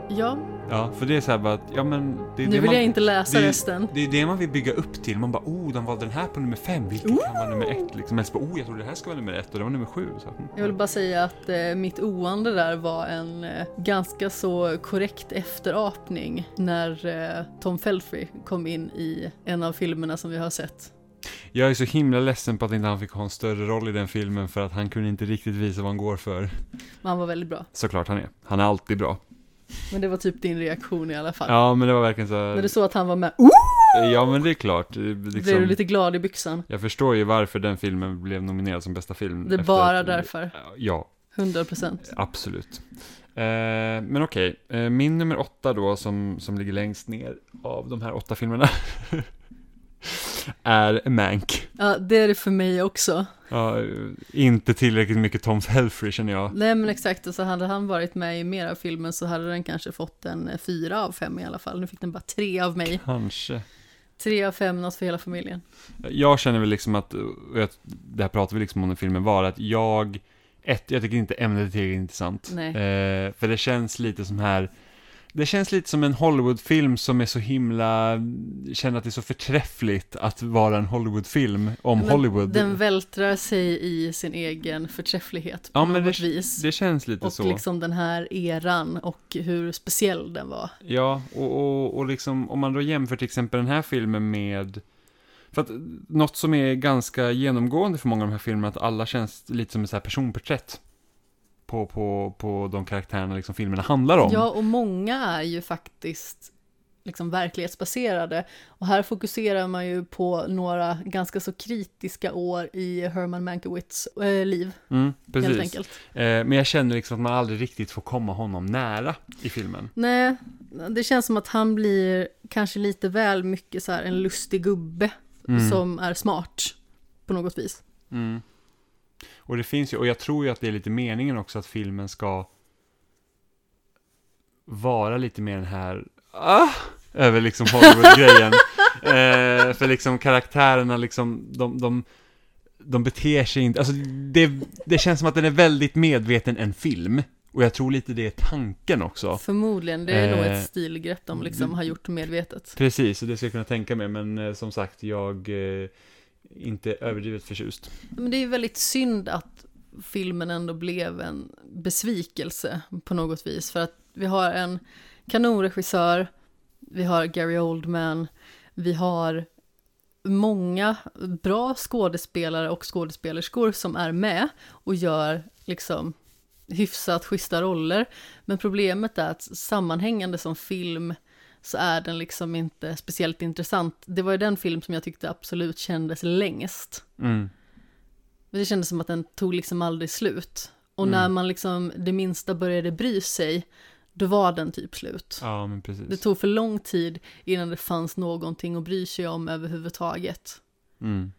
Ja, Ja, för det är så här bara att, ja men... Det är nu det vill man, jag inte läsa det resten. Det är det man vill bygga upp till. Man bara, oh, de valde den här på nummer fem, vilken kan vara nummer ett? Liksom. Eller så bara, oh, jag trodde det här skulle vara nummer ett och det var nummer sju. Så, mm. Jag vill bara säga att eh, mitt oande där var en eh, ganska så korrekt efterapning när eh, Tom Felfrey kom in i en av filmerna som vi har sett. Jag är så himla ledsen på att inte han fick ha en större roll i den filmen för att han kunde inte riktigt visa vad han går för. Men han var väldigt bra. Såklart han är. Han är alltid bra. Men det var typ din reaktion i alla fall. Ja, men det var verkligen så När här, du såg att han var med, oh! Ja, men det är klart. Det- blev du Liksom, lite glad i byxan. Jag förstår ju varför den filmen blev nominerad som bästa film. Det är bara att- därför. Ja, 100%. absolut. Eh, men okej, eh, min nummer åtta då, som, som ligger längst ner av de här åtta filmerna, [laughs] är Mank. Ja, det är det för mig också. Ja, inte tillräckligt mycket Tom Felfrey känner jag. Nej men exakt, och så hade han varit med i mer av filmen så hade den kanske fått en eh, fyra av fem i alla fall. Nu fick den bara tre av mig. Kanske. Tre av fem, något för hela familjen. Jag känner väl liksom att, jag, det här pratar vi liksom om när filmen var, att jag, ett, jag tycker inte ämnet är tillräckligt intressant. Nej. Eh, för det känns lite som här, det känns lite som en Hollywoodfilm som är så himla, känner att det är så förträffligt att vara en Hollywoodfilm om Men Hollywood. Den vältrar sig i sin egen förträfflighet på Ja, något det- vis. det känns lite och så. liksom den här eran och hur speciell den var. Ja, och, och, och liksom om man då jämför till exempel den här filmen med för att något som är ganska genomgående för många av de här filmerna, att alla känns lite som ett så här personporträtt på, på, på de karaktärerna liksom filmerna handlar om. Ja, och många är ju faktiskt liksom verklighetsbaserade. Och här fokuserar man ju på några ganska så kritiska år i Herman Mankiewicz äh, liv, Mm, helt precis. enkelt. Eh, men jag känner liksom att man aldrig riktigt får komma honom nära i filmen. Nej, det känns som att han blir kanske lite väl mycket så här en lustig gubbe Mm. som är smart på något vis. Mm. Och det finns ju, och jag tror ju att det är lite meningen också att filmen ska vara lite mer den här, ah, över liksom Hollywood-grejen. [laughs] eh, för liksom karaktärerna liksom, de, de, de beter sig inte, alltså det, det känns som att den är väldigt medveten en film. Och jag tror lite det är tanken också. Förmodligen, det är nog Eh, ett stilgrepp de liksom har gjort medvetet. Precis, och det ska jag kunna tänka mig, men eh, som sagt, jag eh, inte överdrivet förtjust. Men det är väldigt synd att filmen ändå blev en besvikelse på något vis. För att vi har en kanonregissör, vi har Gary Oldman, vi har många bra skådespelare och skådespelerskor som är med och gör liksom hyfsat schyssta roller. Men problemet är att sammanhängande som film så är den liksom inte speciellt intressant. Det var ju den film som jag tyckte absolut kändes längst. Mm. Det kändes som att den tog liksom aldrig slut. Och Mm. när man liksom det minsta började bry sig, då var den typ slut. Ja, men precis. Det tog för lång tid innan det fanns någonting att bry sig om överhuvudtaget. Mm.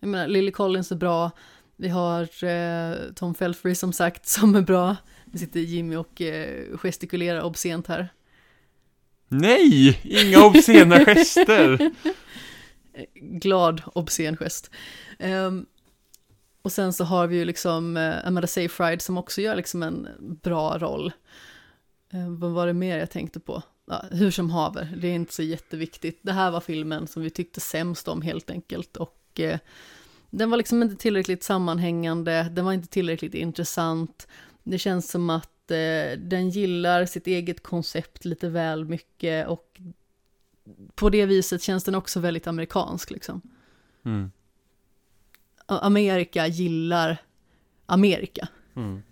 Jag menar, Lily Collins är bra, vi har eh, Tom Felfrey som sagt [laughs] som är bra. Nu sitter Jimmy och eh, gestikulerar obscent här. Nej! Inga obscena gester! [laughs] Glad obscen gest. Um, och sen så har vi ju liksom uh, Amanda Seyfried som också gör liksom en bra roll. Uh, vad var det mer jag tänkte på? Ja, hur som haver, det är inte så jätteviktigt. Det här var filmen som vi tyckte sämst om helt enkelt. Och uh, den var liksom inte tillräckligt sammanhängande, den var inte tillräckligt intressant. Det känns som att eh, den gillar sitt eget koncept lite väl mycket och på det viset känns den också väldigt amerikansk liksom. Mm. Amerika gillar Amerika. Mm.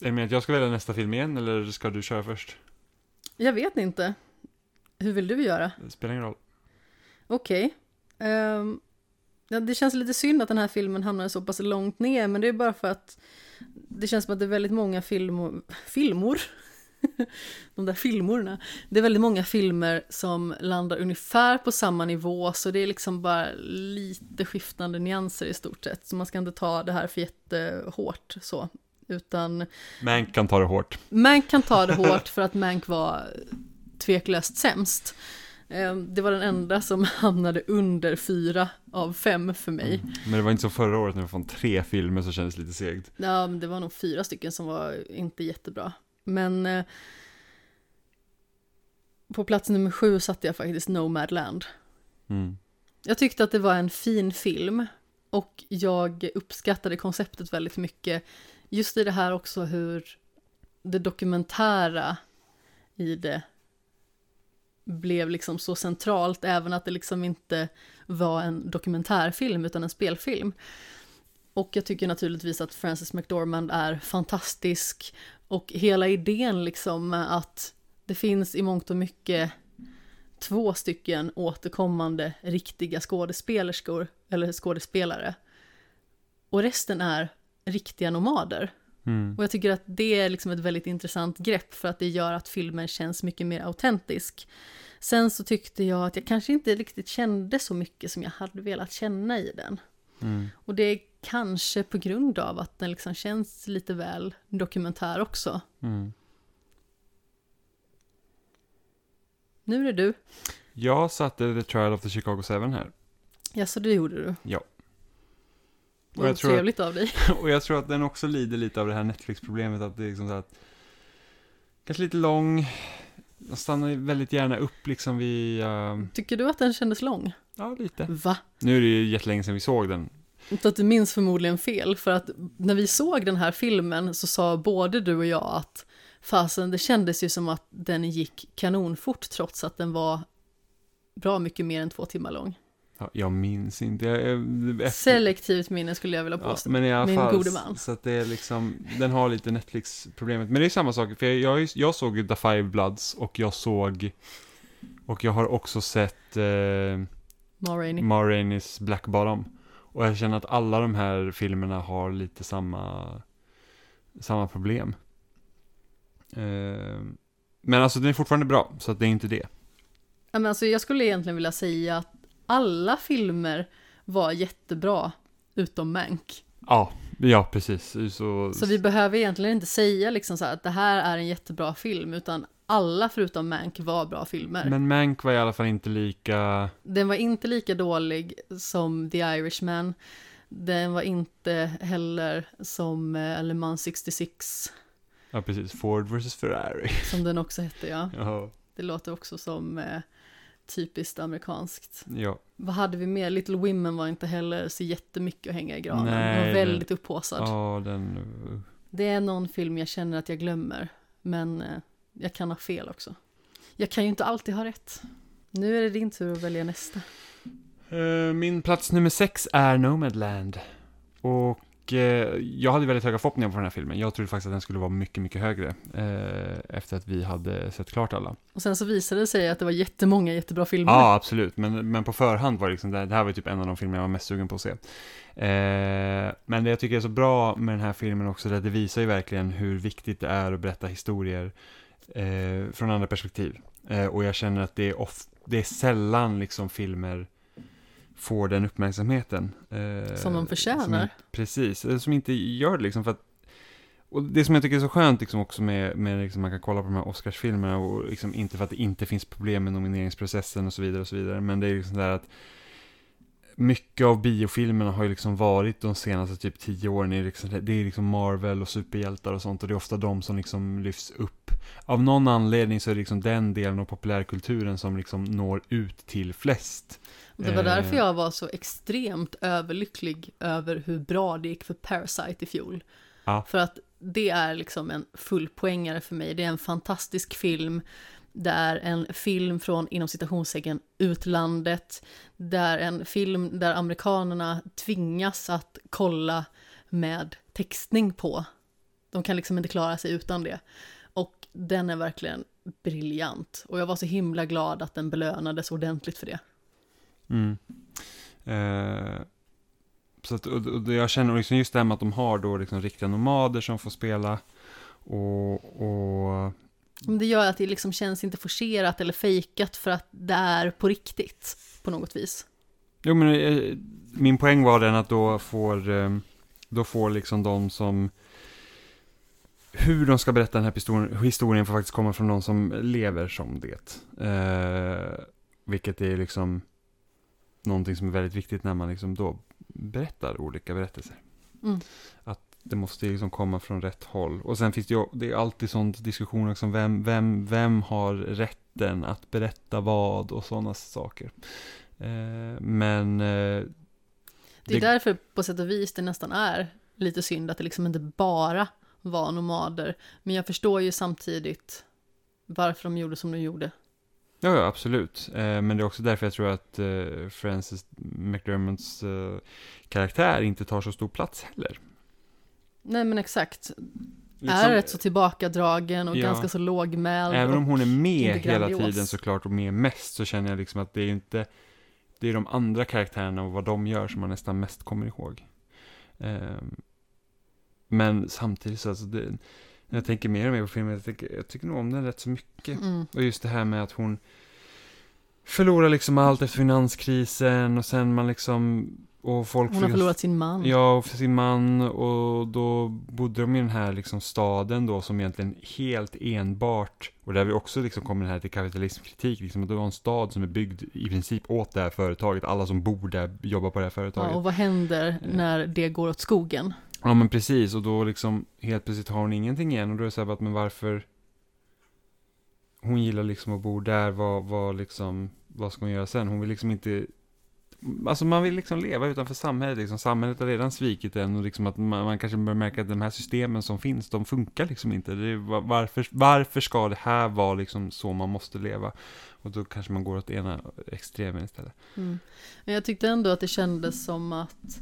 Är det med att jag ska välja nästa film igen, eller ska du köra först? Jag vet inte. Hur vill du göra? Det spelar ingen roll. Okej. Ehm, ja, det känns lite synd att den här filmen hamnade så pass långt ner, men det är bara för att det känns som att det är väldigt många filmor, filmor? [laughs] De där filmorna. Det är väldigt många filmer som landar ungefär på samma nivå, så det är liksom bara lite skiftande nyanser i stort sett. Så man ska inte ta det här för jättehårt så. Utan Mank kan ta det hårt. Mank kan ta det [laughs] hårt för att Mank var tveklöst sämst. Eh, Det var den enda som [laughs] hamnade under fyra av fem för mig. Men det var inte så förra året när vi fann tre filmer så kändes lite segt. Ja, men det var nog fyra stycken som var inte jättebra. Men eh, på plats nummer sju satte jag faktiskt Nomadland. Mm. Jag tyckte att det var en fin film och jag uppskattade konceptet väldigt mycket. Just i det här också hur det dokumentära i det blev liksom så centralt, även att det liksom inte var en dokumentärfilm utan en spelfilm. Och jag tycker naturligtvis att Frances McDormand är fantastisk och hela idén liksom med att det finns i mångt och mycket två stycken återkommande riktiga skådespelerskor, eller skådespelare. Och resten är riktiga nomader. Mm. Och jag tycker att det är liksom ett väldigt intressant grepp för att det gör att filmen känns mycket mer autentisk. Sen så tyckte jag att jag kanske inte riktigt kände så mycket som jag hade velat känna i den. Mm. Och det är kanske på grund av att den liksom känns lite väl dokumentär också. Mm. Nu är det du. Jag satte The Trial of the Chicago 7 här. Ja, så det gjorde du. Ja. Och jag tror att- trevligt av dig. [laughs] Och jag tror att den också lider lite av det här Netflix-problemet att det är liksom så att Kanske lite lång Jag stannar väldigt gärna upp liksom vid uh, Tycker du att den kändes lång? Ja, lite Va? Nu är det ju jättelänge sedan vi såg den Så att du minns förmodligen fel, för att när vi såg den här filmen så sa både du och jag att fasen, det kändes ju som att den gick kanonfort trots att den var bra mycket mer än två timmar lång. Ja, Jag minns inte jag, efter- Selektivt minne skulle jag vilja ja, påstå. Men i alla Min fall gode man. Så att det är liksom Den har lite Netflix-problemet Men det är samma sak För jag, jag, jag såg ju The Five Bloods Och jag såg Och jag har också sett eh, Ma Rainey. Ma Rainey's Black Bottom. Och jag känner att alla de här filmerna har lite samma, samma problem. Eh, men alltså den är fortfarande bra, så att det är inte det. Ja, men alltså, jag skulle egentligen vilja säga att alla filmer var jättebra, utom Mank. Ja, ja precis. Så, Så vi behöver egentligen inte säga liksom så här att det här är en jättebra film, utan alla förutom Mank var bra filmer. Men Mank var i alla fall inte lika... Den var inte lika dålig som The Irishman. Den var inte heller som eh, Le Mans 66, Ja, precis. Ford vs Ferrari. som den också hette, ja. Ja, Det låter också som eh, typiskt amerikanskt. ja. Vad hade vi mer? Little Women var inte heller så jättemycket att hänga i granen. Den Nej, var det- väldigt upphaussad. ja den... Det är någon film jag känner att jag glömmer, men eh, jag kan ha fel också. Jag kan ju inte alltid ha rätt. Nu är det din tur att välja nästa. Eh, min plats nummer sex är Nomadland. Och jag hade väldigt höga förhoppningar på den här filmen. Jag trodde faktiskt att den skulle vara mycket, mycket högre eh, efter att vi hade sett klart alla. Och sen så visade det sig att det var jättemånga jättebra filmer. Ja, absolut. Men, men på förhand var det liksom, det här var typ en av de filmer jag var mest sugen på att se. Eh, men det jag tycker är så bra med den här filmen också, det visar ju verkligen hur viktigt det är att berätta historier eh, från andra perspektiv. Eh, och jag känner att det är, off, det är sällan liksom filmer får den uppmärksamheten. Eh, som de förtjänar. Som, precis, som inte gör det liksom för att och det som jag tycker är så skönt liksom också med, med liksom man kan kolla på de här Oscarsfilmerna och liksom inte för att det inte finns problem med nomineringsprocessen och så vidare och så vidare, men det är liksom där att mycket av biofilmerna har ju liksom varit de senaste typ tio åren, är liksom, det är liksom Marvel och superhjältar och sånt och det är ofta de som liksom lyfts upp. Av någon anledning så är det liksom den delen av populärkulturen som liksom når ut till flest. Det var därför eh. jag var så extremt överlycklig över hur bra det gick för Parasite i fjol. Ja. För att det är liksom en fullpoängare för mig. Det är en fantastisk film. Det är en film från, inom citationstecken, utlandet. Det är en film där amerikanerna tvingas att kolla med textning på. De kan liksom inte klara sig utan det. Och den är verkligen briljant. Och jag var så himla glad att den belönades ordentligt för det. Mm. Eh, så att, och, och jag känner liksom just det här med att de har då liksom riktiga nomader som får spela. Och, och... Det gör att det liksom känns inte forcerat eller fejkat för att det är på riktigt på något vis. Jo, men eh, min poäng var den att då får, eh, då får liksom de som hur de ska berätta den här historien, historien får faktiskt komma från någon som lever som det. Eh, vilket är liksom någonting som är väldigt viktigt när man liksom då berättar olika berättelser. Mm. Att det måste liksom komma från rätt håll. Och sen finns det ju, det är alltid sån diskussion också, vem, vem, vem har rätten att berätta vad och sådana saker. Eh, men... Eh, det, det är därför på sätt och vis det nästan är lite synd att det liksom inte bara var nomader. Men jag förstår ju samtidigt varför de gjorde som de gjorde. Ja, ja absolut. Eh, men det är också därför jag tror att eh, Francis McDermotts eh, karaktär inte tar så stor plats heller. Nej, men exakt. Liksom, är rätt så tillbakadragen och ja, ganska så lågmäld. Även om hon är med hela tiden såklart och med mest så känner jag liksom att det är inte det är de andra karaktärerna och vad de gör som man nästan mest kommer ihåg. Um, men samtidigt så alltså det, jag tänker mer och mer på filmen, jag tycker, jag tycker nog om den rätt så mycket. Mm. Och just det här med att hon förlorar liksom allt efter finanskrisen och sen man liksom och folk Hon har förlorat sin man. Ja, sin man och då bodde de i den här liksom staden då som egentligen helt enbart och där vi också liksom kommer här till kapitalismkritik, liksom att det var en stad som är byggd i princip åt det här företaget, alla som bor där jobbar på det här företaget. Ja, och vad händer när det går åt skogen? Ja men precis, och då liksom helt plötsligt har hon ingenting igen och då är det så här att men varför Hon gillar liksom att bo där, vad, vad liksom Vad ska hon göra sen? Hon vill liksom inte Alltså man vill liksom leva utanför samhället, liksom. samhället har redan svikit en och liksom att man, man kanske börjar märka att de här systemen som finns, de funkar liksom inte. Är, varför, varför ska det här vara liksom så man måste leva? Och då kanske man går åt ena extremen istället. Mm. Men jag tyckte ändå att det kändes som att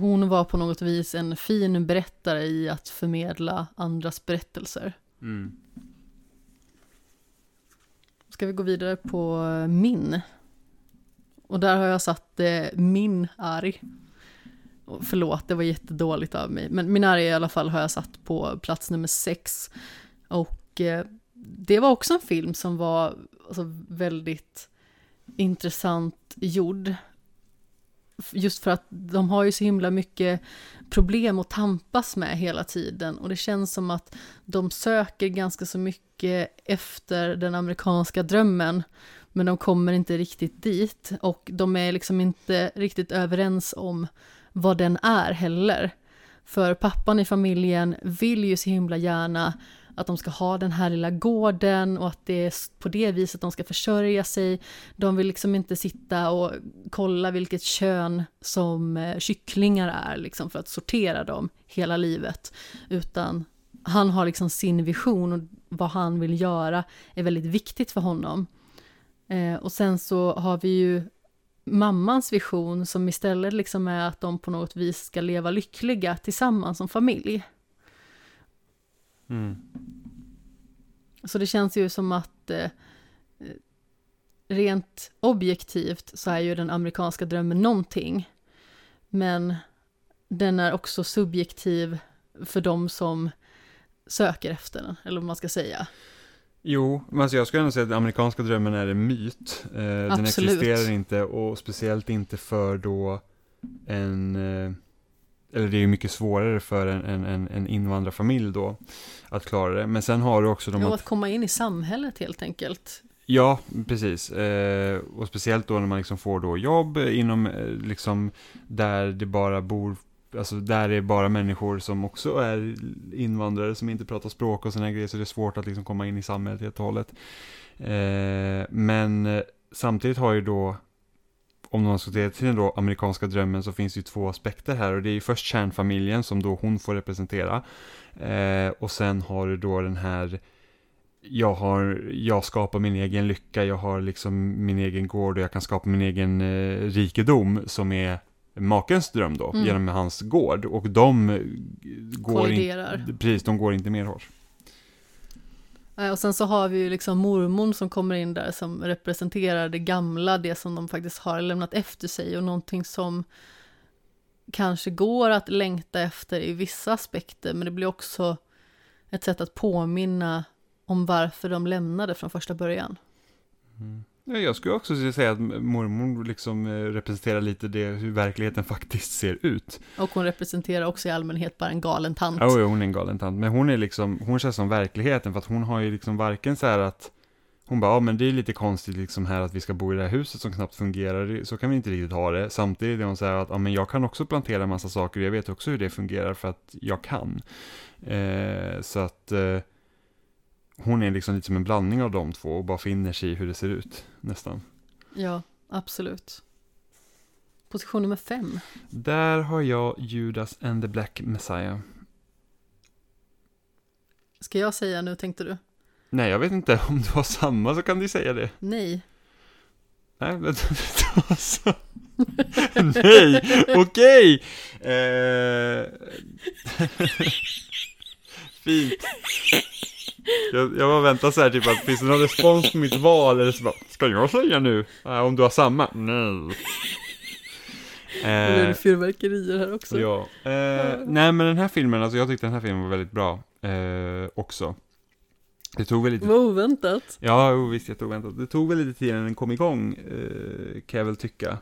hon var på något vis en fin berättare i att förmedla andras berättelser. Mm. Ska vi gå vidare på min? Och där har jag satt eh, min Ari. Förlåt, det var jättedåligt av mig. Men min Ari i alla fall har jag satt på plats nummer sex. Och eh, det var också en film som var alltså, väldigt intressant gjord just för att de har ju så himla mycket problem att tampas med hela tiden och det känns som att de söker ganska så mycket efter den amerikanska drömmen men de kommer inte riktigt dit och de är liksom inte riktigt överens om vad den är heller. För pappan i familjen vill ju så himla gärna att de ska ha den här lilla gården och att det är på det viset de ska försörja sig. De vill liksom inte sitta och kolla vilket kön som eh, kycklingar är liksom för att sortera dem hela livet, utan han har liksom sin vision och vad han vill göra är väldigt viktigt för honom. Eh, och sen så har vi ju mammans vision som istället liksom är att de på något vis ska leva lyckliga tillsammans som familj. Mm. Så det känns ju som att eh, rent objektivt så är ju den amerikanska drömmen någonting. Men den är också subjektiv för de som söker efter den, eller vad man ska säga. Jo, men alltså jag skulle ändå säga att den amerikanska drömmen är en myt. Eh, den existerar inte och speciellt inte för då en, eh, eller det är ju mycket svårare för en, en, en, invandrarfamilj då att klara det. Men sen har du också de att att komma in i samhället helt enkelt. Ja, precis. Eh, och speciellt då när man liksom får då jobb inom eh, liksom där det bara bor, alltså där det är bara människor som också är invandrare som inte pratar språk och sådana grejer så det är svårt att liksom komma in i samhället helt och hållet. Eh, men eh, samtidigt har ju då om man ska till den då amerikanska drömmen så finns det ju två aspekter här och det är ju först kärnfamiljen som då hon får representera eh, och sen har du då den här jag har, jag skapar min egen lycka, jag har liksom min egen gård och jag kan skapa min egen eh, rikedom som är makens dröm då, Mm. genom hans gård. Och de går inte, precis, de går inte mer hårt. Eh, och sen så har vi ju liksom mormon som kommer in där som representerar det gamla, det som de faktiskt har lämnat efter sig och någonting som kanske går att längta efter i vissa aspekter, men det blir också ett sätt att påminna om varför de lämnade från första början. Mm. Ja, jag skulle också säga att mormor liksom eh, representerar lite det, hur verkligheten faktiskt ser ut. Och hon representerar också i allmänhet bara en galen tant. Ja, oh, hon är en galen tant. Men hon är liksom, hon känns som verkligheten för att hon har ju liksom varken så här att hon bara, ja men det är lite konstigt liksom här att vi ska bo i det här huset som knappt fungerar, så kan vi inte riktigt ha det. Samtidigt är hon så här att, ja men jag kan också plantera en massa saker, jag vet också hur det fungerar för att jag kan. Eh, så att eh, hon är liksom lite som en blandning av de två och bara finner sig i hur det ser ut, nästan. Ja, absolut. Position nummer fem. Där har jag Judas and the Black Messiah. Ska jag säga nu tänkte du? Nej, jag vet inte, om du har samma så kan du säga det. Nej. Nej, men då [laughs] så. Nej, okej. Eh, [laughs] Fint. Jag, jag bara väntar så här typ att finns det någon respons på mitt val eller så bara, ska jag säga nu? Nej, om du har samma? Nej. [laughs] Och det är Eh, fyrverkerier här också. ja. Eh, nej men den här filmen, alltså jag tyckte den här filmen var väldigt bra eh, också. Det tog väl lite Vad oväntat. Ja, visst, jag tog väntat. Det tog väl lite tid innan den kom igång, eh, kan jag väl tycka.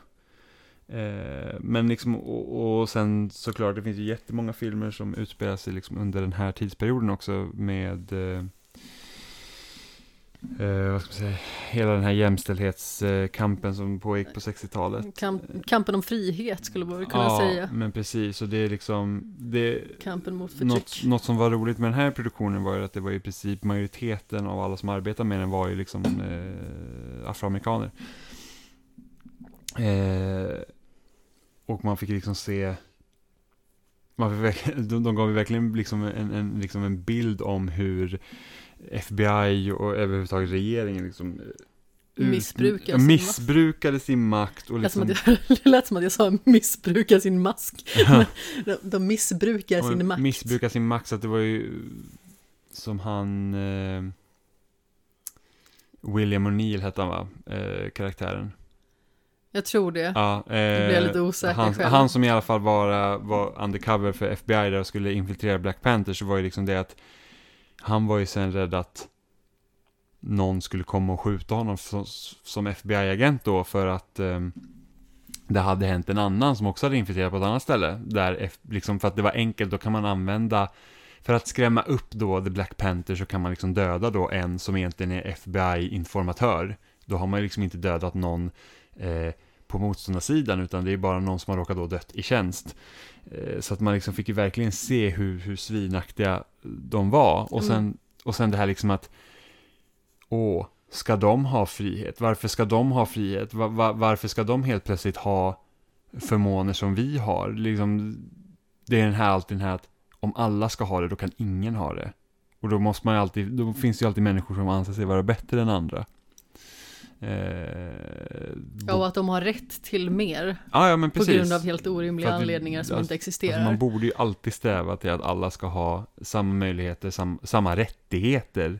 Eh, men liksom, och, och sen såklart, det finns ju jättemånga filmer som utspelar sig liksom under den här tidsperioden också med eh, vad ska man säga, hela den här jämställdhetskampen som pågick på 60-talet. Kamp, kampen om frihet skulle man väl kunna ja, säga. men precis, och det är liksom, det, Kampen mot något, förtryck. något som var roligt med den här produktionen var ju att det var i princip majoriteten av alla som arbetar med den var ju liksom eh, afroamerikaner. Eh, och man fick liksom se man fick de, de gav verkligen liksom en, en, liksom en bild om hur FBI och överhuvudtaget regeringen liksom eh, Missbrukar ja, sin missbrukade sin makt och Det liksom [laughs] Det lät som att jag sa missbruka sin mask. [laughs] De, de missbrukar sin makt. missbrukar sin makt så att det var ju som han eh, William O'Neill hette han va? Eh, karaktären. Jag tror det. Ja, eh, blir jag lite osäker han, själv. han som i alla fall var, var undercover för FBI där och skulle infiltrera Black Panther så var ju liksom det att han var ju sen rädd att någon skulle komma och skjuta honom som, FBI-agent då för att eh, det hade hänt en annan som också hade infiltrerat på ett annat ställe. Där, F- liksom för att det var enkelt, då kan man använda för att skrämma upp då The Black Panther så kan man liksom döda då en som egentligen är FBI-informatör. Då har man ju liksom inte dödat någon eh, på motståndarsidan utan det är bara någon som har råkat då dött i tjänst. Eh, så att man liksom fick ju verkligen se hur, hur svinaktiga de var. Och sen, Mm. och sen det här liksom att åh, ska de ha frihet? Varför ska de ha frihet? Va, va, varför ska de helt plötsligt ha förmåner som vi har? Liksom, det är den här, alltid den här att om alla ska ha det, då kan ingen ha det. Och då måste man ju alltid, då finns det ju alltid människor som anser sig vara bättre än andra. Eh, Ja, och att de har rätt till mer ja, ja, men på precis. grund av helt orimliga anledningar som alltså- inte Alltså existerar. man borde ju alltid sträva till att alla ska ha samma möjligheter, sam, samma rättigheter.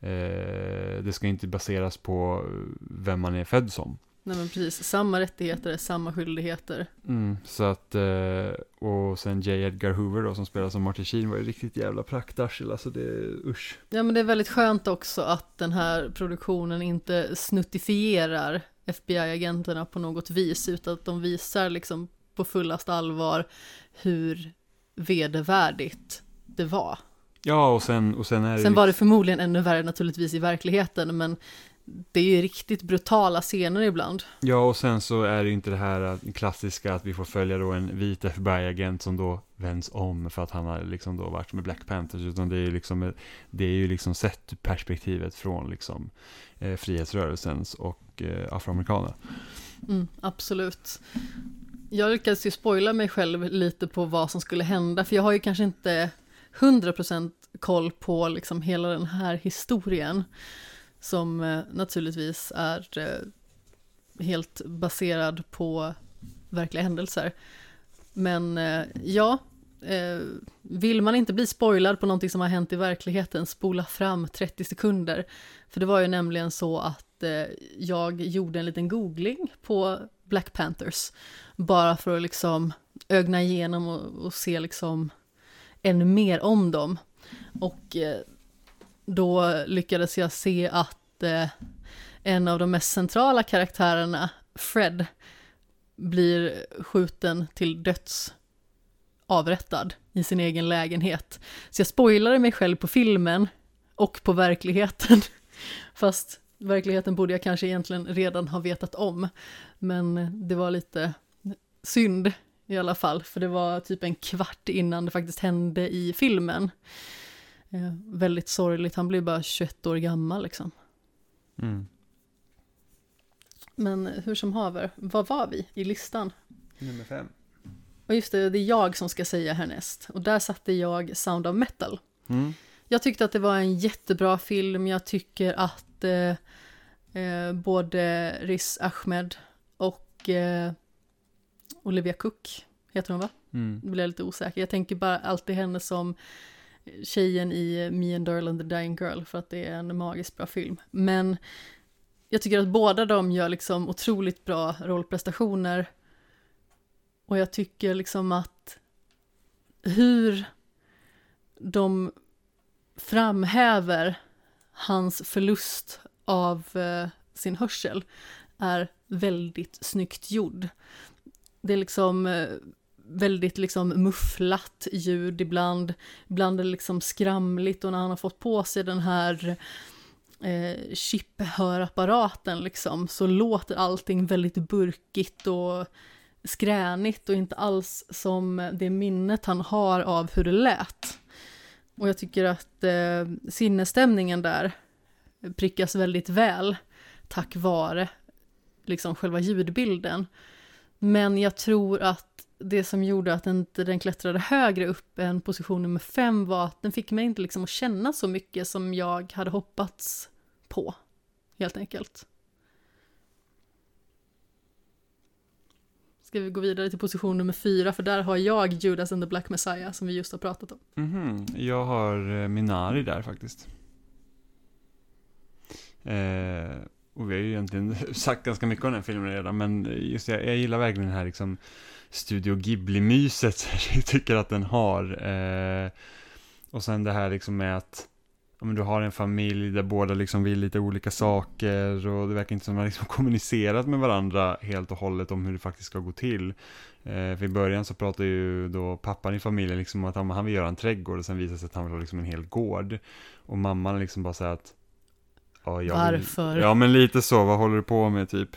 Eh, det ska inte baseras på vem man är född som. Nej men precis, samma rättigheter, samma skyldigheter. Mm, så att, eh, och sen J. Edgar Hoover då som spelar som Martin Sheen var ju riktigt jävla praktarsel, alltså det, usch. Ja men det är väldigt skönt också att den här produktionen inte snuttifierar FBI-agenterna på något vis, utan att de visar liksom på fullast allvar hur vedervärdigt det var. Ja, och sen, och sen är det Sen var det förmodligen ännu värre naturligtvis i verkligheten, men det är ju riktigt brutala scener ibland. Ja, och sen så är det ju inte det här klassiska att vi får följa då en vit FBI-agent som då vänds om för att han har liksom då varit med Black Panthers, utan det är ju liksom, det är ju liksom sett perspektivet från liksom eh, frihetsrörelsens och eh, afroamerikaner. Mm, absolut. Jag lyckades ju spoila mig själv lite på vad som skulle hända, för jag har ju kanske inte 100% koll på liksom hela den här historien, som eh, naturligtvis är eh, helt baserad på verkliga händelser. Men eh, ja, vill man inte bli spoilad på någonting som har hänt i verkligheten, spola fram 30 sekunder. För det var ju nämligen så att jag gjorde en liten googling på Black Panthers. Bara för att liksom ögna igenom och, och se liksom ännu mer om dem. Och då lyckades jag se att eh, en av de mest centrala karaktärerna, Fred, blir skjuten till döds avrättad i sin egen lägenhet. Så jag spoilade mig själv på filmen och på verkligheten. [laughs] Fast verkligheten borde jag kanske egentligen redan ha vetat om. Men det var lite synd i alla fall, för det var typ en kvart innan det faktiskt hände i filmen. Eh, väldigt sorgligt, han blev bara 21 år gammal liksom. Mm. Men hur som haver, vad var vi i listan? Nummer fem. Och just det, det är jag som ska säga härnäst. Och där satte jag Sound of Metal. Mm. Jag tyckte att det var en jättebra film. Jag tycker att eh, eh, både Riz Ahmed och eh, Olivia Cook, heter hon va? Mm. Nu blir jag lite osäker. Jag tänker bara alltid henne som tjejen i Me and Darl and the Dying Girl för att det är en magiskt bra film. Men jag tycker att båda de gör liksom otroligt bra rollprestationer. Och jag tycker liksom att hur de framhäver hans förlust av eh, sin hörsel är väldigt snyggt gjord. Det är liksom eh, väldigt liksom mufflat ljud ibland, ibland är det liksom skramligt och när han har fått på sig den här eh, chip-hörapparaten liksom så låter allting väldigt burkigt och skränigt och inte alls som det minnet han har av hur det lät. Och jag tycker att eh, sinnesstämningen där prickas väldigt väl tack vare liksom själva ljudbilden. Men jag tror att det som gjorde att inte den klättrade högre upp än position nummer fem var att den fick mig inte liksom att känna så mycket som jag hade hoppats på, helt enkelt. Ska vi gå vidare till position nummer fyra, för där har jag Judas and the Black Messiah som vi just har pratat om. Mhm. Jag har eh, Minari där faktiskt. Eh, och vi har ju egentligen [laughs] sagt ganska mycket om den här filmen redan, men just jag, jag gillar verkligen den här liksom Studio Ghibli-myset [laughs] jag tycker att den har. Eh, och sen det här liksom med att men du har en familj där båda liksom vill lite olika saker och det verkar inte som att man liksom kommunicerat med varandra helt och hållet om hur det faktiskt ska gå till. Eh, för i början så pratar ju då pappan i familjen liksom om att han, han vill göra en trädgård och sen visar det sig att han vill ha liksom en hel gård. Och mamman liksom bara säger att ja, jag Varför? Vill, ja men lite så, vad håller du på med typ?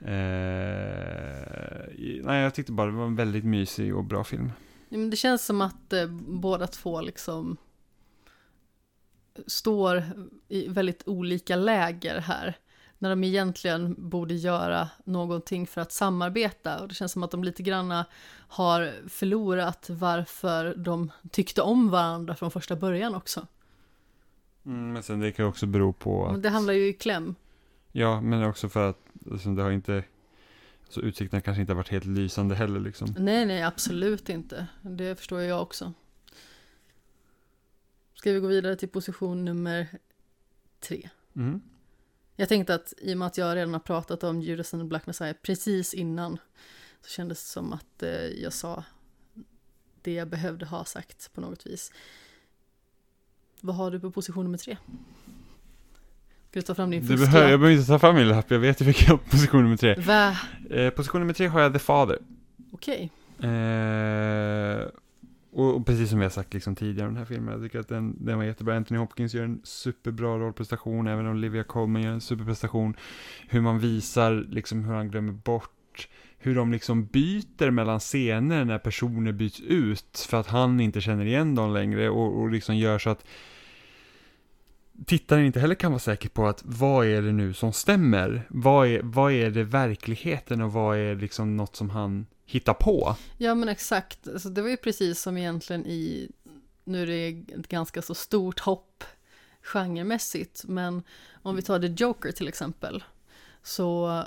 Eh, nej jag tyckte bara det var en väldigt mysig och bra film. Ja, men det känns som att eh, båda två liksom står i väldigt olika läger här. När de egentligen borde göra någonting för att samarbeta. Och det känns som att de lite granna har förlorat varför de tyckte om varandra från första början också. Mm, men sen det kan ju också bero på att... Men det handlar ju i kläm. Ja, men också för att liksom, det har inte, alltså utsikterna kanske inte har varit helt lysande heller liksom. Nej, nej, absolut inte. Det förstår jag också. Ska vi gå vidare till position nummer tre? Mm. Jag tänkte att i och med att jag redan har pratat om Judas and the Black Messiah precis innan så kändes det som att eh, jag sa det jag behövde ha sagt på något vis. Vad har du på position nummer tre? Ska du ta fram din fusklapp? behöver, jag behöver inte ta fram min lapp, jag vet ju vilken [laughs] position nummer tre. Va? Eh, position nummer tre har jag The Father. Okej. Eh, och, och precis som vi har sagt liksom tidigare om den här filmen, jag tycker att den, den var jättebra. Anthony Hopkins gör en superbra rollprestation, även Olivia Colman gör en superprestation. Hur man visar liksom hur han glömmer bort, hur de liksom byter mellan scener när personer byts ut för att han inte känner igen dem längre och, och liksom gör så att tittaren inte heller kan vara säker på att vad är det nu som stämmer? Vad är, vad är det verkligheten och vad är liksom något som han hittar på? Ja men exakt, alltså, det var ju precis som egentligen i, nu är det ett ganska så stort hopp genremässigt, men om vi tar The Joker till exempel, så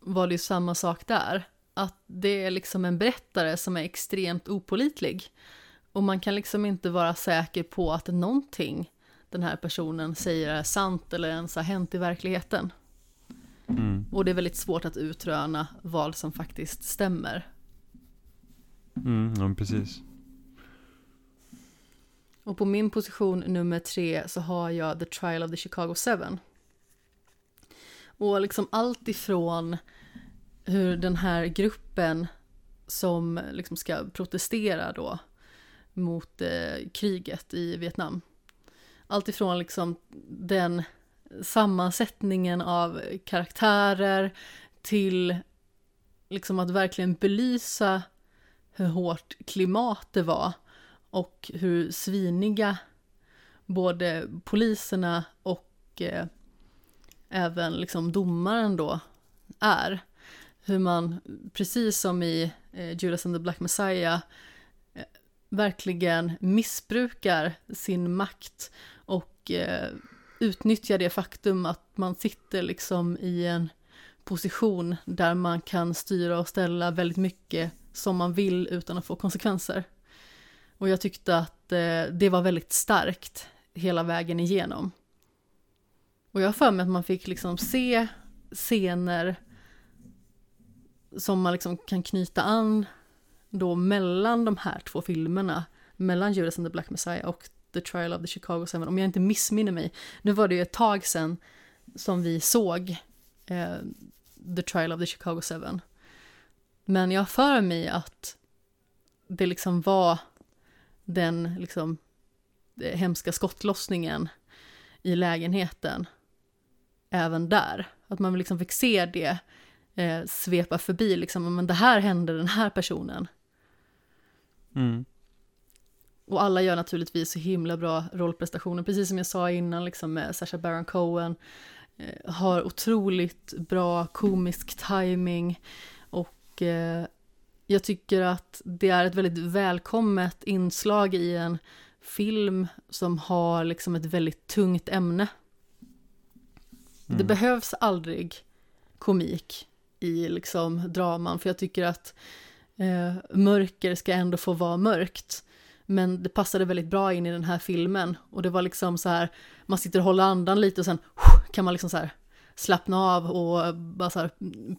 var det ju samma sak där. Att det är liksom en berättare som är extremt opolitlig. Och man kan liksom inte vara säker på att någonting den här personen säger är sant eller ens har hänt i verkligheten. Mm. Och det är väldigt svårt att utröna vad som faktiskt stämmer. Mm, ja, precis. Och på min position nummer tre så har jag The Trial of the Chicago Seven. Och liksom allt ifrån hur den här gruppen som liksom ska protestera då mot eh, kriget i Vietnam. Alltifrån liksom den sammansättningen av karaktärer till liksom att verkligen belysa hur hårt klimat det var och hur sviniga både poliserna och eh, även liksom domaren då är. Hur man, precis som i eh, Judas and the Black Messiah, eh, verkligen missbrukar sin makt och eh, det faktum att man sitter liksom i en position där man kan styra och ställa väldigt mycket som man vill utan att få konsekvenser. Och jag tyckte att eh, det var väldigt starkt hela vägen igenom. Och jag har för mig att man fick liksom se scener som man liksom kan knyta an då mellan de här två filmerna, mellan Judas and the Black Messiah och The Trial of the Chicago Seven, om jag inte missminner mig. Nu var det ju ett tag sedan som vi såg eh, The Trial of the Chicago Seven. Men jag har för mig att det liksom var den liksom eh, hemska skottlossningen i lägenheten även där. Att man liksom fick se det eh, svepa förbi, liksom, men det här hände den här personen. Mm. Och alla gör naturligtvis så himla bra rollprestationer, precis som jag sa innan, liksom med Sacha Baron Cohen. Eh, har otroligt bra komisk timing och eh, jag tycker att det är ett väldigt välkommet inslag i en film som har liksom ett väldigt tungt ämne. Det Mm. behövs aldrig komik i liksom draman, för jag tycker att eh, mörker ska ändå få vara mörkt. Men det passade väldigt bra in i den här filmen och det var liksom så här, man sitter och håller andan lite och sen kan man liksom så här slappna av och bara så här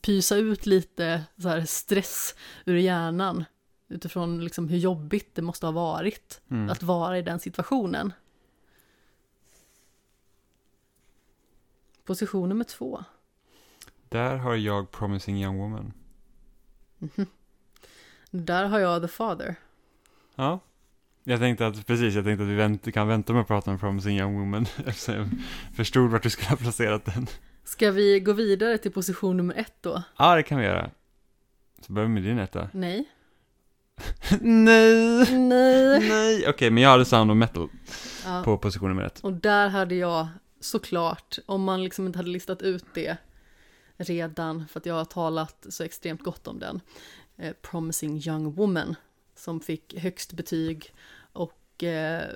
pysa ut lite så här stress ur hjärnan utifrån liksom hur jobbigt det måste ha varit Mm. att vara i den situationen. Position nummer två. Där har jag Promising Young Woman. Där har jag The Father. Ja. Jag tänkte att, precis, jag tänkte att vi vänt, kan vänta med att prata om Promising Young Woman [laughs] eftersom jag förstod vart du skulle ha placerat den. Ska vi gå vidare till position nummer ett då? Ja, det kan vi göra. Så börjar vi med din etta. Nej. [laughs] Nej! Nej. Nej! Okej, men jag hade Sound of Metal Ja. på position nummer ett. Och där hade jag såklart, om man liksom inte hade listat ut det redan, för att jag har talat så extremt gott om den, eh, Promising Young Woman, som fick högst betyg. Och eh,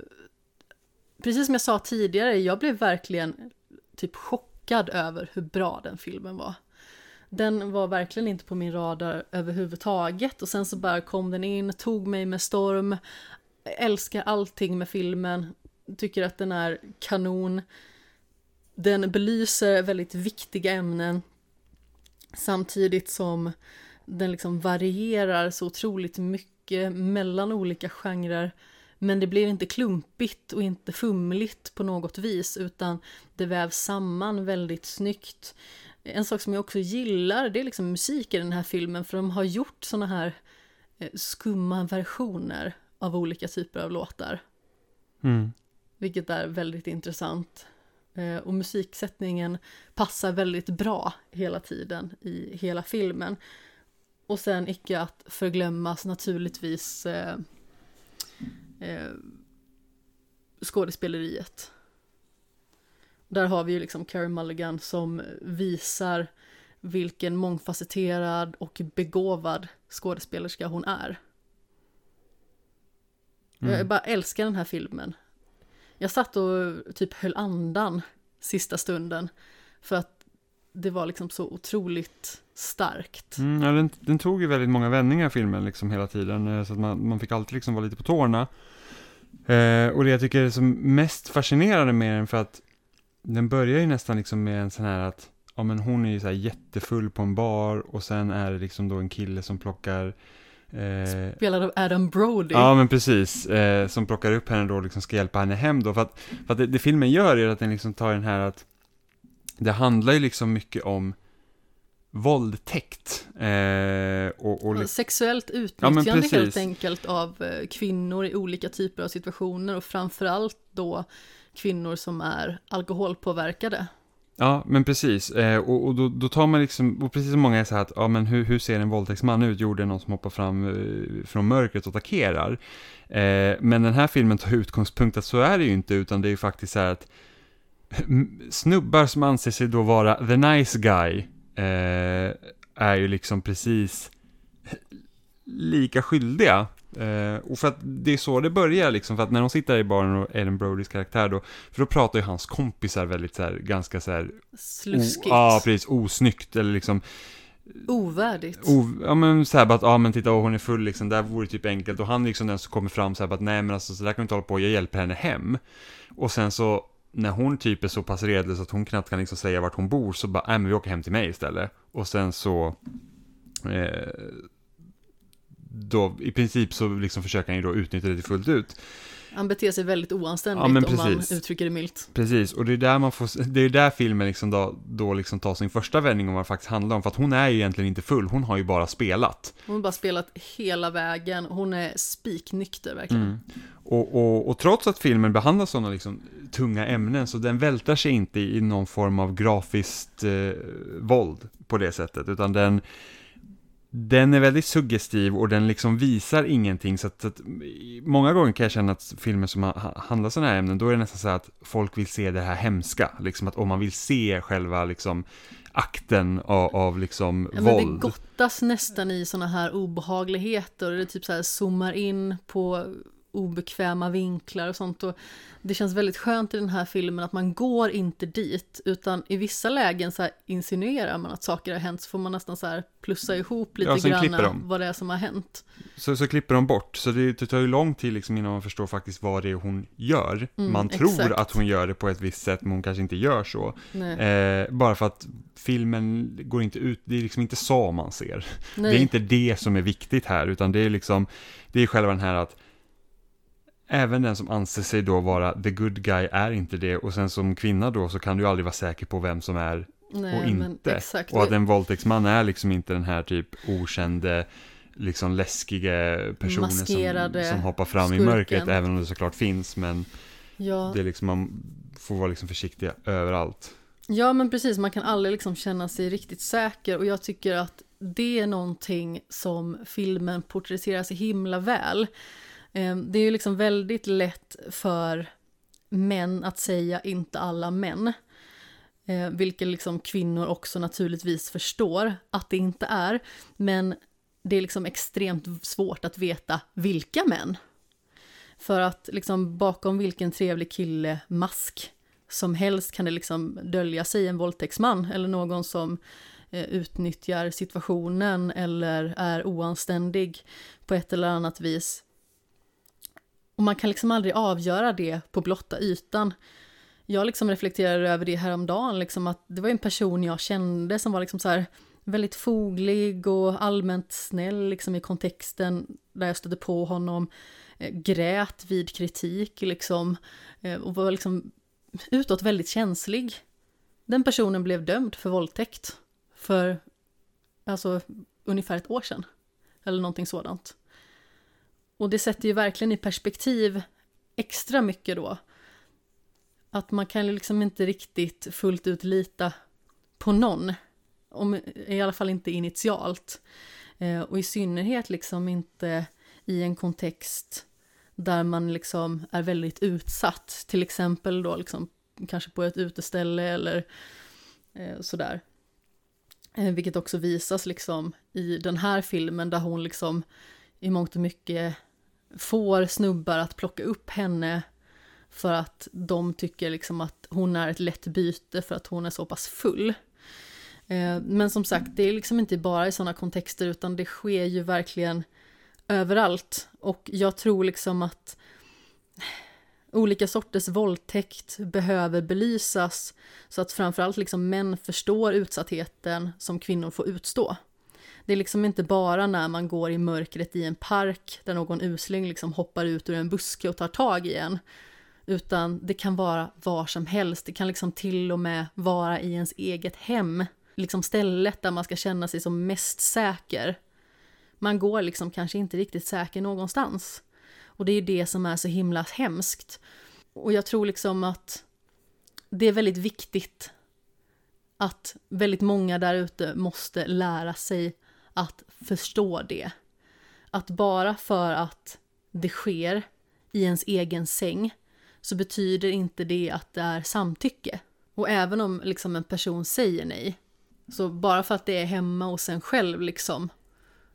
precis som jag sa tidigare, jag blev verkligen typ chockad chockad över hur bra den filmen var. Den var verkligen inte på min radar överhuvudtaget. Och sen så bara kom den in, tog mig med storm, älskar allting med filmen, tycker att den är kanon. Den belyser väldigt viktiga ämnen. Samtidigt som den liksom varierar så otroligt mycket mellan olika genrer. Men det blir inte klumpigt och inte fumligt på något vis utan det vävs samman väldigt snyggt. En sak som jag också gillar det är liksom musik i den här filmen för de har gjort såna här eh, skumma versioner av olika typer av låtar. Mm. Vilket är väldigt intressant. Eh, och musiksättningen passar väldigt bra hela tiden i hela filmen. Och sen icke att förglömmas naturligtvis eh, eh, skådespeleriet. Där har vi ju liksom Carey Mulligan som visar vilken mångfacetterad och begåvad skådespelerska hon är. Mm. Jag bara älskar den här filmen. Jag satt och typ höll andan sista stunden för att det var liksom så otroligt starkt. Mm, ja, den, den tog ju väldigt många vändningar filmen liksom hela tiden, eh, så att man, man fick alltid liksom vara lite på tårna. Eh, och det jag tycker är som mest fascinerande med den för att den börjar ju nästan liksom med en sån här att, ja men hon är ju så här jättefull på en bar och sen är det liksom då en kille som plockar eh, Spelad av Adam Brody. Ja men precis, eh, som plockar upp henne då och liksom ska hjälpa henne hem då. För att, för att det, det filmen gör är att den liksom tar den här att det handlar ju liksom mycket om våldtäkt. Eh, och, och, Sexuellt Ja, utnyttjande precis. helt enkelt av eh, kvinnor i olika typer av situationer och framförallt då kvinnor som är alkoholpåverkade. ja men precis. Eh, och och då, då tar man liksom, och precis som många är så här att, ja men hur, hur ser en våldtäktsman ut? Jo, det är någon som hoppar fram eh, från mörkret och attackerar. Eh, men den här filmen tar utgångspunkt att så är det ju inte, utan det är ju faktiskt så här att [laughs] snubbar som anser sig då vara the nice guy eh, är ju liksom precis lika skyldiga. Eh, och för att det är så det börjar liksom, för att när de sitter i baren och Ellen Brodys karaktär då, för då pratar ju hans kompisar väldigt så här, ganska så här, Sluskigt. ja precis, osnyggt eller liksom, Ovärdigt. o, ja men så här bara att, ja men titta, åh, hon är full liksom, där vore det typ enkelt, och han liksom den som kommer fram så här bara att, nej men alltså så där kan vi inte hålla på, jag hjälper henne hem. Och sen så, när hon typ är så pass redlös att hon knappt kan liksom säga vart hon bor, så bara, nej men vi åker hem till mig istället. Och sen så, eh, då, i princip så liksom försöker han ju då utnyttja det fullt ut. Han beter sig väldigt oanständigt Ja, om man uttrycker det milt. Precis, och det är där man får, det är där filmen liksom då, då liksom tar sin första vändning om vad det faktiskt handlar om, för att hon är ju egentligen inte full, hon har ju bara spelat. Hon har bara spelat hela vägen. Hon är spiknykter verkligen. Mm. Och, och, och trots att filmen behandlar sådana liksom tunga ämnen, så den vältar sig inte i någon form av grafiskt eh, våld på det sättet, utan den, den är väldigt suggestiv och den liksom visar ingenting, så att, att många gånger kan jag känna att filmer som ha- handlar sådana här ämnen, då är det nästan så att folk vill se det här hemska, liksom att om man vill se själva liksom akten av, av liksom Ja, men våld. gottas nästan i sådana här obehagligheter det typ så här zoomar in på obekväma vinklar och sånt och det känns väldigt skönt i den här filmen att man går inte dit utan i vissa lägen så insinuerar man att saker har hänt så får man nästan så här plussa ihop lite Ja, grann vad det är som har hänt. Så, så klipper de bort, så det, det tar ju lång tid liksom innan man förstår faktiskt vad det är hon gör. Mm, man tror exakt. att hon gör det på ett visst sätt, men hon kanske inte gör så. Eh, bara för att filmen går inte ut, det är liksom inte så man ser. nej. Det är inte det som är viktigt här, utan det är liksom, det är själva den här att Även den som anser sig då vara the good guy är inte det och sen som kvinna då så kan du aldrig vara säker på vem som är nej, och inte. Och att en våldtäktsman är liksom inte den här typ okände, liksom läskiga personen som, som hoppar fram i skurken. mörkret, även om det såklart finns, men ja. det är liksom, man får vara liksom försiktig överallt. Ja men precis, man kan aldrig liksom känna sig riktigt säker och jag tycker att det är någonting som filmen porträtterar så himla väl. Ehm, det är ju liksom väldigt lätt för män att säga inte alla män. Eh, vilket liksom kvinnor också naturligtvis förstår att det inte är. Men det är liksom extremt svårt att veta vilka män. För att liksom bakom vilken trevlig kille mask som helst kan det liksom dölja sig en våldtäktsman eller någon som eh, utnyttjar situationen eller är oanständig på ett eller annat vis. Och man kan liksom aldrig avgöra det på blotta ytan. Jag liksom reflekterade över det häromdagen, liksom att det var en person jag kände som var liksom så här väldigt foglig och allmänt snäll liksom i kontexten där jag stötte på honom. Eh, grät vid kritik liksom eh, och var liksom utåt väldigt känslig. Den personen blev dömd för våldtäkt för alltså ungefär ett år sedan. Eller någonting sådant. Och det sätter ju verkligen i perspektiv extra mycket då. Att man kan liksom inte riktigt fullt ut lita på någon. Om, I alla fall inte initialt. Eh, och i synnerhet liksom inte i en kontext där man liksom är väldigt utsatt. Till exempel då liksom kanske på ett uteställe eller eh, sådär. Eh, vilket också visas liksom i den här filmen där hon liksom i mångt och mycket får snubbar att plocka upp henne för att de tycker liksom att hon är ett lätt byte för att hon är så pass full. Eh, men som sagt, det är liksom inte bara i sådana kontexter utan det sker ju verkligen överallt. Och jag tror liksom att olika sorters våldtäkt behöver belysas så att framförallt liksom män förstår utsattheten som kvinnor får utstå. Det är liksom inte bara när man går i mörkret i en park där någon usling liksom hoppar ut ur en buske och tar tag i en. Utan det kan vara var som helst. Det kan liksom till och med vara i ens eget hem. Liksom stället där man ska känna sig som mest säker. Man går liksom kanske inte riktigt säker någonstans. Och det är det som är så himla hemskt. Och jag tror liksom att det är väldigt viktigt att väldigt många där ute måste lära sig att förstå det. Att bara för att det sker i ens egen säng så betyder inte det att det är samtycke. Och även om liksom en person säger nej, så bara för att det är hemma hos en själv liksom,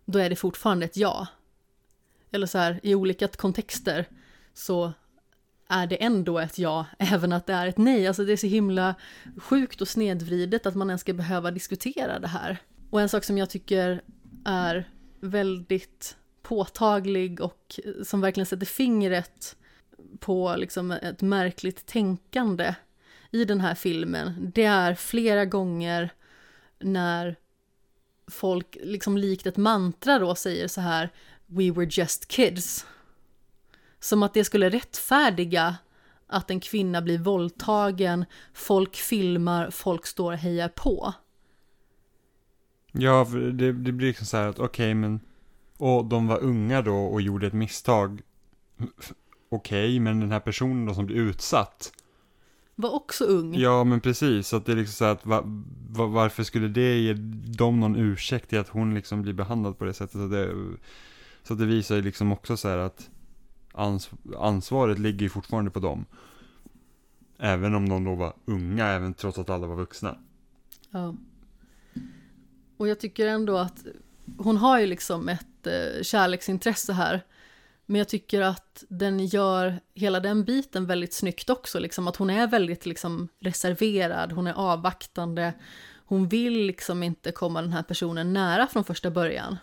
då är det fortfarande ett ja. Eller så här, i olika kontexter så är det ändå ett ja, [laughs] även att det är ett nej. Alltså det är så himla sjukt och snedvridet att man ens ska behöva diskutera det här. Och en sak som jag tycker är väldigt påtaglig och eh, som verkligen sätter fingret på liksom ett märkligt tänkande i den här filmen, det är flera gånger när folk liksom likt ett mantra då säger så här We were just kids. Som att det skulle rättfärdiga att en kvinna blir våldtagen, folk filmar, folk står och hejar på. Ja, det, det blir liksom så här att okej, okay, men och de var unga då och gjorde ett misstag. Okej, okay, men den här personen då som blir utsatt var också ung. Ja, men precis. Så att det är liksom så att va, va, varför skulle det ge dem någon ursäkt i att hon liksom blir behandlad på det sättet? Så det, så det visar ju liksom också så här att ans, ansvaret ligger ju fortfarande på dem. Även om de då var unga, även trots att alla var vuxna. Ja. Och jag tycker ändå att hon har ju liksom ett eh, kärleksintresse här. Men jag tycker att den gör hela den biten väldigt snyggt också, liksom att hon är väldigt liksom reserverad, hon är avvaktande, hon vill liksom inte komma den här personen nära från första början.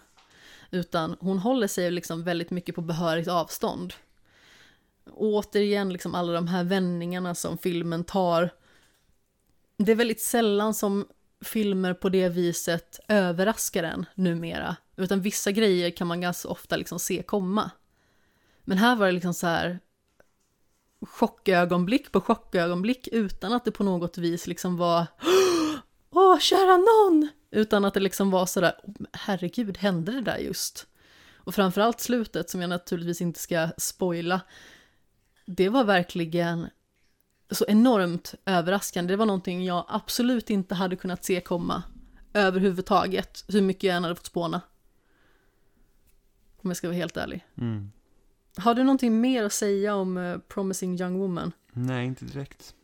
Utan hon håller sig liksom väldigt mycket på behörigt avstånd. Och återigen, liksom alla de här vändningarna som filmen tar. Det är väldigt sällan som filmer på det viset överraskar en numera. Utan vissa grejer kan man ganska ofta liksom se komma. Men här var det liksom så här chockögonblick på chockögonblick utan att det på något vis liksom var [gasps] Åh, kära någon! Utan att det liksom var sådär, oh, herregud, hände det där just? Och framförallt slutet, som jag naturligtvis inte ska spoila, det var verkligen så enormt överraskande. Det var någonting jag absolut inte hade kunnat se komma överhuvudtaget, hur mycket jag än hade fått spåna. Om jag ska vara helt ärlig. Mm. Har du någonting mer att säga om uh, Promising Young Woman? Nej, inte direkt.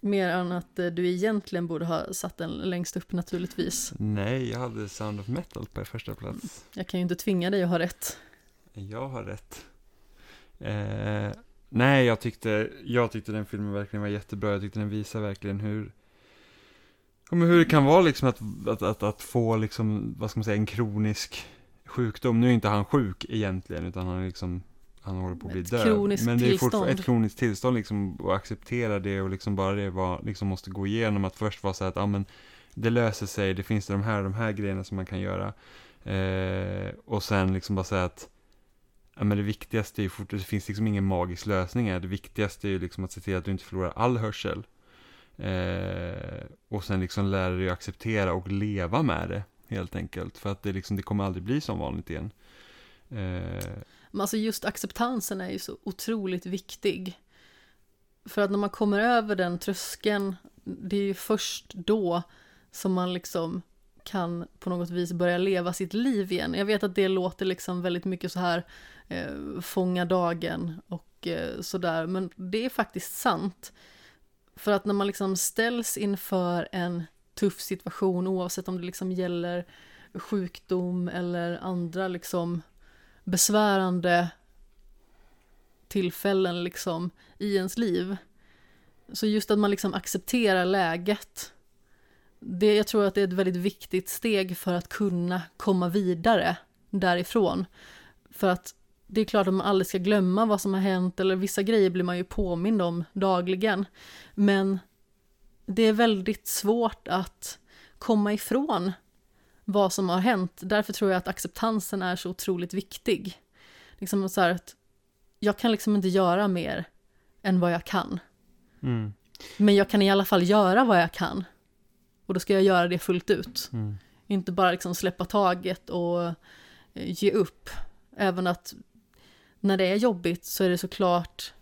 Mer än att uh, du egentligen borde ha satt den längst upp naturligtvis. Nej, jag hade Sound of Metal på första plats. Jag kan ju inte tvinga dig att ha rätt. Jag har rätt. Eh, nej, jag tyckte, jag tyckte den filmen verkligen var jättebra. Jag tyckte den visar verkligen hur, men hur det kan vara liksom att, att, att, att få liksom, vad ska man säga, en kronisk sjukdom. Nu är inte han sjuk egentligen, utan han är liksom han håller på att bli Ett död. kroniskt Men det är fortfarande ett kroniskt tillstånd liksom, och acceptera det och liksom bara det var, liksom måste gå igenom att först vara så här att, ja men det löser sig, det finns de här, de här grejerna som man kan göra. Eh, och sen liksom bara säga att, ja men det viktigaste är ju fort, det finns liksom ingen magisk lösning här. Det viktigaste är ju liksom att se till att du inte förlorar all hörsel. Eh, och sen liksom lära dig att acceptera och leva med det, helt enkelt. För att det liksom, det kommer aldrig bli som vanligt igen. Eh, Men alltså just acceptansen är ju så otroligt viktig. För att när man kommer över den tröskeln, det är ju först då som man liksom kan på något vis börja leva sitt liv igen. Jag vet att det låter liksom väldigt mycket så här eh, fånga dagen och eh, sådär, men det är faktiskt sant. För att när man liksom ställs inför en tuff situation, oavsett om det liksom gäller sjukdom eller andra liksom besvärande tillfällen liksom i ens liv. Så just att man liksom accepterar läget. Det, jag tror att det är ett väldigt viktigt steg för att kunna komma vidare därifrån. För att det är klart att man aldrig ska glömma vad som har hänt eller vissa grejer blir man ju påmind om dagligen. Men det är väldigt svårt att komma ifrån vad som har hänt. Därför tror jag att acceptansen är så otroligt viktig. Liksom så att jag kan liksom inte göra mer än vad jag kan. mm, Men jag kan i alla fall göra vad jag kan. Och då ska jag göra det fullt ut. mm, Inte bara liksom släppa taget och eh, ge upp. Även att när det är jobbigt så är det såklart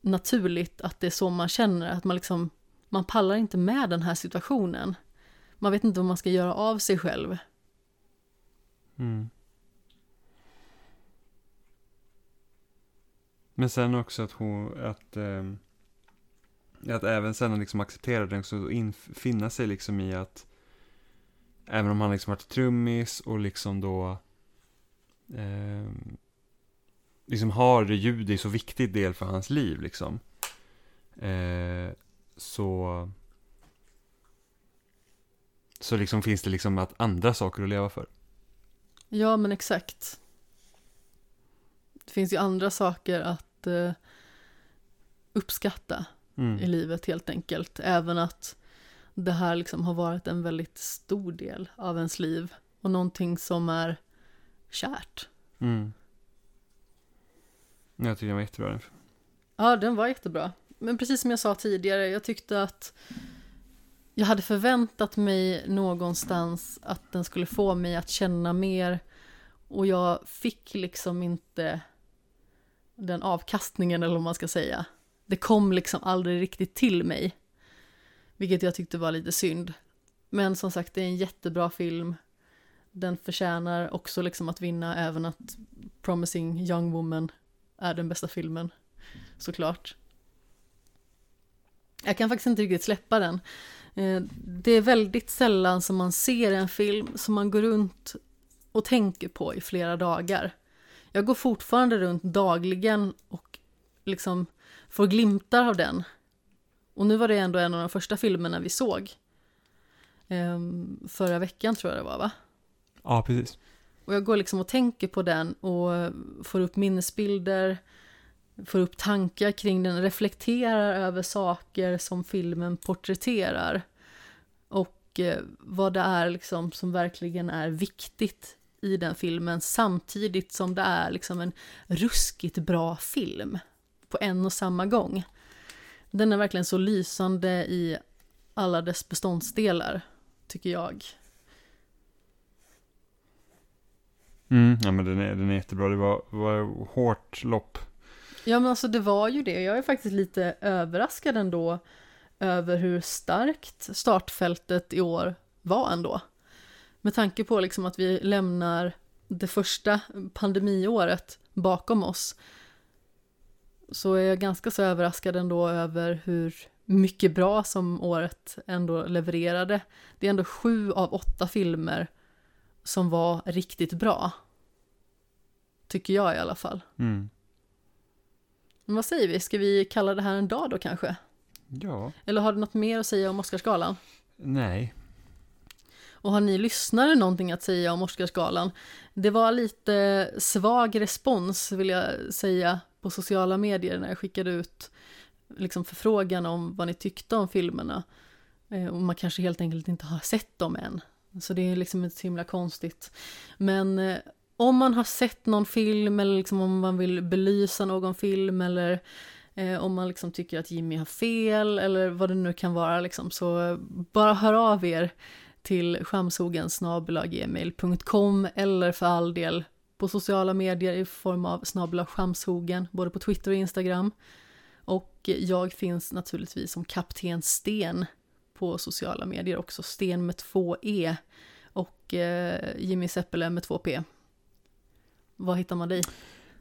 naturligt att det är så man känner. Att man liksom, man pallar inte med den här situationen. Man vet inte vad man ska göra av sig själv. mm. Men sen också att hon, att, ehm, att även sen liksom acceptera den så infinna sig liksom i att även om han liksom varit trummis och liksom då ehm, liksom har ljud i så viktig del för hans liv liksom. Eh, så så liksom finns det liksom att andra saker att leva för. Ja, men exakt. Det finns ju andra saker att eh, uppskatta i Mm. livet helt enkelt. Även att det här liksom har varit en väldigt stor del av ens liv och någonting som är kärt. Mm. Jag tycker den var jättebra. Ja, den var jättebra. Men precis som jag sa tidigare, jag tyckte att jag hade förväntat mig någonstans att den skulle få mig att känna mer och jag fick liksom inte den avkastningen eller vad man ska säga. Det kom liksom aldrig riktigt till mig. Vilket jag tyckte var lite synd. Men som sagt, det är en jättebra film. Den förtjänar också liksom att vinna även att Promising Young Woman är den bästa filmen. Såklart. Jag kan faktiskt inte riktigt släppa den. Eh, det är väldigt sällan som man ser en film som man går runt och tänker på i flera dagar. Jag går fortfarande runt dagligen och liksom får glimtar av den. Och nu var det ändå en av de första filmerna vi såg. Ehm, Förra veckan tror jag det var va? Ja, precis. Och jag går liksom och tänker på den och får upp minnesbilder, får upp tankar kring den, reflekterar över saker som filmen porträtterar. Och eh, vad det är liksom som verkligen är viktigt i den filmen samtidigt som det är liksom en ruskigt bra film på en och samma gång. Den är verkligen så lysande i alla dess beståndsdelar, tycker jag. Mm, ja, men den är, den är jättebra. Det var, var hårt lopp. Ja men alltså det var ju det. Jag är faktiskt lite överraskad ändå över hur starkt startfältet i år var ändå. Med tanke på liksom att vi lämnar det första pandemiåret bakom oss så är jag ganska så överraskad ändå över hur mycket bra som året ändå levererade. Det är ändå sju av åtta filmer som var riktigt bra. Tycker jag i alla fall. Mm. Men vad säger vi, ska vi kalla det här en dag då kanske? Ja. Eller har du något mer att säga om Oscarsgalan? Nej. Och har ni lyssnare någonting att säga om Oscarsgalan? Det var lite svag respons vill jag säga på sociala medier när jag skickade ut liksom förfrågan om vad ni tyckte om filmerna. Eh, och man kanske helt enkelt inte har sett dem än. Så det är liksom inte så himla konstigt. Men eh, om man har sett någon film eller liksom om man vill belysa någon film eller eh, om man liksom tycker att Jimmy har fel eller vad det nu kan vara liksom, så bara hör av er till skamshogen eller för all del på sociala medier i form av snabla både på Twitter och Instagram. Och jag finns naturligtvis som Kapten Sten på sociala medier också, Sten med två E och eh, Jimmy Seppele med två P. Var hittar man dig?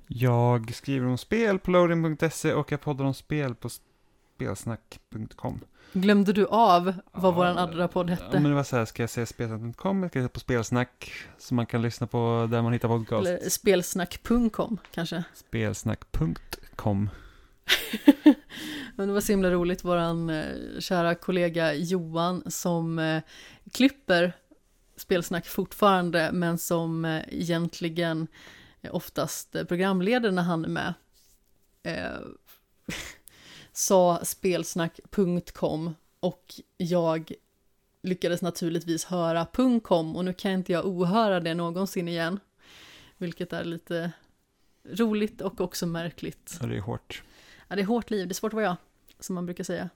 Jag skriver om spel på loading.se och jag poddar om spel på spelsnack.com. Glömde du av vad vår andra podd hette? Ja, men det var så här, ska jag säga spelsnack.com, jag ska säga på spelsnack, som man kan lyssna på där man hittar podcast. Eller spelsnack.com kanske? Spelsnack.com. [laughs] Men det var så himla roligt, våran eh, kära kollega Johan som eh, klipper spelsnack fortfarande, men som eh, egentligen oftast programleder när han är med. Eh, [laughs] sa spelsnack.com och jag lyckades naturligtvis höra .com och nu kan inte jag ohöra det någonsin igen. Vilket är lite roligt och också märkligt. Ja, det är hårt. Ja, det är hårt liv, det är svårt att vara jag, som man brukar säga.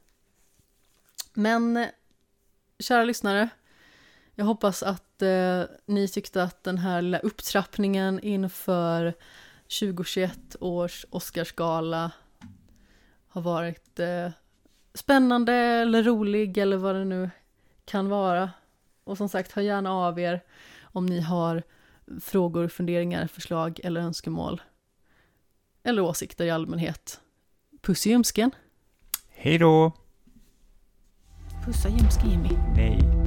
Men, kära lyssnare, jag hoppas att eh, ni tyckte att den här lilla upptrappningen inför 2021 års Oscarsgala har varit eh, spännande eller rolig eller vad det nu kan vara. Och som sagt, hör gärna av er om ni har frågor, funderingar, förslag eller önskemål. Eller åsikter i allmänhet. Puss i ljumsken. Hej då! Pussa ljumsken Jimmy. Nej.